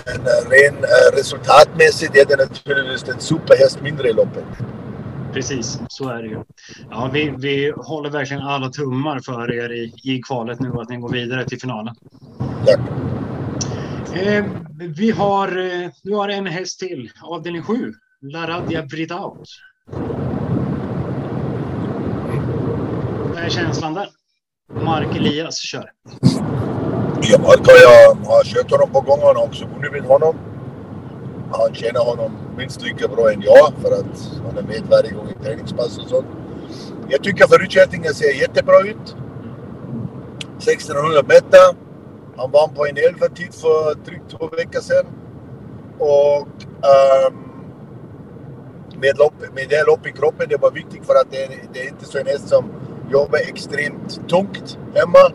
Men uh, ren uh, resultatmässigt är det naturligtvis en superhäst mindre i loppet. Precis, så är det ju. Ja, vi, vi håller verkligen alla tummar för er i, i kvalet nu att ni går vidare till finalen. Tack. Eh, vi har, eh, vi har en häst till, avdelning 7. Laradja Britout. Vad är känslan där? Mark Elias kör. Ja, Mark har jag har kört honom på gångarna och också vunnit med honom. Han känner honom minst lika bra än jag för att han är med varje gång i träningspass och sånt. Jag tycker förutsättningarna ser jättebra ut. 1600 meter. Han vann på en 11 tid för drygt två veckor sedan. Och um, med, lopp, med det lopp i kroppen, det var viktigt för att det, det är inte så en häst som jobbar extremt tungt hemma.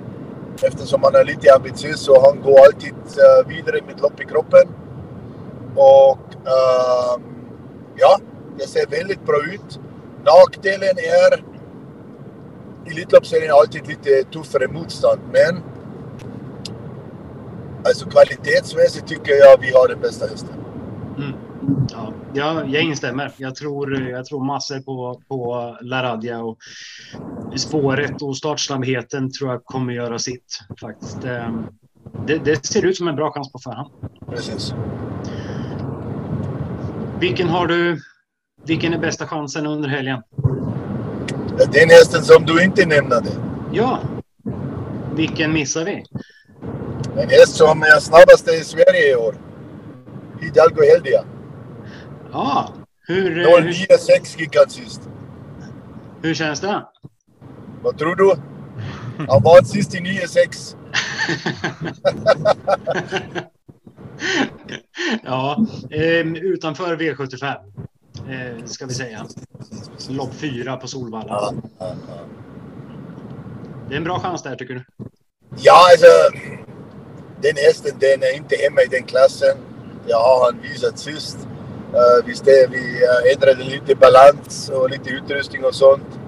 Eftersom han är lite ambitiös så han går alltid uh, vidare med lopp i kroppen. Och uh, ja, det ser väldigt bra ut. Nackdelen är i Elitloppsserien alltid lite tuffare motstånd. Men alltså kvalitetsmässigt tycker jag vi har den bästa hästen. Mm. Ja, jag, jag instämmer. Jag tror, jag tror massor på, på Laradja och spåret och startsnabbheten tror jag kommer göra sitt faktiskt. Ehm, Det, det ser ut som en bra chans på förhand. Precis. Vilken har du? Vilken är bästa chansen under helgen? Den hästen som du inte nämnde. Ja. Vilken missar vi? En häst som är snabbaste i Sverige i år. Hidalgo Heldia. Ja. Hur, eh, hur, 09,6 gick sist. hur känns det? Vad tror du? Han var sist i 9,6. ja, eh, utanför V75 eh, ska vi säga. Lopp fyra på Solvalla. Det är en bra chans där tycker du? Ja, alltså. Den hästen, den är inte hemma i den klassen. Det har han visat sist. Uh, visst är vi uh, ändrade lite balans och lite utrustning och sånt.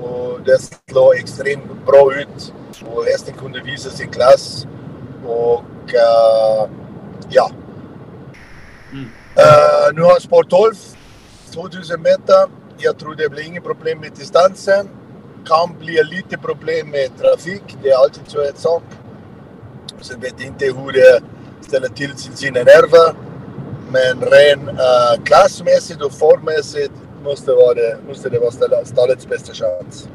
Och det slår extremt bra ut. Och hästen kunde visa sin klass. Och uh, ja. Uh, nu har han spår 12. 2000 meter. Jag tror det blir inget problem med distansen. Kan bli lite problem med trafik. Det är alltid så ett sak. Sen vet jag inte hur det ställer till sina nerver. Men ren uh, klassmässigt och formmässigt måste, vara det, måste det vara stallets bästa chans.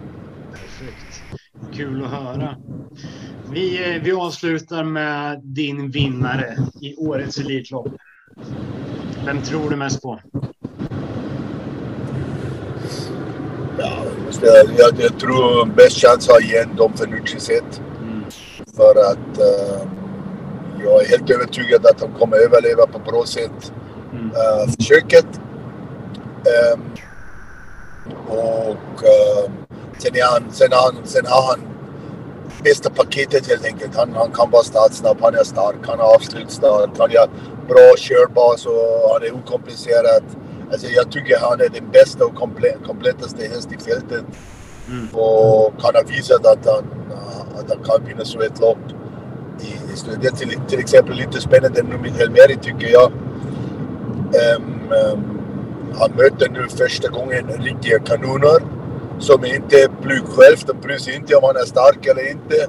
Kul att höra. Vi, eh, vi avslutar med din vinnare i årets Elitlopp. Vem tror du mest på? Ja, jag, jag, jag tror bäst chans har igen Dom Fenucci sett. För att eh, jag är helt övertygad att han kommer överleva på bra sätt eh, försöket. Ehm, och eh, sen, är han, sen, han, sen har han bästa paketet helt enkelt. Han, han kan vara startsnabb, han är stark, han har avslutsstart, han är bra körbas och han är okomplicerad. Alltså jag tycker han är den bästa och komple komplettaste häst i fältet. Och han har visat att han, att han kan vinna så ett lopp. I, det är till, till exempel lite spännande nu med Helmeri tycker jag. Ehm, ehm, han möter nu första gången riktiga kanoner som inte blyg själv. De bryr sig inte om han är stark eller inte.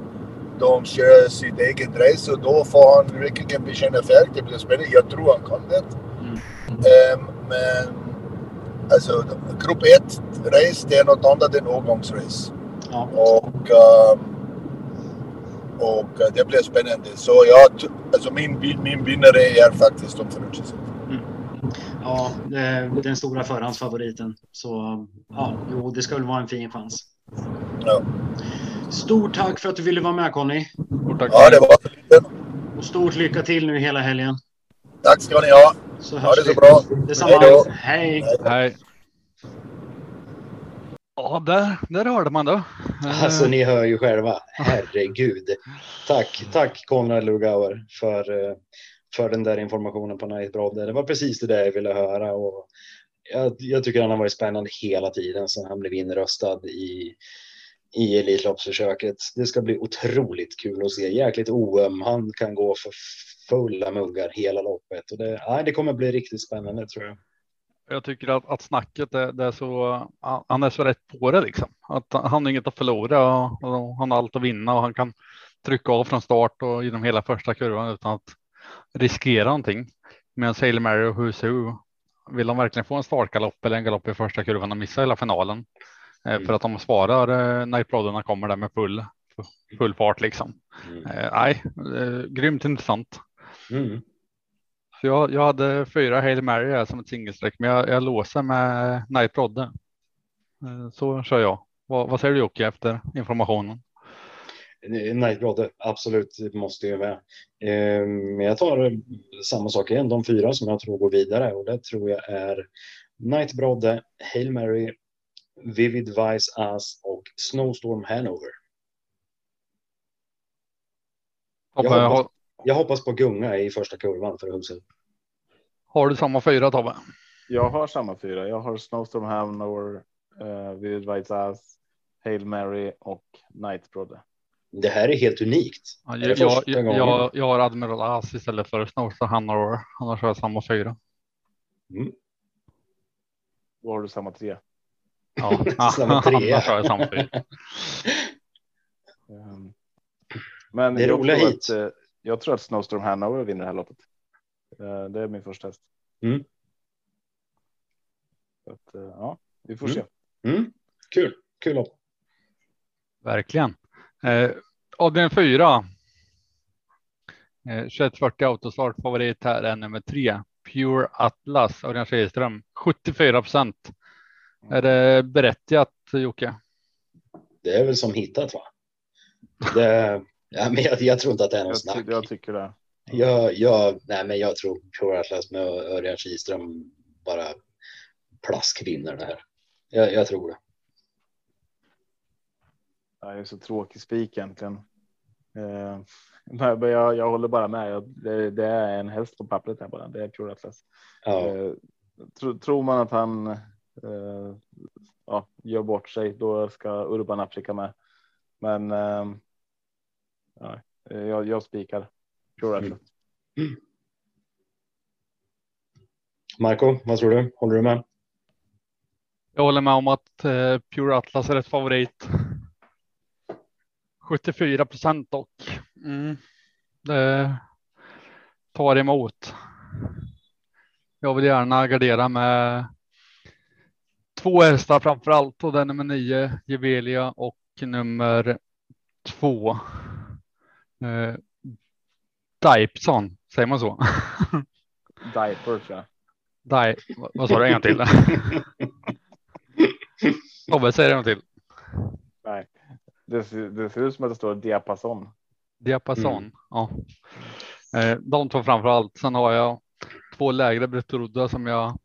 De kör sitt eget race och då får han verkligen bekänna färg. Det blir spännande. Jag tror han kan det. Ehm, men alltså grupp 1 race det är något annat än årgångsrace. Och ehm, och eh, det blir spännande. Så jag, alltså min, min vinnare är faktiskt Tom Ferrucci. Ja, det- den stora förhandsfavoriten. Så ja, jo, det väl vara en fin chans. Ja. Stort tack för att du ville vara med Conny. tack. Ja, det var Och stort lycka till nu hela helgen. Tack ska ni ha. Så ha hörs det så vi. bra. Detsamma. Hej. Hej. Hej. Ja, där, där hörde man då. Eh, alltså ni hör ju själva. Herregud. Tack, tack Konrad Lugauer för, eh, för den där informationen på Night Det var precis det där jag ville höra och jag, jag tycker han har varit spännande hela tiden sedan han blev inröstad i, i Elitloppsförsöket. Det ska bli otroligt kul att se. Jäkligt oöm. Han kan gå för fulla muggar hela loppet och det, nej, det kommer bli riktigt spännande tror jag. Jag tycker att, att snacket det, det är så, han är så rätt på det liksom. Att han har inget att förlora och, och han har allt att vinna och han kan trycka av från start och genom hela första kurvan utan att riskera någonting. Medan Sailor Mary och Husu vill de verkligen få en startgalopp eller en galopp i första kurvan och missa hela finalen. Eh, För att de svarar eh, när Prodderna kommer där med full, full fart liksom. Eh, nej, eh, grymt intressant. Mm. Så jag, jag hade fyra Hail Mary här som ett singelsträck, men jag, jag låser med Night Brodde. Eh, Så kör jag. Vad, vad säger du Jocke efter informationen? Night Brodde, absolut, måste ju med. Eh, Men jag tar samma sak igen, de fyra som jag tror går vidare och det tror jag är Night Brodde, Hail Mary, Vivid Vice As och Snowstorm Hanover. Jag hoppas, jag hoppas på gunga i första kurvan för huset. har du samma fyra Tobbe? Jag har samma fyra. Jag har Snowstorm Hanover, uh, Vivid White Ass, Hail Mary och Night Brodde. Det här är helt unikt. Ja, Är jag, jag, jag, har Admiral As istället för Snowstorm Hanover. Annars har jag samma fyra. Mm. Då har du samma tre. Ja, Samma annars har jag samma fyra. Um, men Det roliga hit. Att, eh, jag tror att Snowstorm Hanover vinner det här loppet. Eh, det är min första häst. Mm. Så att, eh, ja, vi får Mm. se. Mm. Kul, kul lopp. Verkligen. Eh, avdelning fyra. Eh, 2140 autostart favorit här är nummer tre. Pure Atlas av Örjan Kihlström. 74 procent. Är det berättigat Jocke? Det är väl som hittat va? Det, ja, men jag, jag tror inte att det är någon Jag, snack. jag tycker det. Jag, jag, nej, men jag tror Pure Atlas med Örjan Kihlström bara plask vinner det här. Jag, jag tror det. Det är så tråkig spik egentligen. Eh, jag, jag håller bara med. Jag, det, det är en häst på pappret här bara. Det är Pure Atlas. Ja. Eh, tro, tror man att han eh, ja, gör bort sig, då ska Urban Afrika med. Men eh, ja, jag, jag spikar Pure Atlas. Marco, vad tror du? Håller du med? Jag håller med om att eh, Pure Atlas är ett favorit. 74 procent dock. Mm. Det tar emot. Jag vill gärna gardera med två hästar framför allt och den nummer nio Gevelia och nummer två. Eh, Dipson, säger man så? Diaper tror jag. Di vad- sa du en gång till? Tobbe, säg det en gång till. Nej, det ser, det ser ut som att det står diapason. Diapason. Mm. Ja. Eh, de två framför allt. Sen har jag två lägre bruttorodda som jag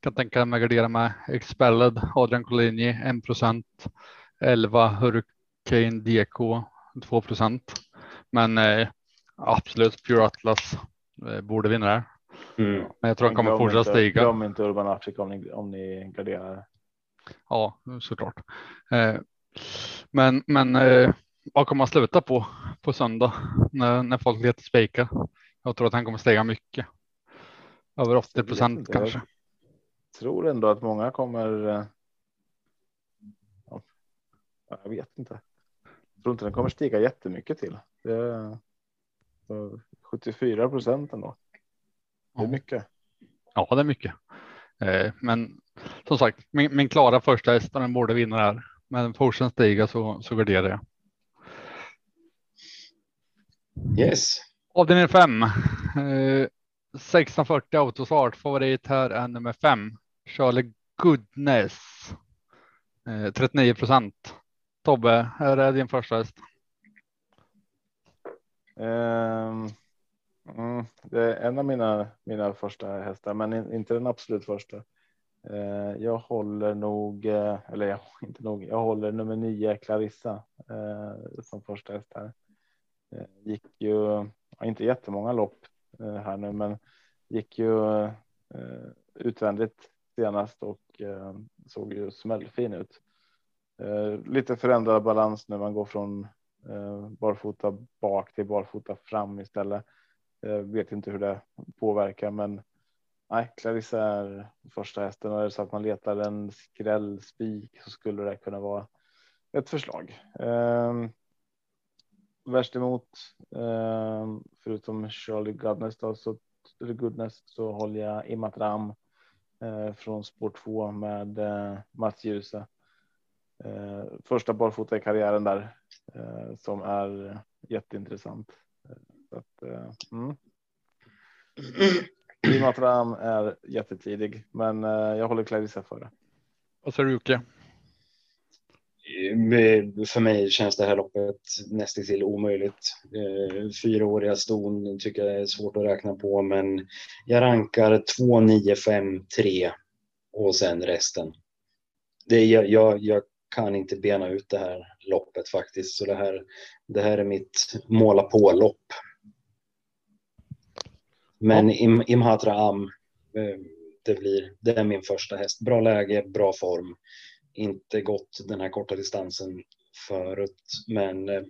kan tänka mig gardera med. Expelled, Adrian Collini 1 procent. 11 Hurricane DK 2 procent. Men eh, absolut Pure Atlas eh, borde vinna där. Mm. Men jag tror han kommer fortsätta inte- stiga. Glöm inte Urban Afrika om ni, om ni garderar. Ja, såklart. Eh, men men eh, vad kommer han sluta på på söndag när, när folk letar spikar? Jag tror att han kommer stiga mycket. Över 80 procent kanske. tror ändå att många kommer. eh, Ja, jag vet inte. Tror inte den kommer stiga jättemycket till. Det är så 74 procent ändå. Det är mycket. Ja, det är mycket. Eh, men som sagt, min, min klara första häst den borde vinna där. Men fortsätter stiga så, så garderar jag. Yes. Avdelning 5. Eh, 1640 autostart. Favorit här är nummer 5. Charlie Goodness. Eh, 39 procent. Tobbe, här är din första häst. Um, mm, det är en av mina, mina första hästar, men in- inte den absolut första. Uh, jag håller nog, uh, eller jag, inte nog, jag håller nummer nio Clarissa uh, som första häst här. Gick ju, inte jättemånga lopp här nu, men gick ju utvändigt senast och såg ju smällfin ut. Eh, lite förändrad balans när man går från eh, barfota bak till barfota fram istället. Jag vet inte hur det påverkar, men nej, Clarissa är första hästen och är det så att man letar en skrällspik så skulle det kunna vara ett förslag. Eh, värst emot, eh, förutom Charlie Goodness då, så, Goodness, så håller jag Imatram eh, från spår 2 med eh, Mats Djuse. Eh, första barfota i karriären där eh, som är jätteintressant. Så att, eh, mm. Imatram är jättetidig, men eh, jag håller Clarissa före. Vad säger du Jocke? För mig känns det här loppet nästan till omöjligt. Fyraåriga ston tycker jag är svårt att räkna på, men jag rankar 2, 9, 5, 3 och sen resten. Det är, jag, jag, jag kan inte bena ut det här loppet faktiskt, så det här, det här är mitt måla på-lopp. Men Im, Imhatra Am, eh, det blir, det är min första häst. Bra läge, bra form. Inte gått den här korta distansen förut, men eh,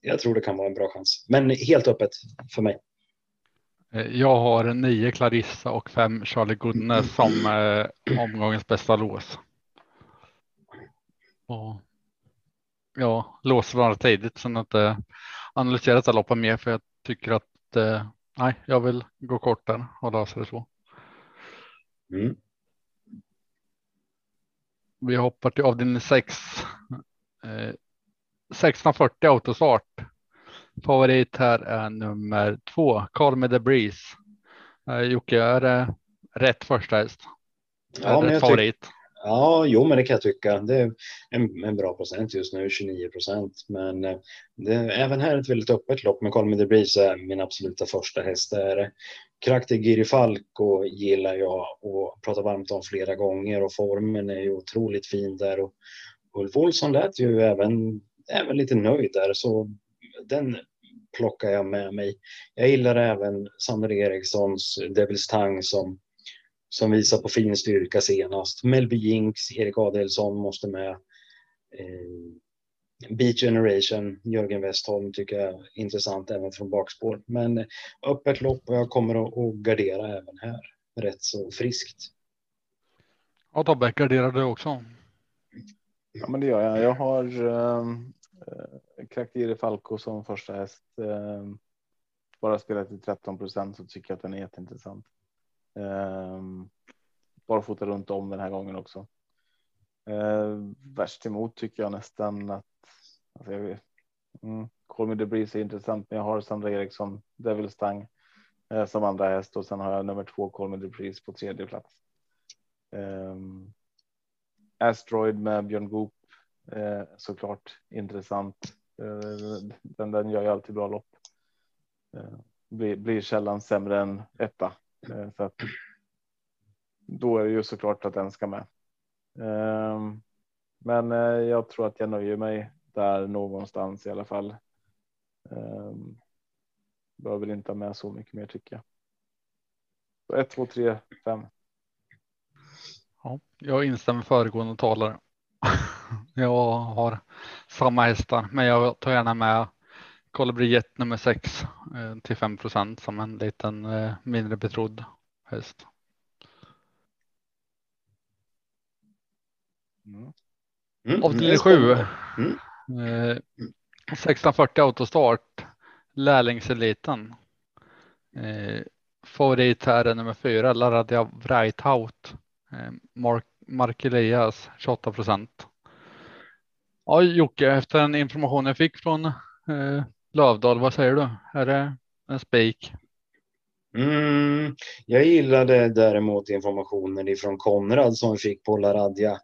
jag tror det kan vara en bra chans. Men helt öppet för mig. Eh, Jag har nio Clarissa och fem Charlie Goodness som eh, omgångens bästa lås. Och ja, låser några tidigt sen att eh, analyserat det här loppet mer för jag tycker att eh, nej, jag vill gå kort där och lösa det så. Mm. Vi hoppar till avdelning 6. Eh, 1640 autostart. Favorit här är nummer två, Carl med the Breeze. Eh, Jocke, är det rätt första häst? Ja, men jag favorit? Ja, jo, men det kan jag tycka. Det är en, en bra procent just nu, 29 procent. Men eh, det, även här är ett väldigt öppet lopp. Men Colmy Me The är min absoluta första häst. Är Krakti Giri Falco gillar jag och pratar varmt om flera gånger och formen är ju otroligt fin där. Och Ulf Olsson lät ju även, även lite nöjd där, så den plockar jag med mig. Jag gillar även Sander Erikssons Devils Tang som som visar på fin styrka senast. Melby Jinx, Erik Adelsson måste med. Eh, Beat Generation, Jörgen Westholm tycker jag är intressant även från bakspår. Men öppet lopp och jag kommer att, gardera även här. Rätt så friskt. Ja, Tobbe, garderar du också? Ja, men det gör jag. Jag har um, Krakiri Falco som första häst. Um, bara spelat till 13 procent så tycker jag att den är jätteintressant. Ehm, barfota runt om den här gången också. Ehm, värst emot tycker jag nästan att alltså jag vet, mm, Call Me The Breeze är intressant, men jag har Sandra Eriksson, Devil Stang uh, som andra häst och sen har jag nummer två Call Me The Breeze på tredje plats. Ehm, Asteroid med Björn Goop eh, såklart intressant. Eh, den, den gör ju alltid bra lopp. Eh, blir, blir sällan sämre än etta. Eh, så att då är det ju såklart att den ska med. Ehm, men eh, jag tror att jag nöjer mig där någonstans i alla fall. Ehm, behöver inte ha med så mycket mer tycker jag. Så 1, 2, 3, 5. Ja, jag instämmer föregående talare. jag har samma hästar, men jag tar gärna med Colibri Jet nummer 6 till 5% som en liten eh, mindre betrodd häst. Mm. Mm, Avdelning är 7. spännande. Mm. Eh, 1640 autostart. Lärlingseliten. Eh, favorit här är nummer 4, Laradia Vreithout. Eh, Mark, Mark Elias 28 procent. Ja, Jocke, efter den information jag fick från eh, Lövdal, vad säger du? Är det en spik? Mm, jag gillade däremot informationen ifrån Konrad som vi fick på Laradja.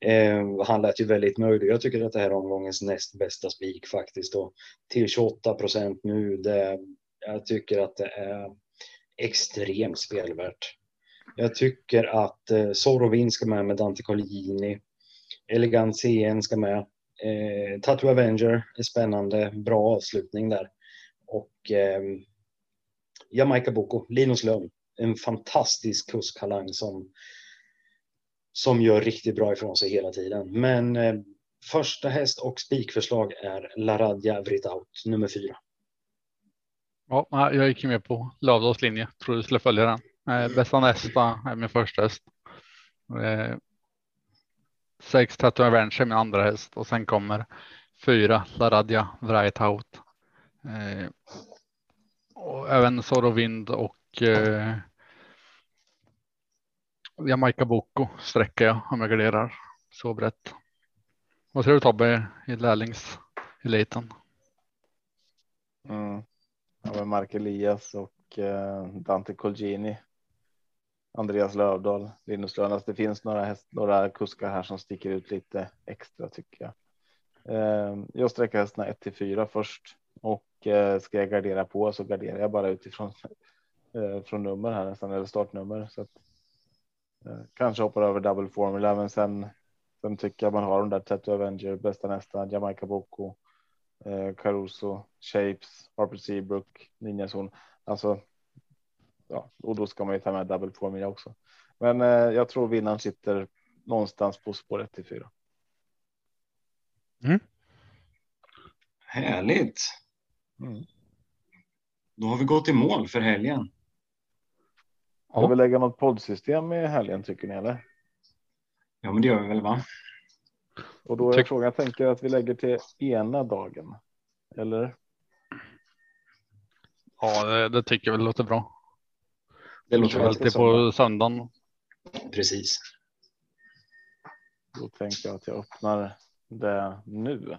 Eh, han lät ju väldigt nöjd och jag tycker att det här är omgångens näst bästa spik faktiskt. Och till 28 procent nu, det, jag tycker att det är extremt spelvärt. Jag tycker att eh, Sorovin ska med med Dante Colgjini. Elegant CN ska med. Eh, Tattoo Avenger är spännande, bra avslutning där. Och eh, Jamaica Boko, Linus Lönn, en fantastisk kuskalang som, som gör riktigt bra ifrån sig hela tiden. Men eh, första häst och spikförslag är Laradja Vritaut, nummer fyra. Ja, jag gick med på Lövdals linje. Tror du skulle följa den. Eh, bästa nästa är min första häst. Eh, sex Tattoo Avenger min andra häst och sen kommer fyra Laradja Vrajtaut. Eh, och även Sorovind och eh, Jamaica Boko sträcker jag om jag garderar så brett. Vad tror du Tobbe i lärlingseliten? Mm. Ja, Mark Elias och eh, Dante Colgini. Andreas Lövdahl, Linus Lönas. Alltså, det finns några, häst, några kuskar här som sticker ut lite extra tycker jag. Eh, jag sträcker hästarna 1 till 4 först och eh, ska jag gardera på så garderar jag bara utifrån eh, från nummer här nästan eller startnummer så att eh, kanske hoppar över double formula, men sen sen tycker jag man har de där Tattoo Avenger, bästa nästa, Jamaica Boko, eh, Caruso, Shapes, Harper Seabrook, Ninjazon. Alltså, ja, och då ska man ju ta med double formula också. Men eh, jag tror vinnaren sitter någonstans på spår 1 till 4. Mm. Härligt. Mm. Då har vi gått i mål för helgen. Ska vi lägga något poddsystem i helgen tycker ni eller? Ja, men det gör vi väl va? Och då är frågan, jag tänker att vi lägger till ena dagen. Eller? Ja, det, det tycker jag väl låter bra. Det låter alltid på söndagen. Precis. Då tänker jag att jag öppnar det nu.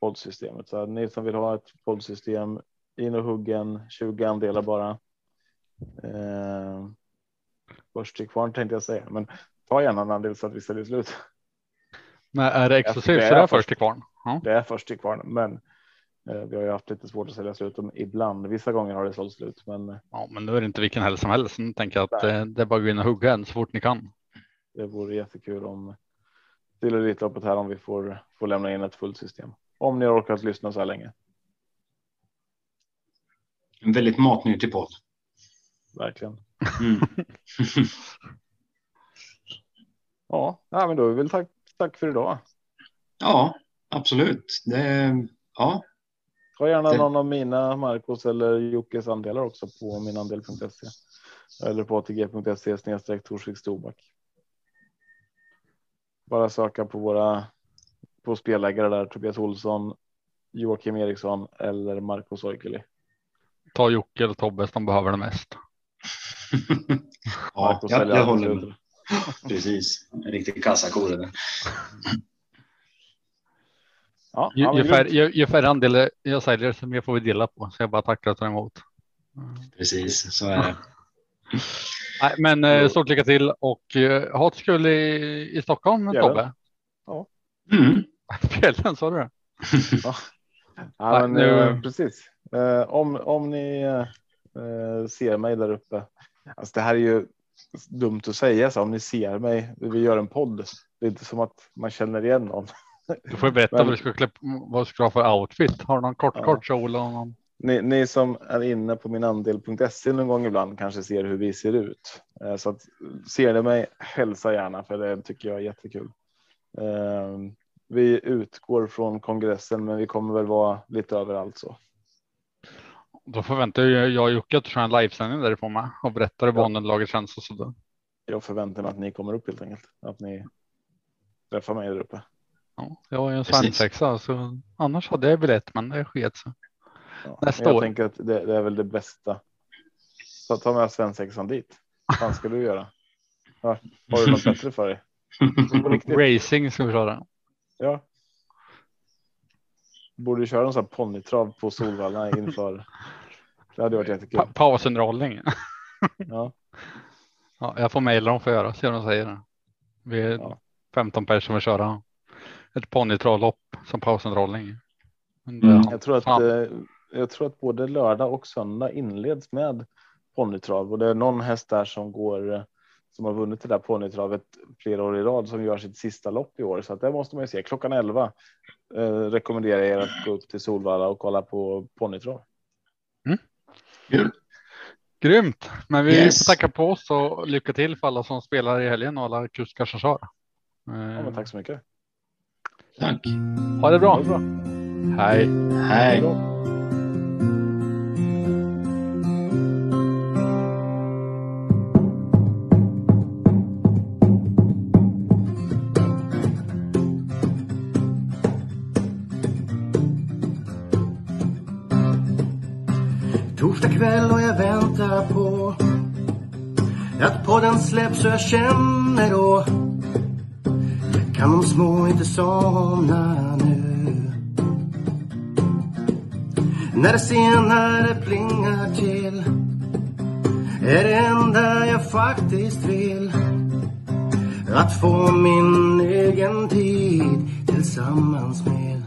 Poddsystemet. Så ni som vill ha ett poddsystem in och huggen 20 andelar bara. Eh, först till kvarn tänkte jag säga, men ta gärna en andel så att vi säljer slut. Men är det exklusivt så det är först till kvarn? Ja. Det är först till kvarn, men vi har ju haft lite svårt att sälja slut dem ibland. Vissa gånger har det sålt slut, men. Ja, men nu är det inte vilken helst som helst. Nu tänker jag att eh, det är bara att gå in och hugga en så fort ni kan. Det vore jättekul om till Elitloppet här om vi får, får lämna in ett fullt system. Om ni har orkat lyssna så här länge. En väldigt matnyttig podd. Verkligen. Mm. Ja, ja, men då är väl tack, tack för idag. Ja, absolut. Det, ja. Ta gärna Det- någon av mina, Marcos eller Jockes andelar också på minandel.se eller på atg.se snedstreck Torsvik Storback. Bara söka på våra på spelläggare där Tobias Olsson, Joakim Eriksson eller Marcus Oikeli. Ta Jocke eller Tobbe som behöver det mest. Ja, jag, jag håller med. Precis. En riktig kassako det där. Ja, Ju, ja, ju, grymt. ju, ju färre andelar jag säljer, desto mer får vi dela på. Så jag bara tackar och tar emot. Precis, så är det. Nej, men eh, stort lycka till och eh, ha ett kul i, i Stockholm, det. Tobbe. Ja. Mm. Fjällen, sa du det? Ja, Nej, men, nu- eh, precis. Eh, om, om ni eh, ser mig där uppe. Alltså det här är ju dumt att säga så om ni ser mig. Vi gör en podd. Det är inte som att man känner igen någon. Du får berätta Men- vad, du ska klä, vad du ska ha för outfit. Har du någon kort, Ja. kort kjol? Och någon... Ni, ni som är inne på minandel.se någon gång ibland kanske ser hur vi ser ut. Eh, Så att ser ni mig, hälsa gärna för det tycker jag är jättekul. Eh, Vi utgår från kongressen, men vi kommer väl vara lite överallt så. Då förväntar jag och Jocke att du kör en livesändning därifrån med och berättar hur Ja. banunderlaget känns och sådär. Jag förväntar mig att ni kommer upp helt enkelt. Att ni träffar mig där uppe. Ja, jag är en svensexa så annars hade jag biljett men det sket sig. Ja. Nästa jag år. tänker att det, det är väl det bästa. Så ta med svensexan dit. Vad fan ska du göra? Ja, har du något bättre för dig? Racing ska vi köra. Ja. Borde köra en sån här ponnytrav på Solvalla inför. Det hade varit jättekul. Pa pausunderhållning. Ja. ja, jag får mejla dem för att göra, se vad de säger. Vi är Ja. 15 personer som vill köra ett ponnytravlopp som pausunderhållning. Mm. Jag, tror att, fan, eh, jag tror att både lördag och söndag inleds med ponnytrav och det är någon häst där som går eh, som har vunnit det där ponnytravet flera år i rad som gör sitt sista lopp i år. Så att det måste man ju se. Klockan 11 eh, rekommenderar jag er att gå upp till Solvalla och kolla på ponnytrav. Grymt, men vi Yes. får tacka på oss och lycka till för alla som spelar i helgen och alla kuskar som kör. Ja, Eh, men tack så mycket. Tack. Ha det bra. Ha det bra. Hej. Hej. då. Torsdag kväll och jag väntar på att podden släpps så jag känner då kan de små inte somna nu. När det senare plingar till är det enda jag faktiskt vill. Att få min egen tid tillsammans med.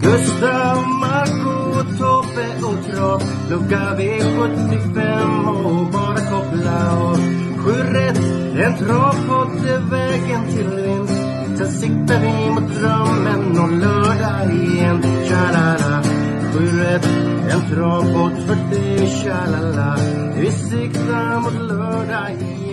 Gustav, Marco, Tobbe och Trav Lucka V75 och bara koppla av Sju rätt, en travpott är vägen till vinst. Sen siktar vi mot drömmen om lördag igen. Tja-la-la. Sju rätt, en travpott för dig Tja-la-la. Vi siktar mot lördag igen.